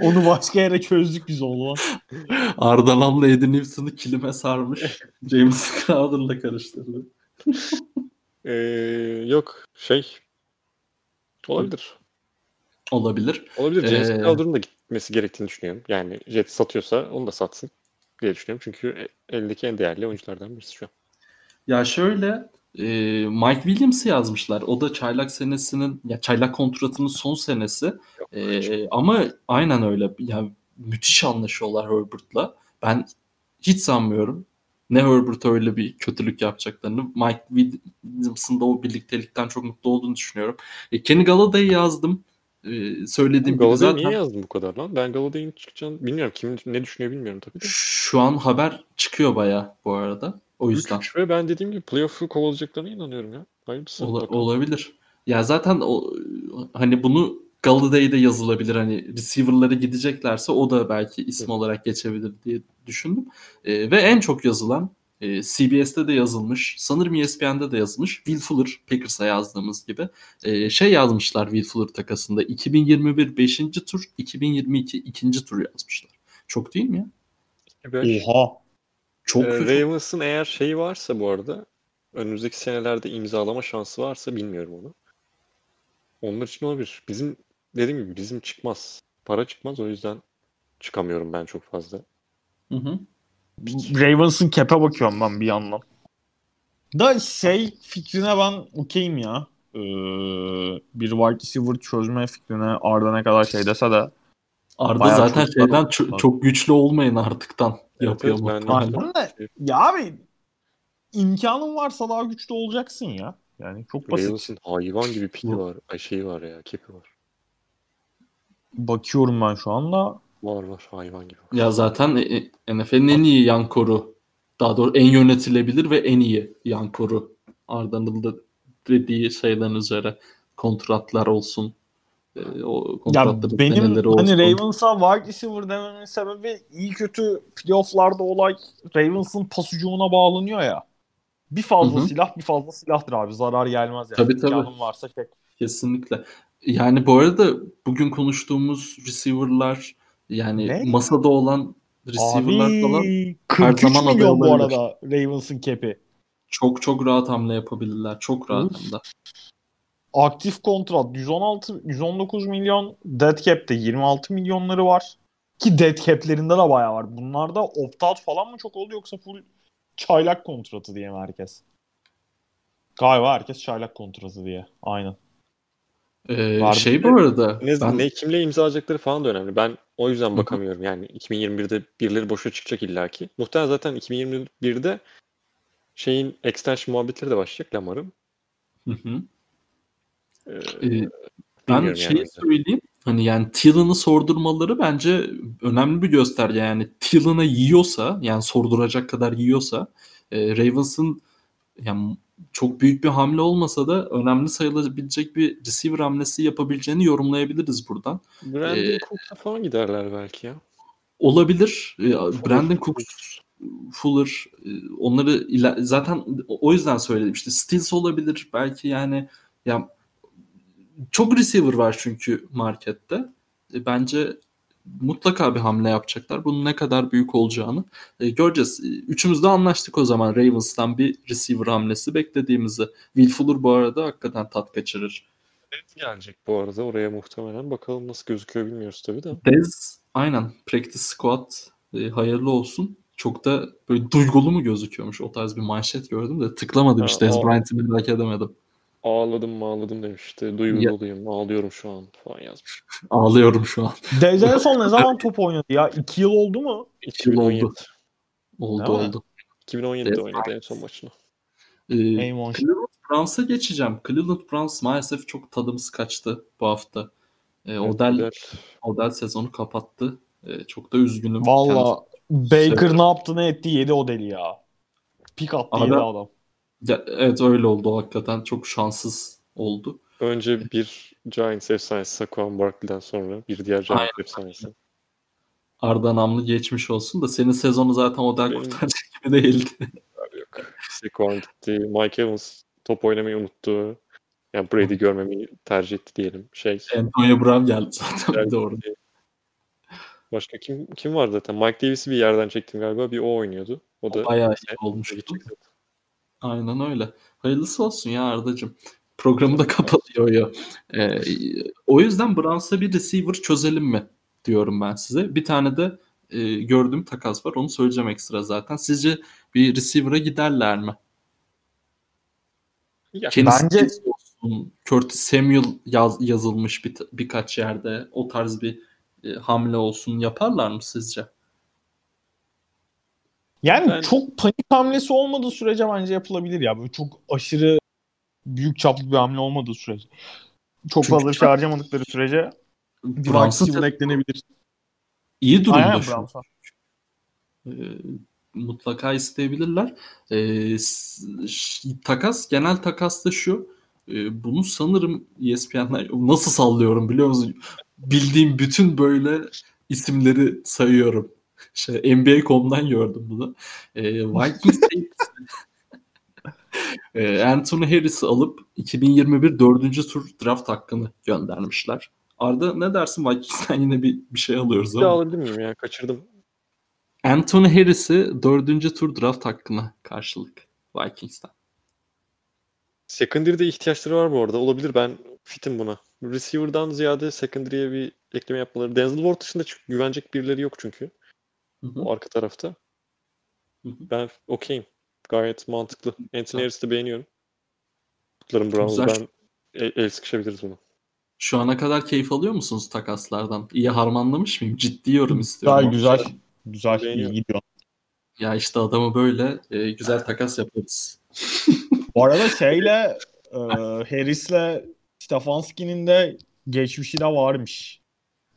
Onu başka yere çözdük biz oğlum. Arda Lam'la Eddie Newson'ı kilime sarmış. Jameson Crowder'la karıştırdı. Ee, yok şey olabilir. Olabilir. Olabilir. James Ee, Crowder'ın da gitmesi gerektiğini düşünüyorum. Yani Jet satıyorsa onu da satsın diye düşünüyorum. Çünkü e- eldeki en değerli oyunculardan birisi şu an. Ya şöyle e, Mike Williams'ı yazmışlar. O da çaylak senesinin ya çaylak kontratının son senesi. E, ama aynen öyle. Ya müthiş anlaşıyorlar Herbert'la. Ben hiç sanmıyorum. Ne Herbert öyle bir kötülük yapacaklarını. Mike Williams'ın da o birliktelikten çok mutlu olduğunu düşünüyorum. E, Kenny Galladay'ı yazdım. E, söylediğim gibi Galaday'ı zaten niye yazdın bu kadar lan? Ben Galaday'ın çıkacağını bilmiyorum. Kim ne düşünüyor bilmiyorum tabii de. şu an haber çıkıyor baya bu arada. O yüzden. 3 ve ben dediğim gibi playoff'u kovalayacaklarına inanıyorum ya. Hayırlısı. Ola- bakalım. olabilir. Ya zaten o hani bunu Galladay'de yazılabilir hani receiver'lara gideceklerse o da belki isim Evet. olarak geçebilir diye düşündüm. Ee, ve en çok yazılan E, CBS'te de yazılmış. Sanırım ESPN'de de yazılmış. Will Fuller Packers'a yazdığımız gibi. E, şey yazmışlar Will Fuller takasında. 2021 5. tur, 2022 2. tur yazmışlar. Çok değil mi ya? Beş. Oha. Çok Ee, kötü. Ravens'ın eğer şeyi varsa bu arada önümüzdeki senelerde imzalama şansı varsa bilmiyorum onu. Onlar için olabilir. Bizim dediğim gibi bizim çıkmaz. Para çıkmaz o yüzden çıkamıyorum ben çok fazla. Hı hı. Ravens'ın cap'e bakıyorum ben bir yandan. Da şey fikrine ben okeyim ya. Ee, bir wide receiver çözme fikrine Arda ne kadar şey dese de. Arda Bayağı zaten çocuklar şeyden oldu. ço- çok güçlü olmayın artıktan Evet, yapıyor evet, muhtemelen. öyle. Aynen de ya abi imkanın varsa daha güçlü olacaksın ya. Yani çok basit. Ravens'ın hayvan gibi piki Bu- var. Ay şeyi var ya, kepi var. Bakıyorum ben şu anda. Var var hayvan gibi. Ya zaten e, e, NFL'in en iyi yan koru. Daha doğrusu en yönetilebilir ve en iyi yan koru. Arda'nın da dediği şeyden üzere kontratlar olsun. E, o Ya kontratların benim seneleri olsun. hani Ravens'a wide receiver dememin sebebi iyi kötü playofflarda olay Ravens'ın pas ucumuna bağlanıyor ya. Bir fazla Hı hı. silah bir fazla silahtır abi. Zarar gelmez yani. Tabii, tabii. İmkanın varsa çek. Kesinlikle. Yani bu arada bugün konuştuğumuz receiver'lar yani Ne? masada olan receiver'lar falan Abi 43 zaman aday milyon bu arada Ravens'ın cap'i. çok çok rahat hamle yapabilirler. Çok rahat hem de. Aktif kontrat 116 119 milyon. Dead cap'te 26 milyonları var. Ki dead cap'lerinde de bayağı var. Bunlarda opt-out falan mı çok oldu yoksa full çaylak kontratı diye mi herkes? Galiba herkes çaylak kontratı diye. Aynen. Ee, Vardı. şey bu arada Ne, ben ne kimle imza alacakları falan da önemli. Ben o yüzden bakamıyorum. Yani 2021'de birileri boşa çıkacak illaki. Muhtemelen zaten 2021'de şeyin extension muhabbetleri de başlayacak Lamar'ın. Hı hı. Ee, Ee, ben şeyi yani. söyleyeyim. Hani yani Thiel'ını sordurmaları bence önemli bir gösterge. Yani Thiel'ını yiyorsa yani sorduracak kadar yiyorsa e, Ravens'ın yani çok büyük bir hamle olmasa da önemli sayılabilecek bir receiver hamlesi yapabileceğini yorumlayabiliriz buradan. Brandon Ee, Cooks'a falan giderler belki ya. Olabilir. E, Brandon Cooks, Fuller onları zaten o yüzden söyledim işte Stills olabilir belki yani ya çok receiver var çünkü markette. E, bence mutlaka bir hamle yapacaklar. Bunun ne kadar büyük olacağını e, göreceğiz. E, Üçümüz de anlaştık o zaman Ravens'tan bir receiver hamlesi beklediğimizi. Will Fuller bu arada hakikaten tat kaçırır. Evet gelecek bu arada oraya muhtemelen. Bakalım nasıl gözüküyor bilmiyoruz tabii de. Dez aynen practice squad e, hayırlı olsun. Çok da böyle duygulu mu gözüküyormuş o tarz bir manşet gördüm de tıklamadım Ha, işte Dez Bryant'ı merak edemedim. Ağladım mı ağladım demişti. Duyguluyum, ağlıyorum şu an falan yazmış. Ağlıyorum şu an. En son ne zaman top oynadı ya? 2 yıl oldu mu? İki yıl 2017. oldu. Oldu Değil mi? oldu. 2017'de Evet. oynadı en son maçını. Ee. Cleveland Browns'a geçeceğim. Cleveland Browns maalesef çok tadımız kaçtı bu hafta. Ee, Odell, Güzel. Odell sezonu kapattı. Ee, çok da üzgünüm. Valla Baker Şey- ne yaptı ne etti yedi o deli ya. Pik attı Abi- yedi adam. Ya, evet öyle oldu hakikaten. Çok şanssız oldu. Önce bir Giants efsanesi Saquon Barkley'den sonra bir diğer Giants Aynen. efsanesi. Arda Namlı geçmiş olsun da senin sezonu zaten Odell Benim- kurtaracak gibi değildi. Yok. Saquon gitti. Mike Evans top oynamayı unuttu. Yani Brady görmemeyi tercih etti diyelim. Şey, Antonio Brown geldi zaten bir de orada. Başka kim kim var zaten? Mike Davis'i bir yerden çektim galiba. Bir o oynuyordu. O da Bayağı iyi Evet, olmuştu. Aynen öyle. Hayırlısı olsun ya Arda'cığım. Programı da kapatıyor ya. Ee, o yüzden Browns'a bir receiver çözelim mi diyorum ben size. Bir tane de e, gördüğüm takas var. Onu söyleyeceğim ekstra zaten. Sizce bir receiver'a giderler mi? Ya, Kenny Bence- olsun, Curtis Samuel yaz, yazılmış bir, birkaç yerde. O tarz bir e, hamle olsun. Yaparlar mı sizce? Yani Ben- çok panik hamlesi olmadığı sürece bence yapılabilir ya. Böyle çok aşırı büyük çaplı bir hamle olmadığı sürece. Çok Çünkü fazla şey harcamadıkları sürece receiver eklenebilir. iyi durumda Aynen şu an. Browns'a. E, mutlaka isteyebilirler. E, ş- takas, genel takas da şu. E, bunu sanırım ESPN'ler nasıl sallıyorum biliyor musun? Bildiğim bütün böyle isimleri sayıyorum. Şey, NBA.com'dan gördüm bunu. E, Vikings e, Anthony Harris'i alıp 2021 4. tur draft hakkını göndermişler. Arda ne dersin Vikings'ten yine bir, bir şey alıyoruz Bir ama. alabilir miyim ya? Kaçırdım. Anthony Harris'i 4. tur draft hakkına karşılık Vikings'ten. Secondary'de ihtiyaçları var bu arada. Olabilir ben fitim buna. Receiver'dan ziyade secondary'e bir ekleme yapmaları. Denzel Ward dışında güvenecek birileri yok çünkü. Hı hı. O arka tarafta. Hı hı. Ben okeyim. Gayet mantıklı. Anthony Harris'i de beğeniyorum. Kutlarım Browns'u Güzel. ben el, el sıkışabiliriz buna. Şu ana kadar keyif alıyor musunuz takaslardan? İyi harmanlamış mıyım? Ciddi yorum istiyorum. Güzel güzel. Güzel iyi gidiyor. Ya işte adamı böyle e, güzel takas yaparız. Bu arada şeyle e, Harris'le Stefanski'nin de geçmişi de varmış.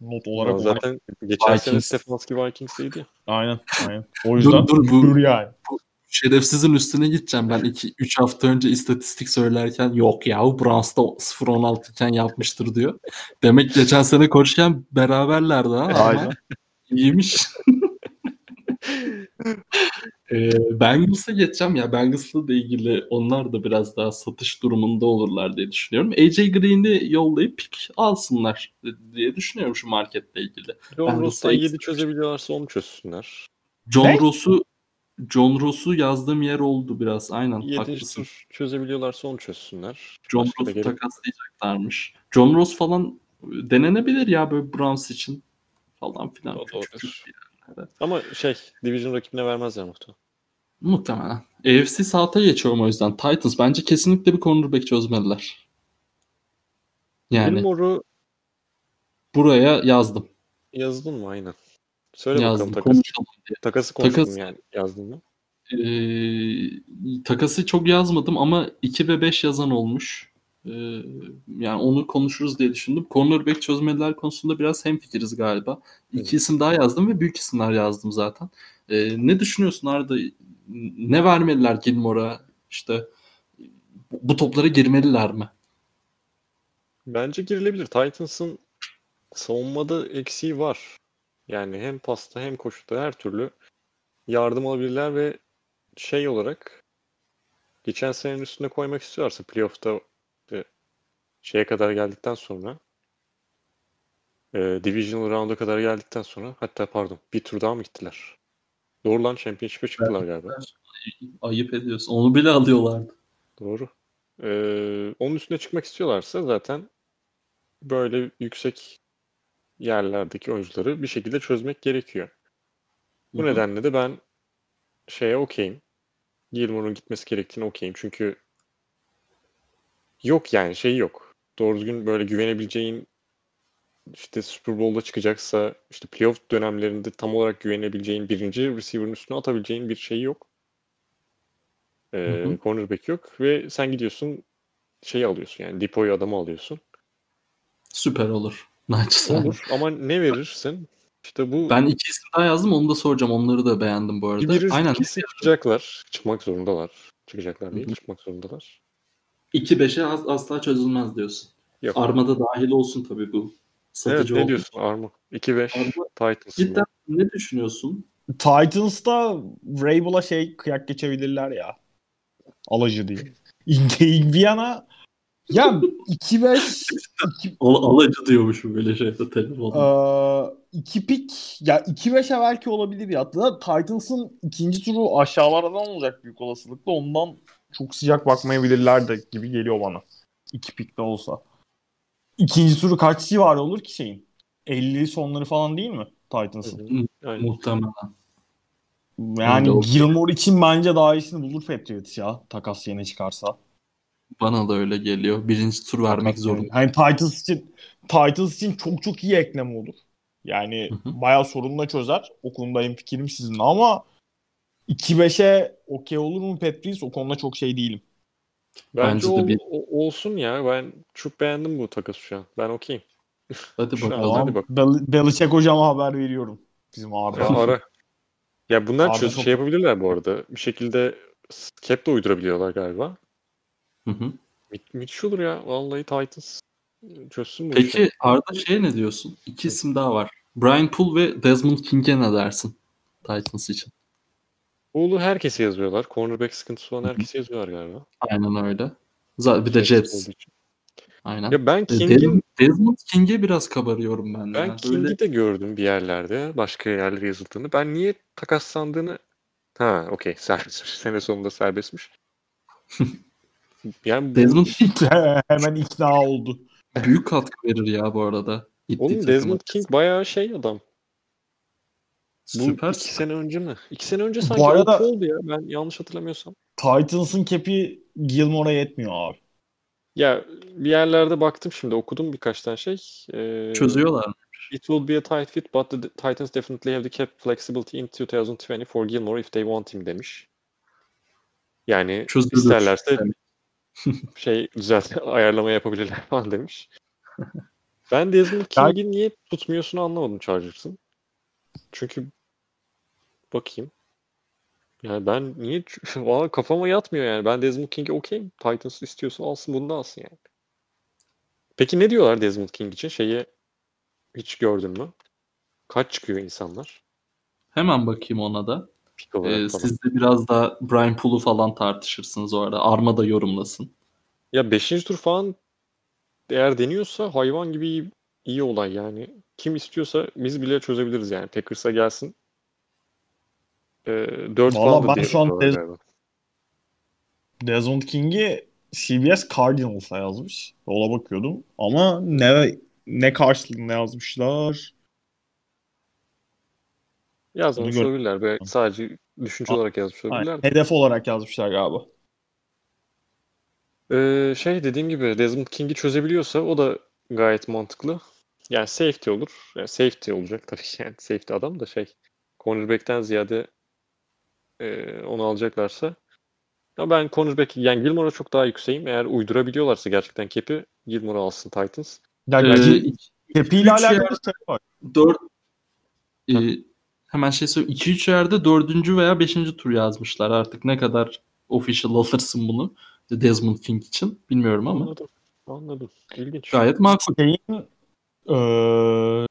Not olarak. Ya zaten geçen sene Vikings. Stefanski Vikings'teydi. Aynen aynen. O yüzden dur, bu- dur yani. Şerefsizin üstüne gideceğim. Ben 2-3 hafta önce istatistik söylerken yok ya Browns'ta 0-16 iken yapmıştır diyor. Demek geçen sene koşarken beraberlerdi ha. Ama Aynen. iyiymiş. Ee, Bengals'a geçeceğim ya. Bengals'la da ilgili onlar da biraz daha satış durumunda olurlar diye düşünüyorum. AJ Green'i yollayıp pick alsınlar diye düşünüyorum şu marketle ilgili. John sayı- 7 çözebiliyorlarsa onu çözsünler. John Ne? Ross'u John Ross'u yazdığım yer oldu biraz. Aynen 7. haklısın. tur çözebiliyorlarsa onu çözsünler. John Başka Ross'u takaslayacaklarmış. John Ross falan denenebilir ya böyle Browns için falan filan. O da Küçük olur. Ama şey Division rakibine vermezler muhtemelen. Muhtemelen. AFC South'a geçiyorum o yüzden. Titans bence kesinlikle bir cornerback çözmeliler. Yani Gilmore'u buraya yazdım. yazdın mı? Aynen. Söyle yazdım. bakalım takası. Konuşalım. Takası konuştum Takas- yani. Yazdın mı? Ee, takası çok yazmadım ama 2 ve 5 yazan olmuş. Ee, yani onu konuşuruz diye düşündüm. Cornerback çözmeler konusunda biraz hemfikiriz galiba. İki Evet. isim daha yazdım ve büyük isimler yazdım zaten. Ee, ne düşünüyorsun Arda? Ne vermeliler Gilmore'a? İşte bu toplara girmeliler mi? Bence girilebilir. Titans'ın savunmada eksiği var. Yani hem pasta hem koşuda her türlü yardım alabilirler ve şey olarak geçen senenin üstüne koymak istiyorlarsa playoff'ta işte şeye kadar geldikten sonra e, Divisional Round'a kadar geldikten sonra hatta pardon bir tur daha mı gittiler? Doğru lan Championship'e çıktılar galiba. Ayıp ediyorsun. Onu bile alıyorlardı. Doğru. Ee, onun üstüne çıkmak istiyorlarsa zaten böyle yüksek yerlerdeki oyuncuları bir şekilde çözmek gerekiyor. Bu Hı hı. nedenle de ben şeye okeyim. Gilmore'un gitmesi gerektiğini okeyim. Çünkü yok yani şey yok. Doğru düzgün böyle güvenebileceğin işte Super Bowl'da çıkacaksa işte playoff dönemlerinde tam olarak güvenebileceğin birinci receiver'ın üstüne atabileceğin bir şey yok. Ee, Hı hı. cornerback yok ve sen gidiyorsun şeyi alıyorsun yani Depo'yu adamı alıyorsun. Süper olur. Naçizane. Olur ama ne verirsin? İşte bu Ben iki isim daha yazdım. Onu da soracağım. Onları da beğendim bu arada. bir Aynen. kesin çıkacaklar. Çıkmak zorundalar. Çıkacaklar değil, Hı hı. çıkmak zorundalar. 2-5'e az, asla çözülmez diyorsun. Yok. Armada dahil olsun tabii bu. evet Satıcı ne oldu. diyorsun Arma? 2-5 Arma, Titans. Cidden ne düşünüyorsun? Titans'ta Vrabel'a şey kıyak geçebilirler ya. Alıcı diye. Indiana ya 2-5 Al, alıcı diyormuşum böyle şeyde telefonda. 2 pik ya 2-5'e belki olabilir ya. Da Titans'ın ikinci turu aşağılardan olacak büyük olasılıkla. Ondan çok sıcak bakmayabilirler de gibi geliyor bana. 2 pik de olsa. İkinci turu kaç civarı olur ki şeyin? 50 sonları falan değil mi Titans'ın? Aynen. Muhtemelen. Yani. Gilmore için bence daha iyisini bulur Patriots ya. Takas yeni çıkarsa. Bana da öyle geliyor. Birinci tur vermek zorunda. Hani Titans için Titans için çok çok iyi ekleme olur. Yani Hı hı. bayağı sorunu da çözer. O konuda hemfikirim sizinle ama 2-5'e okey olur mu Patriots? O konuda çok şey değilim. Bence, Bence de ol- bir- o- olsun ya. Ben çok beğendim bu takası şu an. Ben okeyim. Hadi Şu an bakalım. hadi bak. Bel Belichick hocama haber veriyorum. Bizim Ya Arda. ara. Ya bunlar çöz çok- şey yapabilirler bu arada. Bir şekilde cap de uydurabiliyorlar galiba. Hı hı. Mü- Müthiş olur ya. Vallahi Titans çözsün bu işi. Peki Arda şey ne diyorsun? İki isim daha var. Brian Poole ve Desmond King'e ne dersin? Titans için. Oğlu herkese yazıyorlar. Cornerback sıkıntısı olan herkese yazıyorlar galiba. Aynen öyle. Zaten bir de Jets. olduğu için. Aynen. Ya ben E, King'in Desmond, King'e biraz kabarıyorum ben. ben ya. King'i Öyle de gördüm bir yerlerde. Başka yerlere yazıldığını. Ben niye takaslandığını Ha, okey. Serbestmiş. Sene sonunda serbestmiş. yani bu- Desmond King Hemen ikna oldu. büyük katkı verir ya bu arada. Oğlum. Desmond King bayağı şey adam. Bu Süper. iki sene önce mi? İki sene önce Bu sanki arada- OP oldu ya. Ben yanlış hatırlamıyorsam. Titans'ın cap'i Gilmore'a yetmiyor abi. Ya bir yerlerde baktım şimdi okudum birkaç tane şey. Ee, Çözüyorlar. It will be a tight fit but the Titans definitely have the cap flexibility in 2020 for Gilmore if they want him demiş. Yani Çözülür. isterlerse şey düzelt ayarlama yapabilirler falan demiş. Ben Desmond King'i niye tutmuyorsun anlamadım Chargers'ın. Çünkü bakayım. Yani ben niye Valla kafama yatmıyor yani. Ben Desmond King'e okeyim. Titans istiyorsa alsın bunu da alsın yani. Peki ne diyorlar Desmond King için? Şeyi hiç gördün mü? Kaç çıkıyor insanlar? Hemen bakayım ona da. Ee, siz de biraz da Brian Pool'u falan tartışırsınız o arada. Arma da yorumlasın. Ya 5. tur falan eğer deniyorsa hayvan gibi iyi, olay yani. Kim istiyorsa biz bile çözebiliriz yani. Packers'a gelsin. Ee, 4 Valla ben diye şu an galiba. Desmond King'i CBS Cardinals'a yazmış. Yola bakıyordum. Ama ne ne karşılığında yazmışlar? Gör- olabilirler. Böyle sadece düşünce A- olarak yazmış olabilirler. Hedef olarak yazmışlar galiba. Ee, şey dediğim gibi Desmond King'i çözebiliyorsa o da gayet mantıklı. Yani safety olur. Yani safety olacak tabii ki. Yani safety adam da şey cornerback'ten ziyade e, onu alacaklarsa ya ben cornerback yani Gilmore'a çok daha yükseğim. Eğer uydurabiliyorlarsa gerçekten cap'i Gilmore'u alsın Titans. Ya Ee, üç alakalı yer- şey var. 4 hemen şey söyleyeyim. 2-3 yerde 4. veya 5. tur yazmışlar. Artık ne kadar official alırsın bunu Desmond King için bilmiyorum ama Anladım. Anladım. İlginç. gayet makul. Şeyin eee,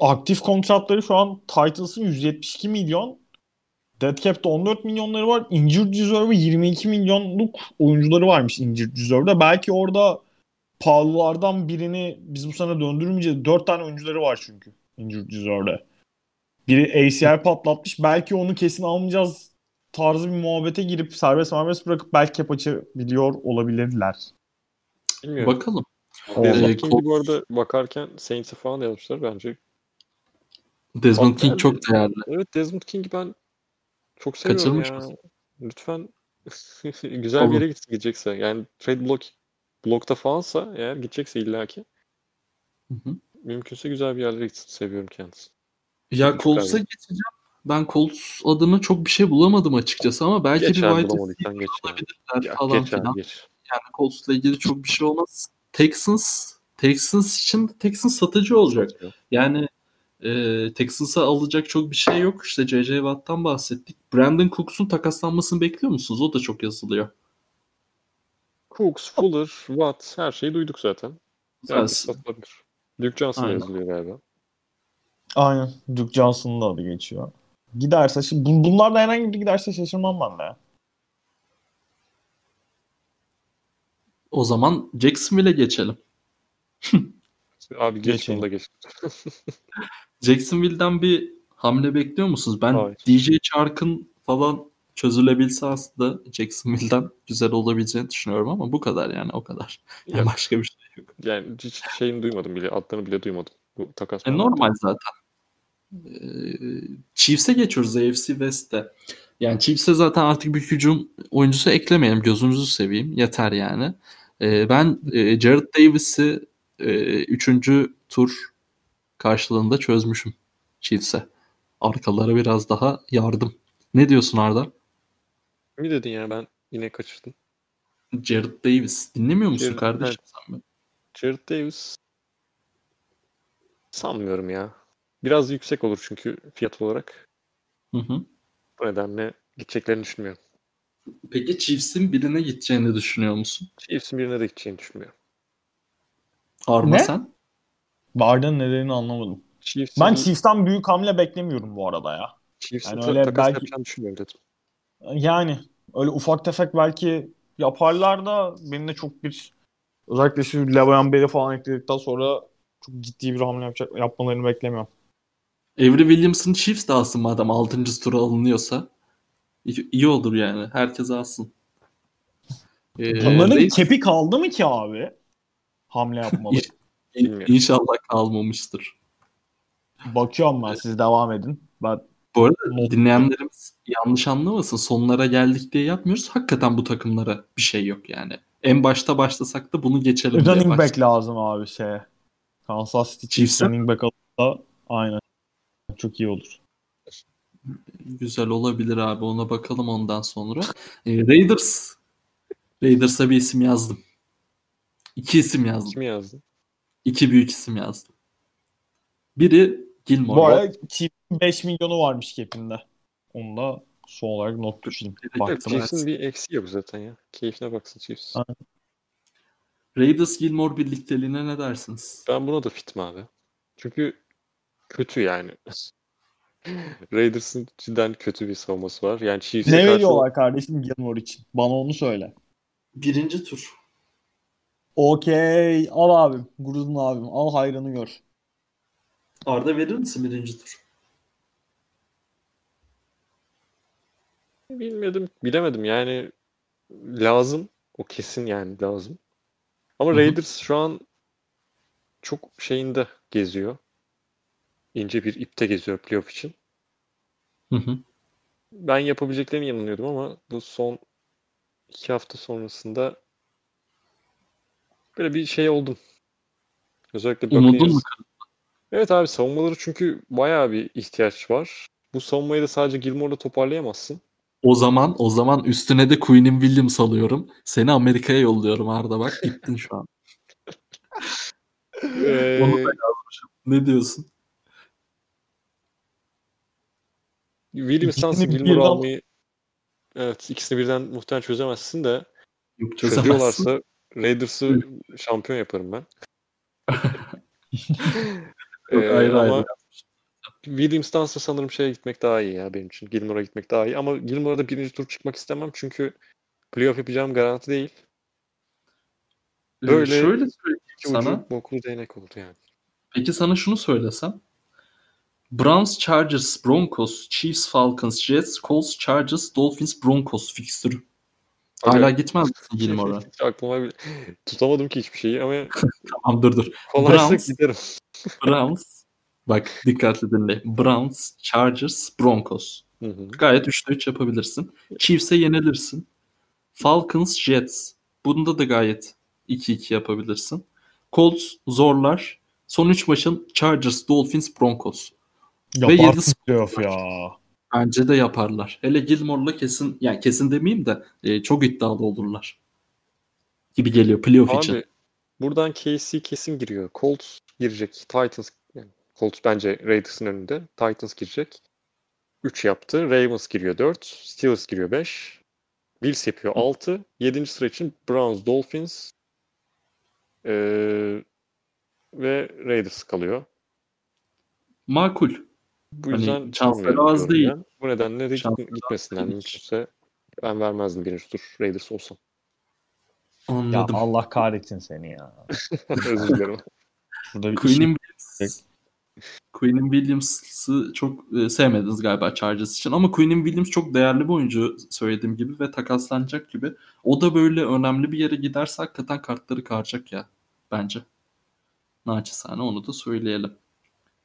aktif kontratları şu an Titans'ın 172 milyon. Dead Cap'te 14 milyonları var. Injured Reserve'ı 22 milyonluk oyuncuları varmış Injured Reserve'da. Belki orada pahalılardan birini biz bu sene döndürmeyeceğiz. 4 tane oyuncuları var çünkü Injured Reserve'de. Biri ACL patlatmış. Belki onu kesin almayacağız tarzı bir muhabbete girip serbest serbest bırakıp belki cap açabiliyor olabilirler. Bilmiyorum. Bakalım. Desmond Ee, King'i bu arada bakarken Saints'e falan da yazmışlar. Bence Desmond King çok değerli. Evet Desmond King'i ben çok seviyorum Kaçırmış ya. mısın? Lütfen güzel bir Olur. yere git- gidecekse. Yani trade block blokta falansa eğer gidecekse illaki Hı hı. mümkünse güzel bir yerlere gitsin. Seviyorum kendisini. Ya Colts'a geçeceğim. Ben Colts adına çok bir şey bulamadım açıkçası ama belki Geç bir wide yani. alabilirler Ya, falan geç abi filan. geç. Yani Colts'la ilgili çok bir şey olmaz. Texans Texans için Texans satıcı olacak. Yani e, Texans'a alacak çok bir şey yok. İşte J.J. Watt'tan bahsettik. Brandon Cooks'un takaslanmasını bekliyor musunuz? O da çok yazılıyor. Cooks, Fuller, Watt her şeyi duyduk zaten. Zaten- satılabilir. Duke Johnson Aynen. yazılıyor galiba. Aynen. Duke Johnson'ın da adı geçiyor. Giderse şimdi bun- bunlardan herhangi biri giderse şaşırmam ben de. O zaman Jacksonville'e geçelim. Abi geç bunu da geç. Jacksonville'den bir hamle bekliyor musunuz? Ben Hayır. DJ Chark'ın falan çözülebilse aslında Jacksonville'den güzel olabileceğini düşünüyorum ama bu kadar yani o kadar. Yani Ya, başka bir şey yok. yani hiç şeyini duymadım bile. Adlarını bile duymadım. Bu takas E, normal zaten. Ee, Chiefs'e geçiyoruz AFC West'te. Yani Chiefs'e zaten artık bir hücum oyuncusu eklemeyelim. Gözünüzü seveyim. Yeter yani. Ee, ben e, Jared Davis'i 3. tur karşılığında çözmüşüm Chiefs'e. Arkalara biraz daha yardım. Ne diyorsun Arda? Mi dedin ya ben yine kaçırdım. Jared Davis. Dinlemiyor musun Jared- kardeşim sen mi? Jared Davis sanmıyorum ya. Biraz yüksek olur çünkü fiyat olarak. Hı hı. Bu nedenle gideceklerini düşünmüyorum. Peki Chiefs'in birine gideceğini düşünüyor musun? Chiefs'in birine de gideceğini düşünmüyorum. Arma Ne? sen? Barda'nın nedenini anlamadım. Chiefs'in Ben Chiefs'ten büyük hamle beklemiyorum bu arada ya. Chiefs'in Yani öyle belki- düşünmüyorum dedim. Yani öyle ufak tefek belki yaparlar da benim de çok bir özellikle şu Le'Veon Bell'i falan ekledikten sonra çok ciddi bir hamle yapacak, yapmalarını beklemiyorum. Avery Williams'ın Chiefs de alsın madem 6. tura alınıyorsa. İyi, iyi olur yani. Herkes alsın. Ee, Bunların Reis- kepi kaldı mı ki abi? Hamle yapmalı. İn-. İnşallah kalmamıştır. Bakıyorum ben siz devam edin. Ben Bu arada dinleyenlerimiz yanlış anlamasın. Sonlara geldik diye yapmıyoruz. Hakikaten bu takımlara bir şey yok yani. En başta başlasak da bunu geçelim running back lazım abi şeye. Kansas City Chiefs running back alırsa aynen. Çok iyi olur. Güzel olabilir abi. Ona bakalım ondan sonra. Ee, Raiders. Raiders'a bir isim yazdım. İki isim yazdım. Kim yazdı? İki büyük isim yazdım. Biri Gilmore. Bu arada Chiefs'in 5 milyonu varmış cap'inde. Onu da son olarak not Evet, Baktım. Chiefs'in bir eksiği yok zaten ya. Keyfine baksın Chiefs. Aynen. Raiders Gilmore birlikteliğine ne dersiniz? Ben buna da fitim abi. Çünkü kötü yani. Raiders'ın cidden kötü bir savunması var. Yani Chiefs'e Ne karşı veriyorlar kardeşim Gilmore için? Bana onu söyle. Birinci tur. Okey. Al abim. Gruzun abim. Al hayrını gör. Arda verir misin birinci tur? bilmedim, bilemedim yani lazım. O kesin yani lazım. Ama Hı hı. Raiders şu an çok şeyinde geziyor. İnce bir ipte geziyor playoff için. Hı hı. Ben yapabileceklerine inanıyordum ama bu son iki hafta sonrasında böyle bir şey oldum. Özellikle Umudun mu? Evet abi savunmaları çünkü bayağı bir ihtiyaç var. Bu savunmayı da sadece Gilmore'la toparlayamazsın. O zaman o zaman üstüne de Queen'in Williams alıyorum. Seni Amerika'ya yolluyorum Arda bak gittin şu an. Ee, Onu da yazmışım. Ne diyorsun? William İkisini Stans'ı birden- Gilmore almayı evet ikisini birden muhtemelen çözemezsin de Yok çözüyorlarsa Raiders'ı şampiyon yaparım ben. Yok, Ee, ayrı ama ayrı. Sanırım şeye gitmek daha iyi ya benim için. Gilmore'a gitmek daha iyi. Ama Gilmore'a da birinci tur çıkmak istemem çünkü playoff yapacağım garanti değil. Ee, böyle- Şöyle söyleyeyim İki sana. ucu boklu değnek oldu yani. Peki sana şunu söylesem. Browns, Chargers, Broncos, Chiefs, Falcons, Jets, Colts, Chargers, Dolphins, Broncos fikstürü. Hala gitmez misin Gilmore'a? Hiç aklıma bile... tutamadım ki hiçbir şeyi ama tamam dur dur. kolaysa Browns. giderim. Browns. Bak dikkatli dinle. Browns, Chargers, Broncos. Hı hı. Gayet 3'te 3 yapabilirsin. Chiefs'e yenilirsin. Falcons, Jets. Bunda da gayet 2-2 yapabilirsin. Colts zorlar. Son 3 maçın Chargers, Dolphins, Broncos. Ve Yaparsın yedi playoff ya. Bence de yaparlar. Hele Gilmore'la kesin yani kesin demeyeyim de e, çok iddialı olurlar. Gibi geliyor playoff için. Abi buradan KC kesin giriyor. Colts girecek. Titans yani Colts bence Raiders'ın önünde. Titans girecek. 3 yaptı. Ravens giriyor 4. Steelers giriyor 5. Bills yapıyor 6. 7. sıra için Browns, Dolphins eee, ve Raiders kalıyor. Makul. Bu Hani yüzden şansları az değil. ben. Bu nedenle de Şansları değil. mümkünse. Ben vermezdim birinci tur Raiders olsam. Ya Anladım. Allah kahretsin seni ya. Özür dilerim. Queen'in Queen'in Williams'ı çok e, sevmediniz galiba Chargers için ama Queen'in Williams çok değerli bir oyuncu söylediğim gibi ve takaslanacak gibi. O da böyle önemli bir yere giderse hakikaten kartları karacak ya bence. Naçizane onu da söyleyelim.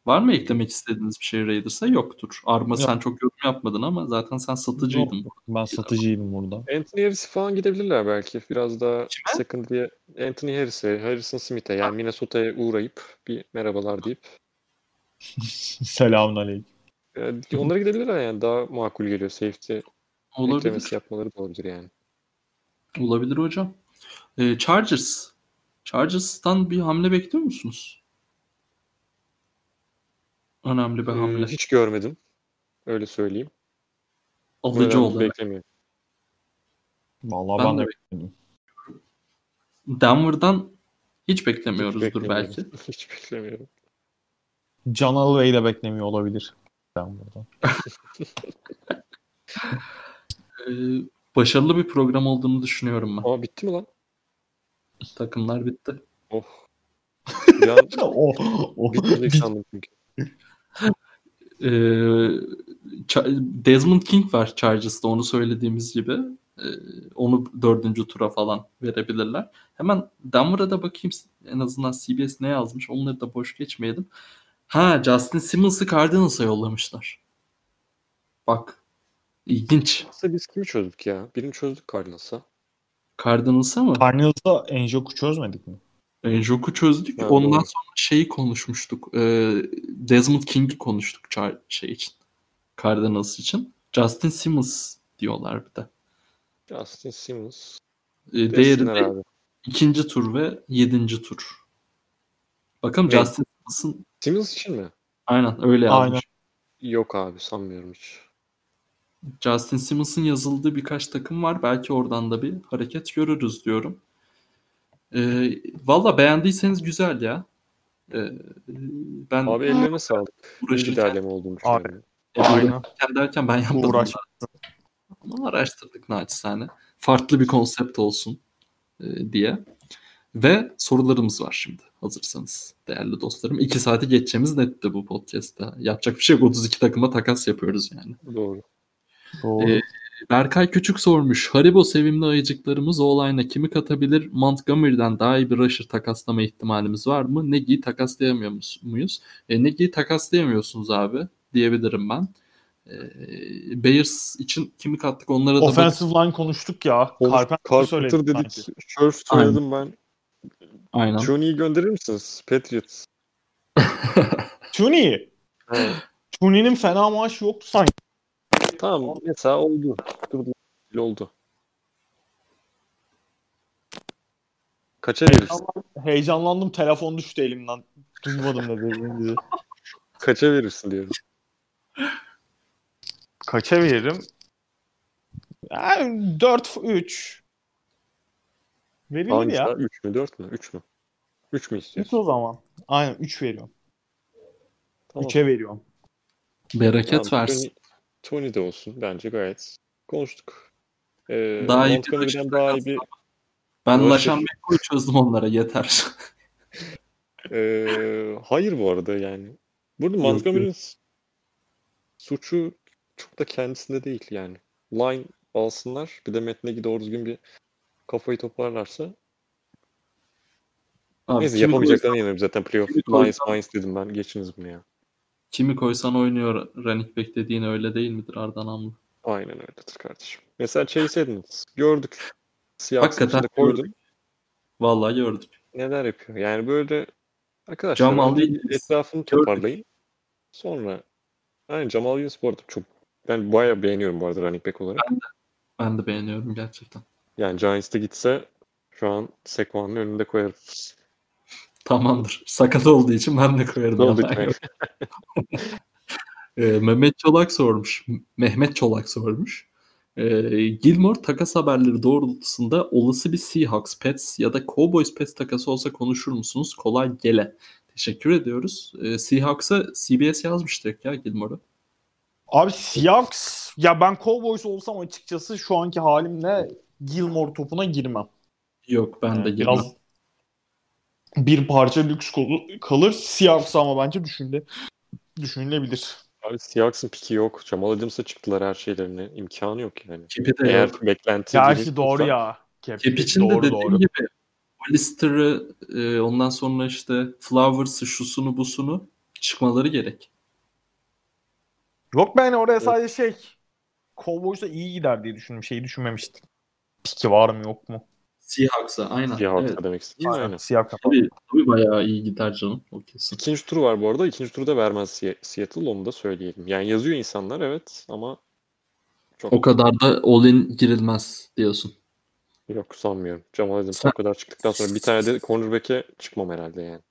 Var mı eklemek istediğiniz bir şey Raiders'a? Yoktur. Arma Yok. sen çok yorum yapmadın ama zaten sen satıcıydın. Ben satıcıydım burada. Anthony Harris falan gidebilirler belki. Biraz daha Kime? secondary Anthony Harris'e, Harrison Smith'e yani Minnesota'ya uğrayıp bir merhabalar deyip Selamun aleyküm. yani onlara gidebilirler yani daha makul geliyor. Safety Olabilir. eklemesi yapmaları da olabilir yani. Olabilir hocam. Ee, Chargers. Chargers'tan bir hamle bekliyor musunuz? Önemli bir Ee, hamle. hiç görmedim. Öyle söyleyeyim. Alıcı olarak. beklemiyorum. Vallahi Ben ben, de bekledim. Denver'dan hiç Hiç beklemiyoruzdur beklemiyorum. belki. Hiç beklemiyorum. Can Alvey de beklemiyor olabilir. Ben buradan. Ee, başarılı bir program olduğunu düşünüyorum ben. Aa bitti mi lan? Takımlar bitti. Oh. Bir an o, o, bitmeyecek sandım çünkü. Cha- Desmond King var Chargers'ta onu söylediğimiz gibi. Ee, onu dördüncü tura falan verebilirler. Hemen Denver'a da bakayım en azından CBS ne yazmış onları da boş geçmeyelim. Ha Justin Simmons'ı Cardinals'a yollamışlar. Bak ilginç. Aslında biz kimi çözdük ya? Birini çözdük Cardinals'a. Cardinals'a mı? Cardinals'da Enjok'u çözmedik mi? Enjok'u çözdük. Ha, Ondan doğru. sonra şeyi konuşmuştuk. Ee, Desmond King'i konuştuk şey için. Cardinals için. Justin Simmons diyorlar bir de. Justin Simmons. Ee, değeri de ikinci tur ve yedinci tur. Bakalım Evet. Justin Simmons'ın Simmons için mi? aynen öyle Aynen. yazmış. Yok abi sanmıyorum hiç. Justin Simmons'ın yazıldığı birkaç takım var. Belki oradan da bir hareket görürüz diyorum. Ee, Valla beğendiyseniz güzel ya. Ee, ben Abi ellerine sağlık. Uğraşırken, olduğunu düşünüyorum. Aynen. uğraşırken derken ben yapmadım. Uğraş. Ama araştırdık naçizane. Farklı bir konsept olsun e, diye. Ve sorularımız var şimdi hazırsanız değerli dostlarım. İki saati geçeceğimiz netti bu podcast'ta. Yapacak bir şey yok. 32 takıma takas yapıyoruz yani. Doğru. Doğru. Ee, Berkay Küçük sormuş. Haribo sevimli ayıcıklarımız o olayına kimi katabilir? Montgomery'den daha iyi bir rusher takaslama ihtimalimiz var mı? Negi'yi takaslayamıyor muyuz? E, Negi'yi takaslayamıyorsunuz abi diyebilirim ben. E, Bears için kimi kattık onlara da bak- Offensive line konuştuk ya. Carpenter, Carpenter dedik. Scherf söyledim ben. Aynen. Johnny'yi gönderir misiniz? Patriots. Tooney. Ha, Tooney'nin fena maaşı yoktu sanki. Tamam mesela oldu. Oldu. Kaça verirsin? Heyecanlandım. Telefon düştü elimden. Duymadım ne dediğinizi. Kaça verirsin diyorum. Kaça veririm? Yani 4-3. Verilir Hangisi? ya. ya? 3 mü 4 mü? 3 mü? 3 mü 3 istiyorsun? o zaman. Aynen 3 veriyorum. Tamam. 3'e veriyorum. Bereket Tamam, versin. Tony, de olsun. Bence gayet konuştuk. Ee, Daha iyi bir daha iyi bir Ben. Laşan Beyko'yu çözdüm onlara yeter. Ee, hayır bu arada yani. Burada Montgomery'nin suçu çok da kendisinde değil yani. Line alsınlar. Bir de Nagy doğru düzgün bir kafayı toparlarsa. Abi, Neyse yapamayacaklarına inanıyorum zaten playoff. Lions, Lions dedim ben. Geçiniz bunu ya. Kimi koysan oynuyor running back dediğin öyle değil midir Ardan Amlı? Aynen öyledir kardeşim. Mesela Chase Edmonds. Gördük. Seahawks'ın Hakikaten koydun. gördük. Vallahi gördük. Neler yapıyor. Yani böyle arkadaşlar Jamal etrafını toparlayın. Sonra yani Jamal Williams bu arada çok ben bayağı beğeniyorum bu arada running back olarak. Ben de beğeniyorum gerçekten. Yani Giants'ta gitse şu an Sekvan'ın önünde koyarım. Tamamdır. Sakat olduğu için ben de koyarım. Oldu Yalan. Ee, Mehmet Çolak sormuş. Mehmet Çolak sormuş. Ee, Gilmore takas haberleri doğrultusunda olası bir Seahawks, Pets ya da Cowboys Pets takası olsa konuşur musunuz? Kolay gele. Teşekkür ediyoruz. Ee, Seahawks'a CBS yazmıştık ya Gilmore'u. Abi Seahawks ya ben Cowboys olsam açıkçası şu anki halimle Gilmore topuna girmem. Yok ben de girmem. biraz bir parça lüks kalır. Seahawks ama bence düşünde düşünülebilir. Abi Seahawks'ın piki yok. Jamal Adams'a çıktılar her şeylerine. imkanı yok yani. Kepi de Eğer yok. beklenti Gerçi doğru olsa- ya. Cap, Kep için de doğru dediğim doğru. gibi Hollister'ı e, ondan sonra işte Flowers'ı şusunu busunu çıkmaları gerek. Yok ben oraya sadece şey Cowboys'a iyi gider diye düşündüm. Şeyi düşünmemiştim. Piki var mı yok mu? Seahawks'a aynen. Seahawks'a Evet. demek istedim. Aynen. Seahawks'a. Tabii, tabii bayağı iyi gider canım. O kesin. İkinci turu var bu arada. İkinci turda vermez Se- Seattle onu da söyleyelim. Yani yazıyor insanlar evet ama çok O kadar da all-in girilmez diyorsun. yok sanmıyorum. Jamal Adams Sen- o kadar çıktıktan sonra bir tane de cornerback'e çıkmam herhalde yani.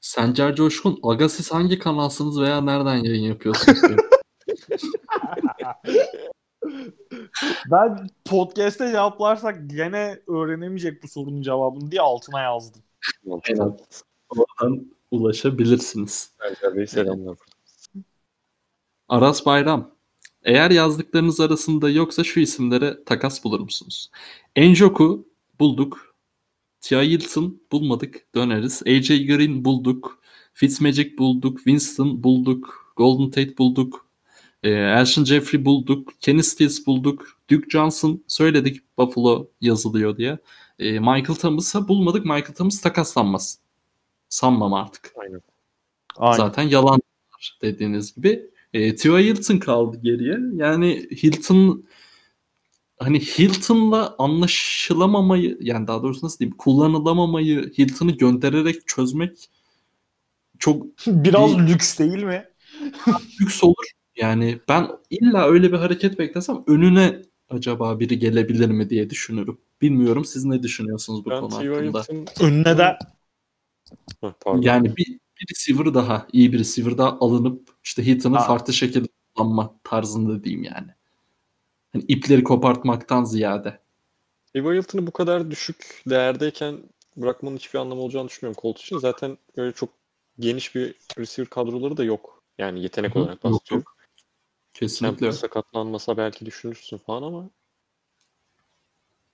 Sencer Coşkun, Aga siz hangi kanalsınız veya nereden yayın yapıyorsunuz? Ben podcast'te cevaplarsak gene öğrenemeyecek bu sorunun cevabını diye altına yazdım. Aynen. Oradan ulaşabilirsiniz. Sercan Bey selamlar. Aras Bayram. Eğer yazdıklarınız arasında yoksa şu isimlere takas bulur musunuz? Enjoku bulduk. Tia Hilton bulmadık. Döneriz. AJ Green bulduk. Fitzmagic bulduk. Winston bulduk. Golden Tate bulduk. E, Elshon Jeffrey bulduk. Kenny Stills bulduk. Duke Johnson söyledik Buffalo yazılıyor diye. E, Michael Thomas'ı bulmadık. Michael Thomas takaslanmaz. Sanmam artık. Aynen. Aynen. Zaten yalan dediğiniz gibi. E, T.Y. Hilton kaldı geriye. Yani Hilton hani Hilton'la anlaşılamamayı yani daha doğrusu nasıl diyeyim kullanılamamayı Hilton'ı göndererek çözmek çok Biraz Bir- lüks değil mi? lüks olur. Yani ben illa öyle bir hareket beklesem önüne acaba biri gelebilir mi diye düşünürüm. Bilmiyorum siz ne düşünüyorsunuz bu Ben konu hakkında? Önüne de Heh. Yani bir, bir receiver daha, iyi bir receiver daha alınıp işte Hilton'ı Ha. farklı şekilde kullanma tarzında diyeyim yani. Hani ipleri kopartmaktan ziyade. T.Y. Hilton'ı bu kadar düşük değerdeyken bırakmanın hiçbir anlamı olacağını düşünmüyorum Colts için. Zaten böyle çok geniş bir receiver kadroları da yok. Yani yetenek Hı olarak Yok, bahsediyorum. Kesinlikle. Temple sakatlanmasa belki düşünürsün falan ama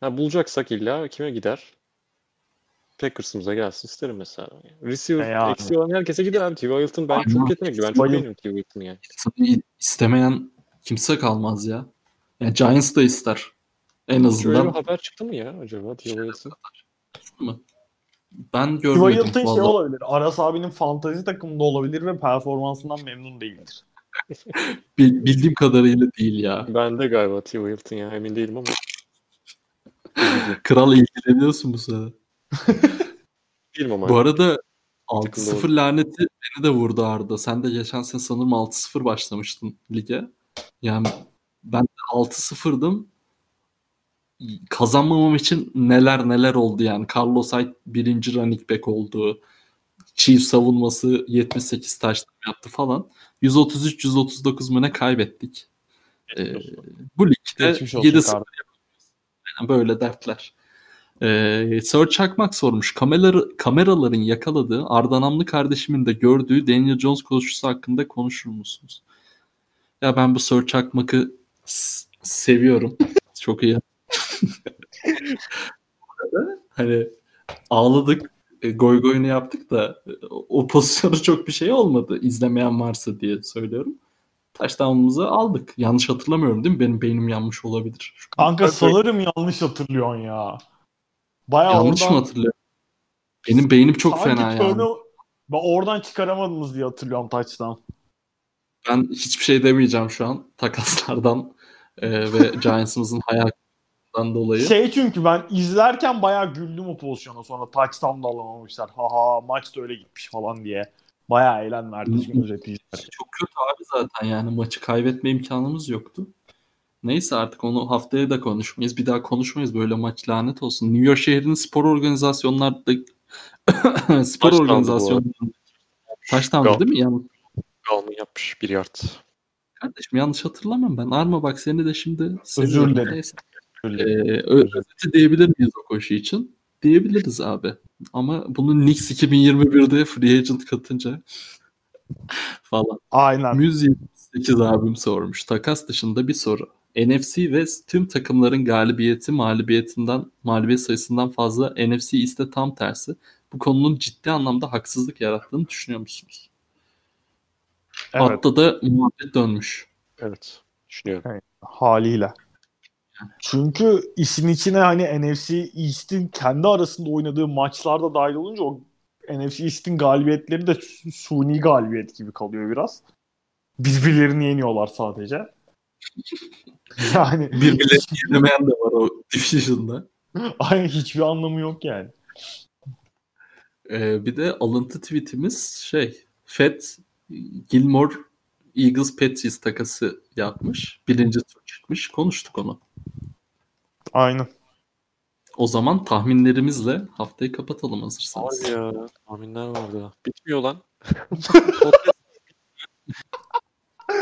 ha, bulacaksak illa kime gider? Packers'ımıza gelsin isterim mesela. Receiver E yani. eksiği olan herkese gider abi. T.Y. Hilton ben Aynen. çok yetenekli. Ben çok beğeniyorum T.Y. Hilton'ı yani. İstemeyen kimse kalmaz ya. Yani Giants da ister. En Şöyle bir azından haber çıktı mı ya acaba T.Y. Hilton? mı? Ben görmedim. Hilton şey olabilir. Aras abinin fantazi takımında olabilir ve performansından memnun değildir. Bil- bildiğim kadarıyla değil ya. Ben de galiba T.Y. Hilton ya emin değilim ama. Kral ilgileniyorsun bu sene. Değilim ama. Bu arada Takımda 6-0 laneti beni de vurdu Arda. Sen de geçen sene sanırım 6-0 başlamıştın lige. Yani ben de 6-0'dım. Kazanmamam için neler neler oldu yani. Carlos Hyde birinci running back oldu. Chiefs savunması 78 taştan yaptı falan. 133-139 mu ne kaybettik. Ee, bu ligde Geçmiş olsun 7-0 kardeşim. yani böyle dertler. Ee, Sir Çakmak sormuş. Kameraları, kameraların yakaladığı Ardanamlı kardeşimin de gördüğü Daniel Jones koşusu hakkında konuşur musunuz? Ya ben bu Sir Çakmak'ı seviyorum. Çok iyi. hani ağladık, goy goyunu yaptık da e, o pozisyonu çok bir şey olmadı. İzlemeyen varsa diye söylüyorum. Touchdown'umuzu aldık. Yanlış hatırlamıyorum değil mi? Benim beynim yanmış olabilir. Şu- Kanka sanırım yanlış hatırlıyorsun ya. Bayağı Yanlış oradan, mı hatırlıyorum? Benim beynim çok sanki fena yani. Ben oradan çıkaramadınız diye hatırlıyorum touchdown. Ben hiçbir şey demeyeceğim şu an takaslardan e, ve Giants'ımızın hayatından dolayı. Şey çünkü ben izlerken bayağı güldüm o pozisyona sonra touchdown da alamamışlar. Haha maç da öyle gitmiş falan diye. Bayağı eğlen verdi izlerken. Çok kötü abi zaten yani maçı kaybetme imkanımız yoktu. Neyse artık onu haftaya da konuşmayız. Bir daha konuşmayız böyle maç lanet olsun. New York şehrinin spor organizasyonlarda spor Taştandı bu organizasyonları Taştandı değil mi? Yan... Galman yapmış bir yard. Kardeşim yanlış hatırlamam ben. Arma bak seni de şimdi Özür dilerim. Ee, özeti diyebilir miyiz o koşu için? Diyebiliriz abi. Ama bunu Knicks 2021'de free agent katınca falan. Aynen. Müz 8 abim sormuş. Takas dışında bir soru. NFC West tüm takımların galibiyeti mağlubiyetinden mağlubiyet sayısından fazla NFC iste tam tersi. Bu konunun ciddi anlamda haksızlık yarattığını düşünüyor musunuz? Evet Hatta da muhabbet dönmüş. Evet. Düşünüyorum. haliyle. Çünkü işin içine hani NFC East'in kendi arasında oynadığı maçlar da dahil olunca o NFC East'in galibiyetleri de su- suni galibiyet gibi kalıyor biraz. Birbirlerini yeniyorlar sadece. Yani Birbirlerini yenemeyen de var o division'da. Aynen hiçbir anlamı yok yani. Ee, bir de alıntı tweetimiz şey Fed Gilmore Eagles Patriots takası yapmış. Birinci tur çıkmış. Konuştuk onu. Aynen. O zaman tahminlerimizle haftayı kapatalım hazırsanız. Abi ya. Tahminler vardı. Bitmiyor lan.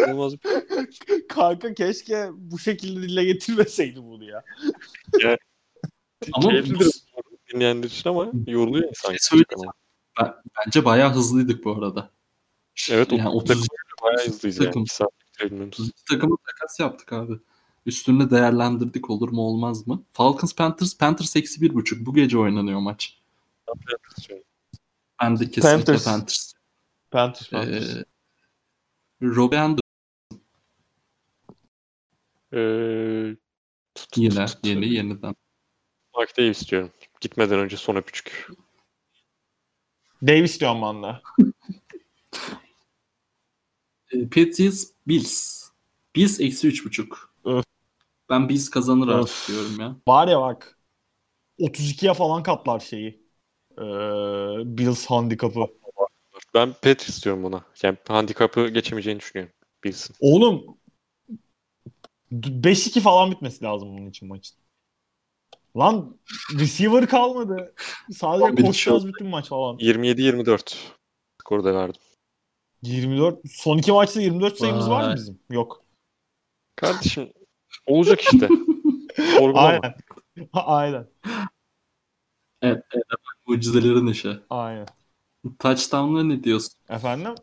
Olmaz. Kanka keşke bu şekilde dile getirmeseydi bunu ya. Ama Keyiflidir dinleyenler için ama yoruluyor insan. Şey. Bence bayağı hızlıydık bu arada. Evet, yani 30 30 Bayağı hızlıyız yani. Takım. 2 saat Bilmiyor musun? İki takımı takas yaptık abi. Üstünü değerlendirdik olur mu olmaz mı? Falcons Panthers Panthers eksi bir buçuk. Bu gece oynanıyor maç. Ben de kesinlikle Panthers. Panthers. Panthers, Ee, Panthers. Robbie Anderson Ee, tut- tut- yine tut- yeni yeniden. Mike Davis diyorum. Gitmeden önce son öpücük. Davis diyorum de. Ee, Patriots Bills. Bills eksi üç buçuk. Ben Bills kazanır Öf. artık diyorum ya. Var ya bak 32'ye falan katlar şeyi. Ee, Bills handikapı. Ben Patriots diyorum buna. Yani handikapı geçemeyeceğini düşünüyorum. Bilsin. Oğlum 5-2 falan bitmesi lazım bunun için maçın. Lan receiver kalmadı. Sadece koşacağız bütün maç falan. 27-24 skoru da verdim. 24 son iki maçta 24 sayımız var mı Vay. bizim? Yok. Kardeşim olacak işte. Sorgulama. Aynen. Aynen. Evet, evet mucizelerin işi. Aynen. Touchdown'la ne diyorsun? Efendim?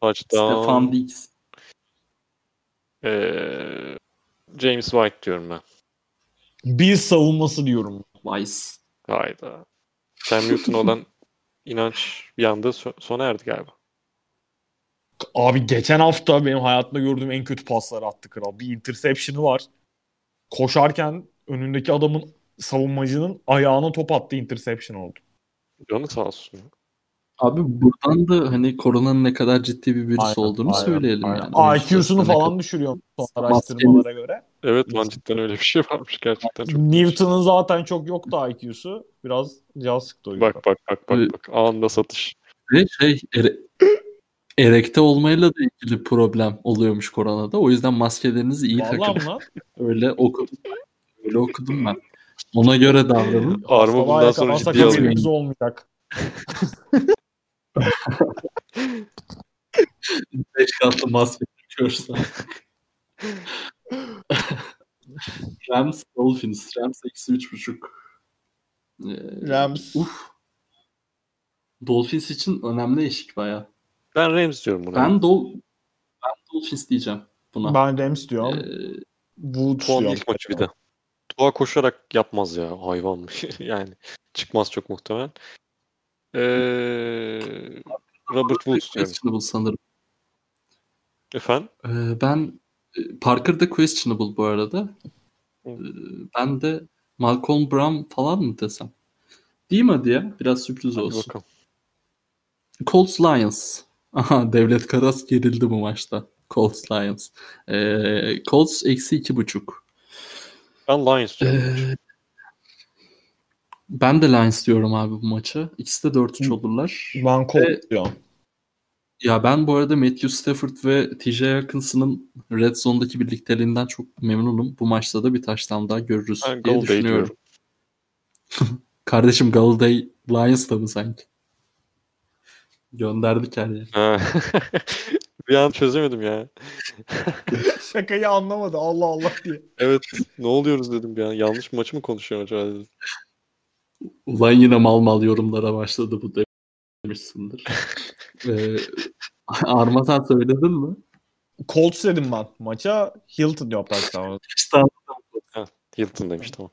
Touchdown. Stefan Diggs. Ee, James White diyorum ben. Bills savunması diyorum. Vice. Hayda. Cam Newton olan inanç bir anda so- sona erdi galiba. Abi geçen hafta benim hayatımda gördüğüm en kötü pasları attı kral. Bir interception'ı var. Koşarken önündeki adamın savunmacının ayağına top attı interception oldu. Canı sağ olsun. Abi buradan da hani koronanın ne kadar ciddi bir virüs Aynen, olduğunu aynen, söyleyelim aynen. yani. IQ'sunu falan kadar- düşürüyor araştırmalara göre. Evet lan cidden öyle bir şey varmış gerçekten. Çok Newton'un zaten çok yoktu IQ'su. Biraz can sıktı o yüzden. Bak bak bak bak bak anında satış. Ve şey ere- erekte olmayla da ilgili problem oluyormuş koronada. O yüzden maskelerinizi iyi takın. Vallahi mi lan? Öyle okudum. Öyle okudum ben. Ona göre davranın. Arma bundan sonra ciddiye alıyor. olmayacak. Beş katlı maske takıyorsa. Rams Dolphins. Rams eksi üç buçuk. Ee, Rams. Uf. Dolphins için önemli eşik baya. Ben Rams diyorum buna. Ben Dol ben Dolphins diyeceğim buna. Ben Rams diyorum. Ee, Woods Tuğan diyorum. ilk maçı bir de. Tuğa koşarak yapmaz ya hayvan. yani çıkmaz çok muhtemelen. Ee, Robert Woods diyorum. questionable sanırım. Efendim? Ee, ben e, Parker da questionable bu arada. Ee, ben de Malcolm Brown falan mı desem? Değil mi hadi ya? Biraz sürpriz Hadi olsun. bakalım. Colts Lions. Aha Devlet Karas gerildi bu maçta. Colts Lions. Ee, Colts eksi iki buçuk. Ben Lions diyorum. Ee, ben de Lions diyorum abi bu maça. İkisi de 4-3 Hı. olurlar. Ben Colts diyorum. Ya ben bu arada Matthew Stafford ve TJ Hawkinson'ın Red Zone'daki birlikteliğinden çok memnunum. Bu maçta da bir touchdown daha görürüz Ben diye Golladay düşünüyorum. Kardeşim Galladay Lions'ta mı sanki? Gönderdik her yere. Ha. bir an çözemedim ya. Şakayı anlamadı Allah Allah diye. Evet ne oluyoruz dedim bir an. Yanlış maçı mı konuşuyorum acaba dedim. Ulan yine mal mal yorumlara başladı bu demişsindir. ee, Arma sen söyledin mi? Colts dedim ben. Maça Hilton touchdown. İşte Hilton demiş tamam.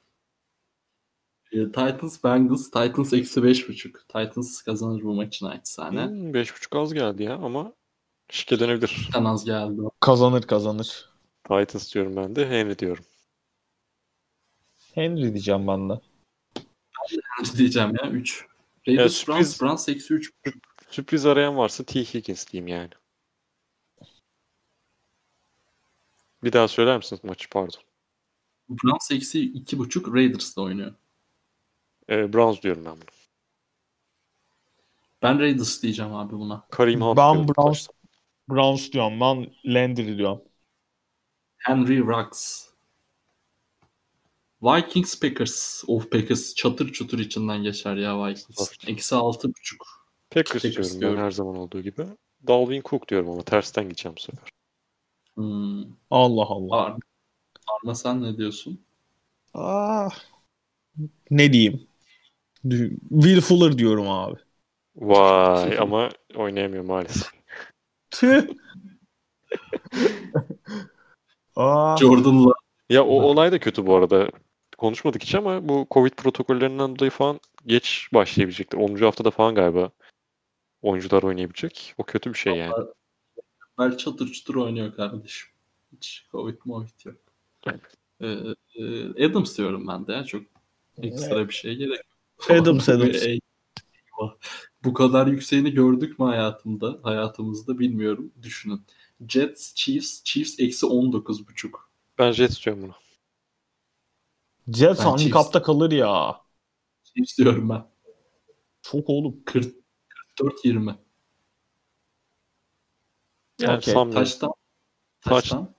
Ee, Titans Bengals Titans eksi beş buçuk. Titans kazanır bu maçın naçizane. Hmm, 5.5 az geldi ya ama şike dönebilir. Bir az geldi. Kazanır kazanır. Titans diyorum ben de. Henry diyorum. Henry diyeceğim ben de. diyeceğim ya 3. Raiders sürpriz- Browns Browns eksi 3. Sürpriz arayan varsa T. Higgins diyeyim yani. Bir daha söyler misiniz maçı pardon. Browns eksi 2.5 Raiders'la oynuyor. Ee, Browns diyorum ben bunu. Ben Raiders diyeceğim abi buna. Kareem Hunt Ben. Browns- Browns diyorum. Ben Landry diyorum. Henry Ruggs. Vikings Packers. Of Packers çatır çutur içinden geçer ya Vikings. Eksi 6.5. Packers, Packers diyorum ben diyorum. her zaman olduğu gibi. Dalvin Cook diyorum ama tersten gideceğim bu sefer. Hmm. Allah Allah. Ar Arma sen ne diyorsun? Ah. Ne diyeyim? Will Fuller diyorum abi. Vay ama oynayamıyor maalesef. Tüh. Aa, Jordan'la Ya o olay da kötü bu arada. Konuşmadık hiç ama bu Covid protokollerinden dolayı falan geç başlayabilecekler. 10. haftada falan galiba oyuncular oynayabilecek. O kötü bir şey yani. Bel çatır çutur oynuyor kardeşim. Hiç Covid Covid yok. Ee, e, Adams diyorum ben de ya. Çok ekstra bir şey gerek. Adams, Adams. Bu kadar yükseğini gördük mü hayatımda? Hayatımızda bilmiyorum. Düşünün. Jets, Chiefs, Chiefs eksi 19.5. Ben Jet istiyorum bunu. Jets Ben handikapta kalır ya. Chiefs diyorum ben. Çok oğlum. 40, 44-20. Yani Okey, sanmıyorum. Taştan. Taş- Taştan.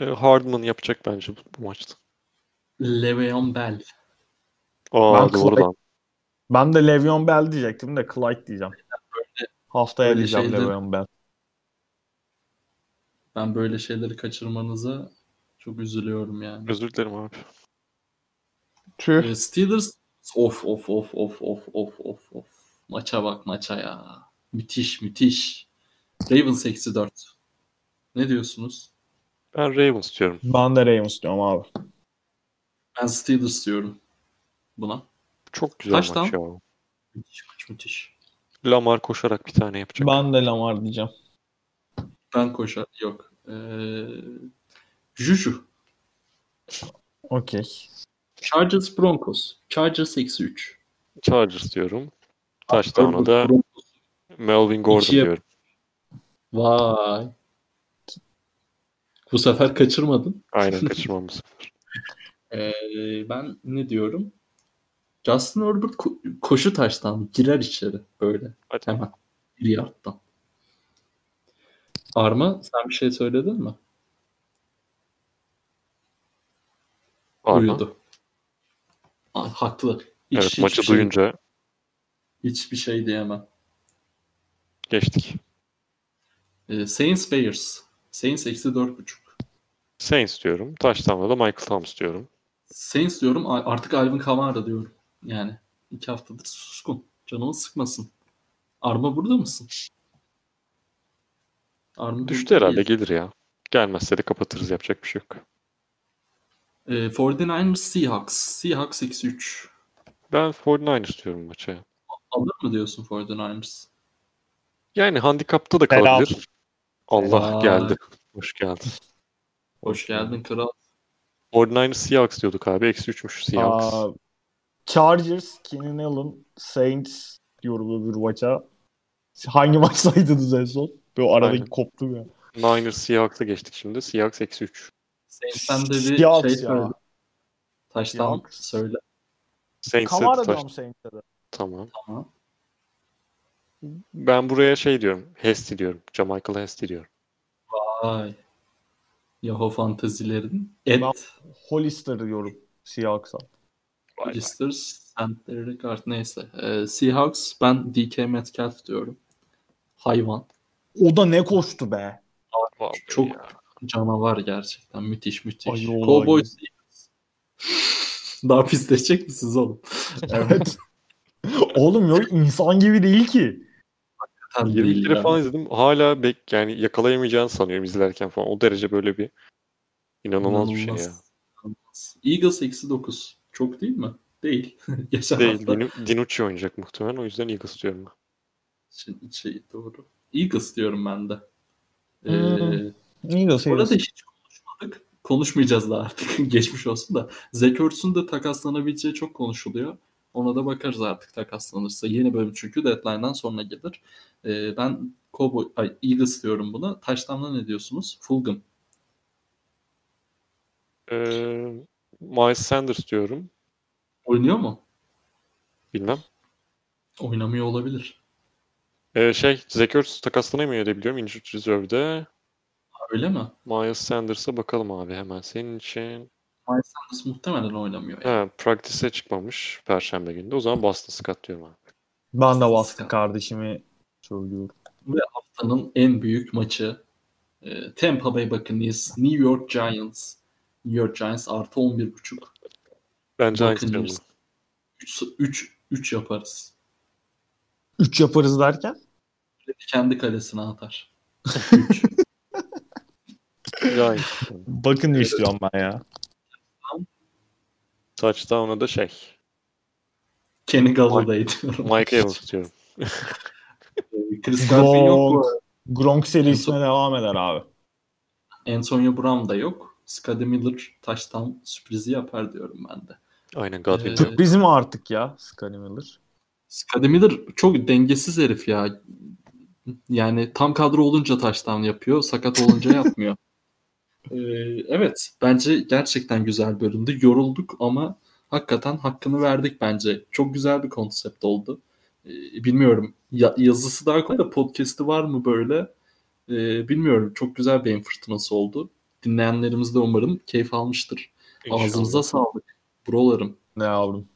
E, Hardman yapacak bence bu, bu maçta. Le'Veon Bell. Aa Ben doğru Clyde-. Ben de Le'Veon Bell diyecektim de Clyde diyeceğim. Haftaya böyle diyeceğim şeyler- Le'Veon Bell. Ben böyle şeyleri kaçırmanıza çok üzülüyorum yani. Özür dilerim abi. Tüh. Ee, Steelers of of of of of of of of. Maça bak maça ya. Müthiş müthiş. Ravens eksi 4. Ne diyorsunuz? Ben Ravens istiyorum. Ben de Ravens diyorum abi. Ben Steelers diyorum buna. Çok güzel Kaç maç ya. Müthiş maç müthiş. Lamar koşarak bir tane yapacak. Ben de Lamar diyeceğim. Ben koşar yok. Ee, Juju. Okey. Chargers Broncos. Chargers eksi 3. Chargers diyorum. Touchdown'a da Melvin Gordon İkiye- diyorum. Vay. Bu sefer kaçırmadın. Aynen kaçırmamız. Ee, ben ne diyorum? Justin Herbert ko- koşu taştan girer içeri böyle Hadi. hemen bir yardtan. Arma sen bir şey söyledin mi? Arma. Uyudu. Aa, haklı. Hiç, Evet hiçbir maçı şey, duyunca hiçbir şey diyemem. geçtik. Ee, Saints Bears. Saints eksi dört buçuk. Saints diyorum. Touchdown'da da Michael Thomas diyorum. Saints diyorum artık Alvin Kamara diyorum. Yani iki haftadır suskun. Canımı sıkmasın. Arma burada mısın? Arma Düştü herhalde değil. gelir ya. Gelmezse de kapatırız yapacak bir şey yok. Ee, 49ers Seahawks. Seahawks eksi 3. Ben 49ers diyorum maça. Alır mı diyorsun 49ers? Yani handikapta da kalabilir. Allah Vay. geldi. Hoş geldin. Hoş geldin kral. 49ers Seahawks diyorduk abi. Eksi 3'müş Seahawks. Aa, Chargers, Keenan Allen, Saints diyorum öbür maça. Hangi maç saydınız en son? Böyle aradaki Aynen. koptum ya. Niners Seahawks'a geçtik şimdi. Seahawks eksi 3. Saints'ten de bir Seahawks şey söyle. Taştan Seahawks. söyle. Saints'e Kamara taş- diyorum Saints'e de. Tamam. Tamam. Ben buraya şey diyorum. Hesti diyorum. Jamichael Hesti diyorum. Vay. Yahoo fantezilerin. Ed. Ben- Hollister diyorum Seahawks'a. Listers. Sentleri Ricard. Neyse. Ee, Seahawks. Ben DK Metcalf diyorum. Hayvan. O da ne koştu be. Vallahi Çok ya. canavar gerçekten. Müthiş müthiş. Ay. Cowboys. Daha pisleşecek misiniz oğlum? Evet. Oğlum yok insan gibi değil ki. Tam 20 değil kere falan izledim. Hala bek yani yakalayamayacağını sanıyorum izlerken falan. O derece böyle bir inanılmaz bir şey ya. İnanılmaz. Eagles eksi 9. Çok değil mi? Değil. Geçen Değil. hafta Dinu- Dinucci oynayacak muhtemelen. O yüzden Eagles diyorum ben. şey, şey doğru. Eagles diyorum ben de. Ee, Hmm. Eagles, Orada Eagles. hiç konuşmadık. Konuşmayacağız da artık. Geçmiş olsun da. Zach Ertz'ün de takaslanabileceği çok konuşuluyor. Ona da bakarız artık takaslanırsa. Yeni bölüm çünkü deadline'dan sonra gelir. Ee, ben Cowboy, ay, Eagles diyorum buna. Taştan'da ne diyorsunuz? Fulgham. Ee, Miles Sanders diyorum. Oynuyor mu? Bilmem. Oynamıyor olabilir. Ee, şey, Zach Ertz takaslanamıyor diye biliyorum. Injured Reserve'de. Öyle mi? Miles Sanders'a bakalım abi hemen. Senin için Miles Sanders muhtemelen oynamıyor. Yani. ha, practice'e çıkmamış Perşembe günü. O zaman Boston Scott diyorum abi. Ben de baskı kardeşimi söylüyorum. Ve haftanın en büyük maçı e, Tampa Bay Buccaneers, New York Giants. New York Giants artı 11.5. Bence aynı Buccaneers. diyorum. 3, 3, 3 yaparız. 3 yaparız derken? Kendi kalesine atar. 3. Gayet. Bakın istiyorum ben ya. Touchdown'a da şey. Kenny Galladay diyorum. Mike Evans diyorum. Chris Godwin yok. Gronk serisine devam eder abi. Antonio Brown da yok. Scotty Miller touchdown sürprizi yapar diyorum ben de. Aynen Godwin. Ee. Sürpriz mi artık ya Scotty Miller? Scotty Miller çok dengesiz herif ya. Yani tam kadro olunca touchdown yapıyor. Sakat olunca yapmıyor. Ee, evet. Bence gerçekten güzel bölümdü. Yorulduk ama hakikaten hakkını verdik bence. Çok güzel bir konsept oldu. Ee, bilmiyorum. Ya- yazısı daha kolay da podcast'i var mı böyle? Ee, bilmiyorum. Çok güzel beyin fırtınası oldu. Dinleyenlerimiz de umarım keyif almıştır. İnşallah. Ağzınıza sağlık. Brolarım. Ne yavrum?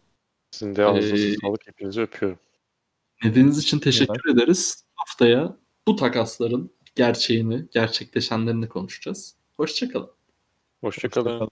Sizin de ağzınıza Ee, sağlık. Hepinizi öpüyorum. Dinlediğiniz için teşekkür ederiz. Haftaya bu takasların gerçeğini, gerçekleşenlerini konuşacağız. Hoşçakalın. Hoşçakalın. Hoşçakalın.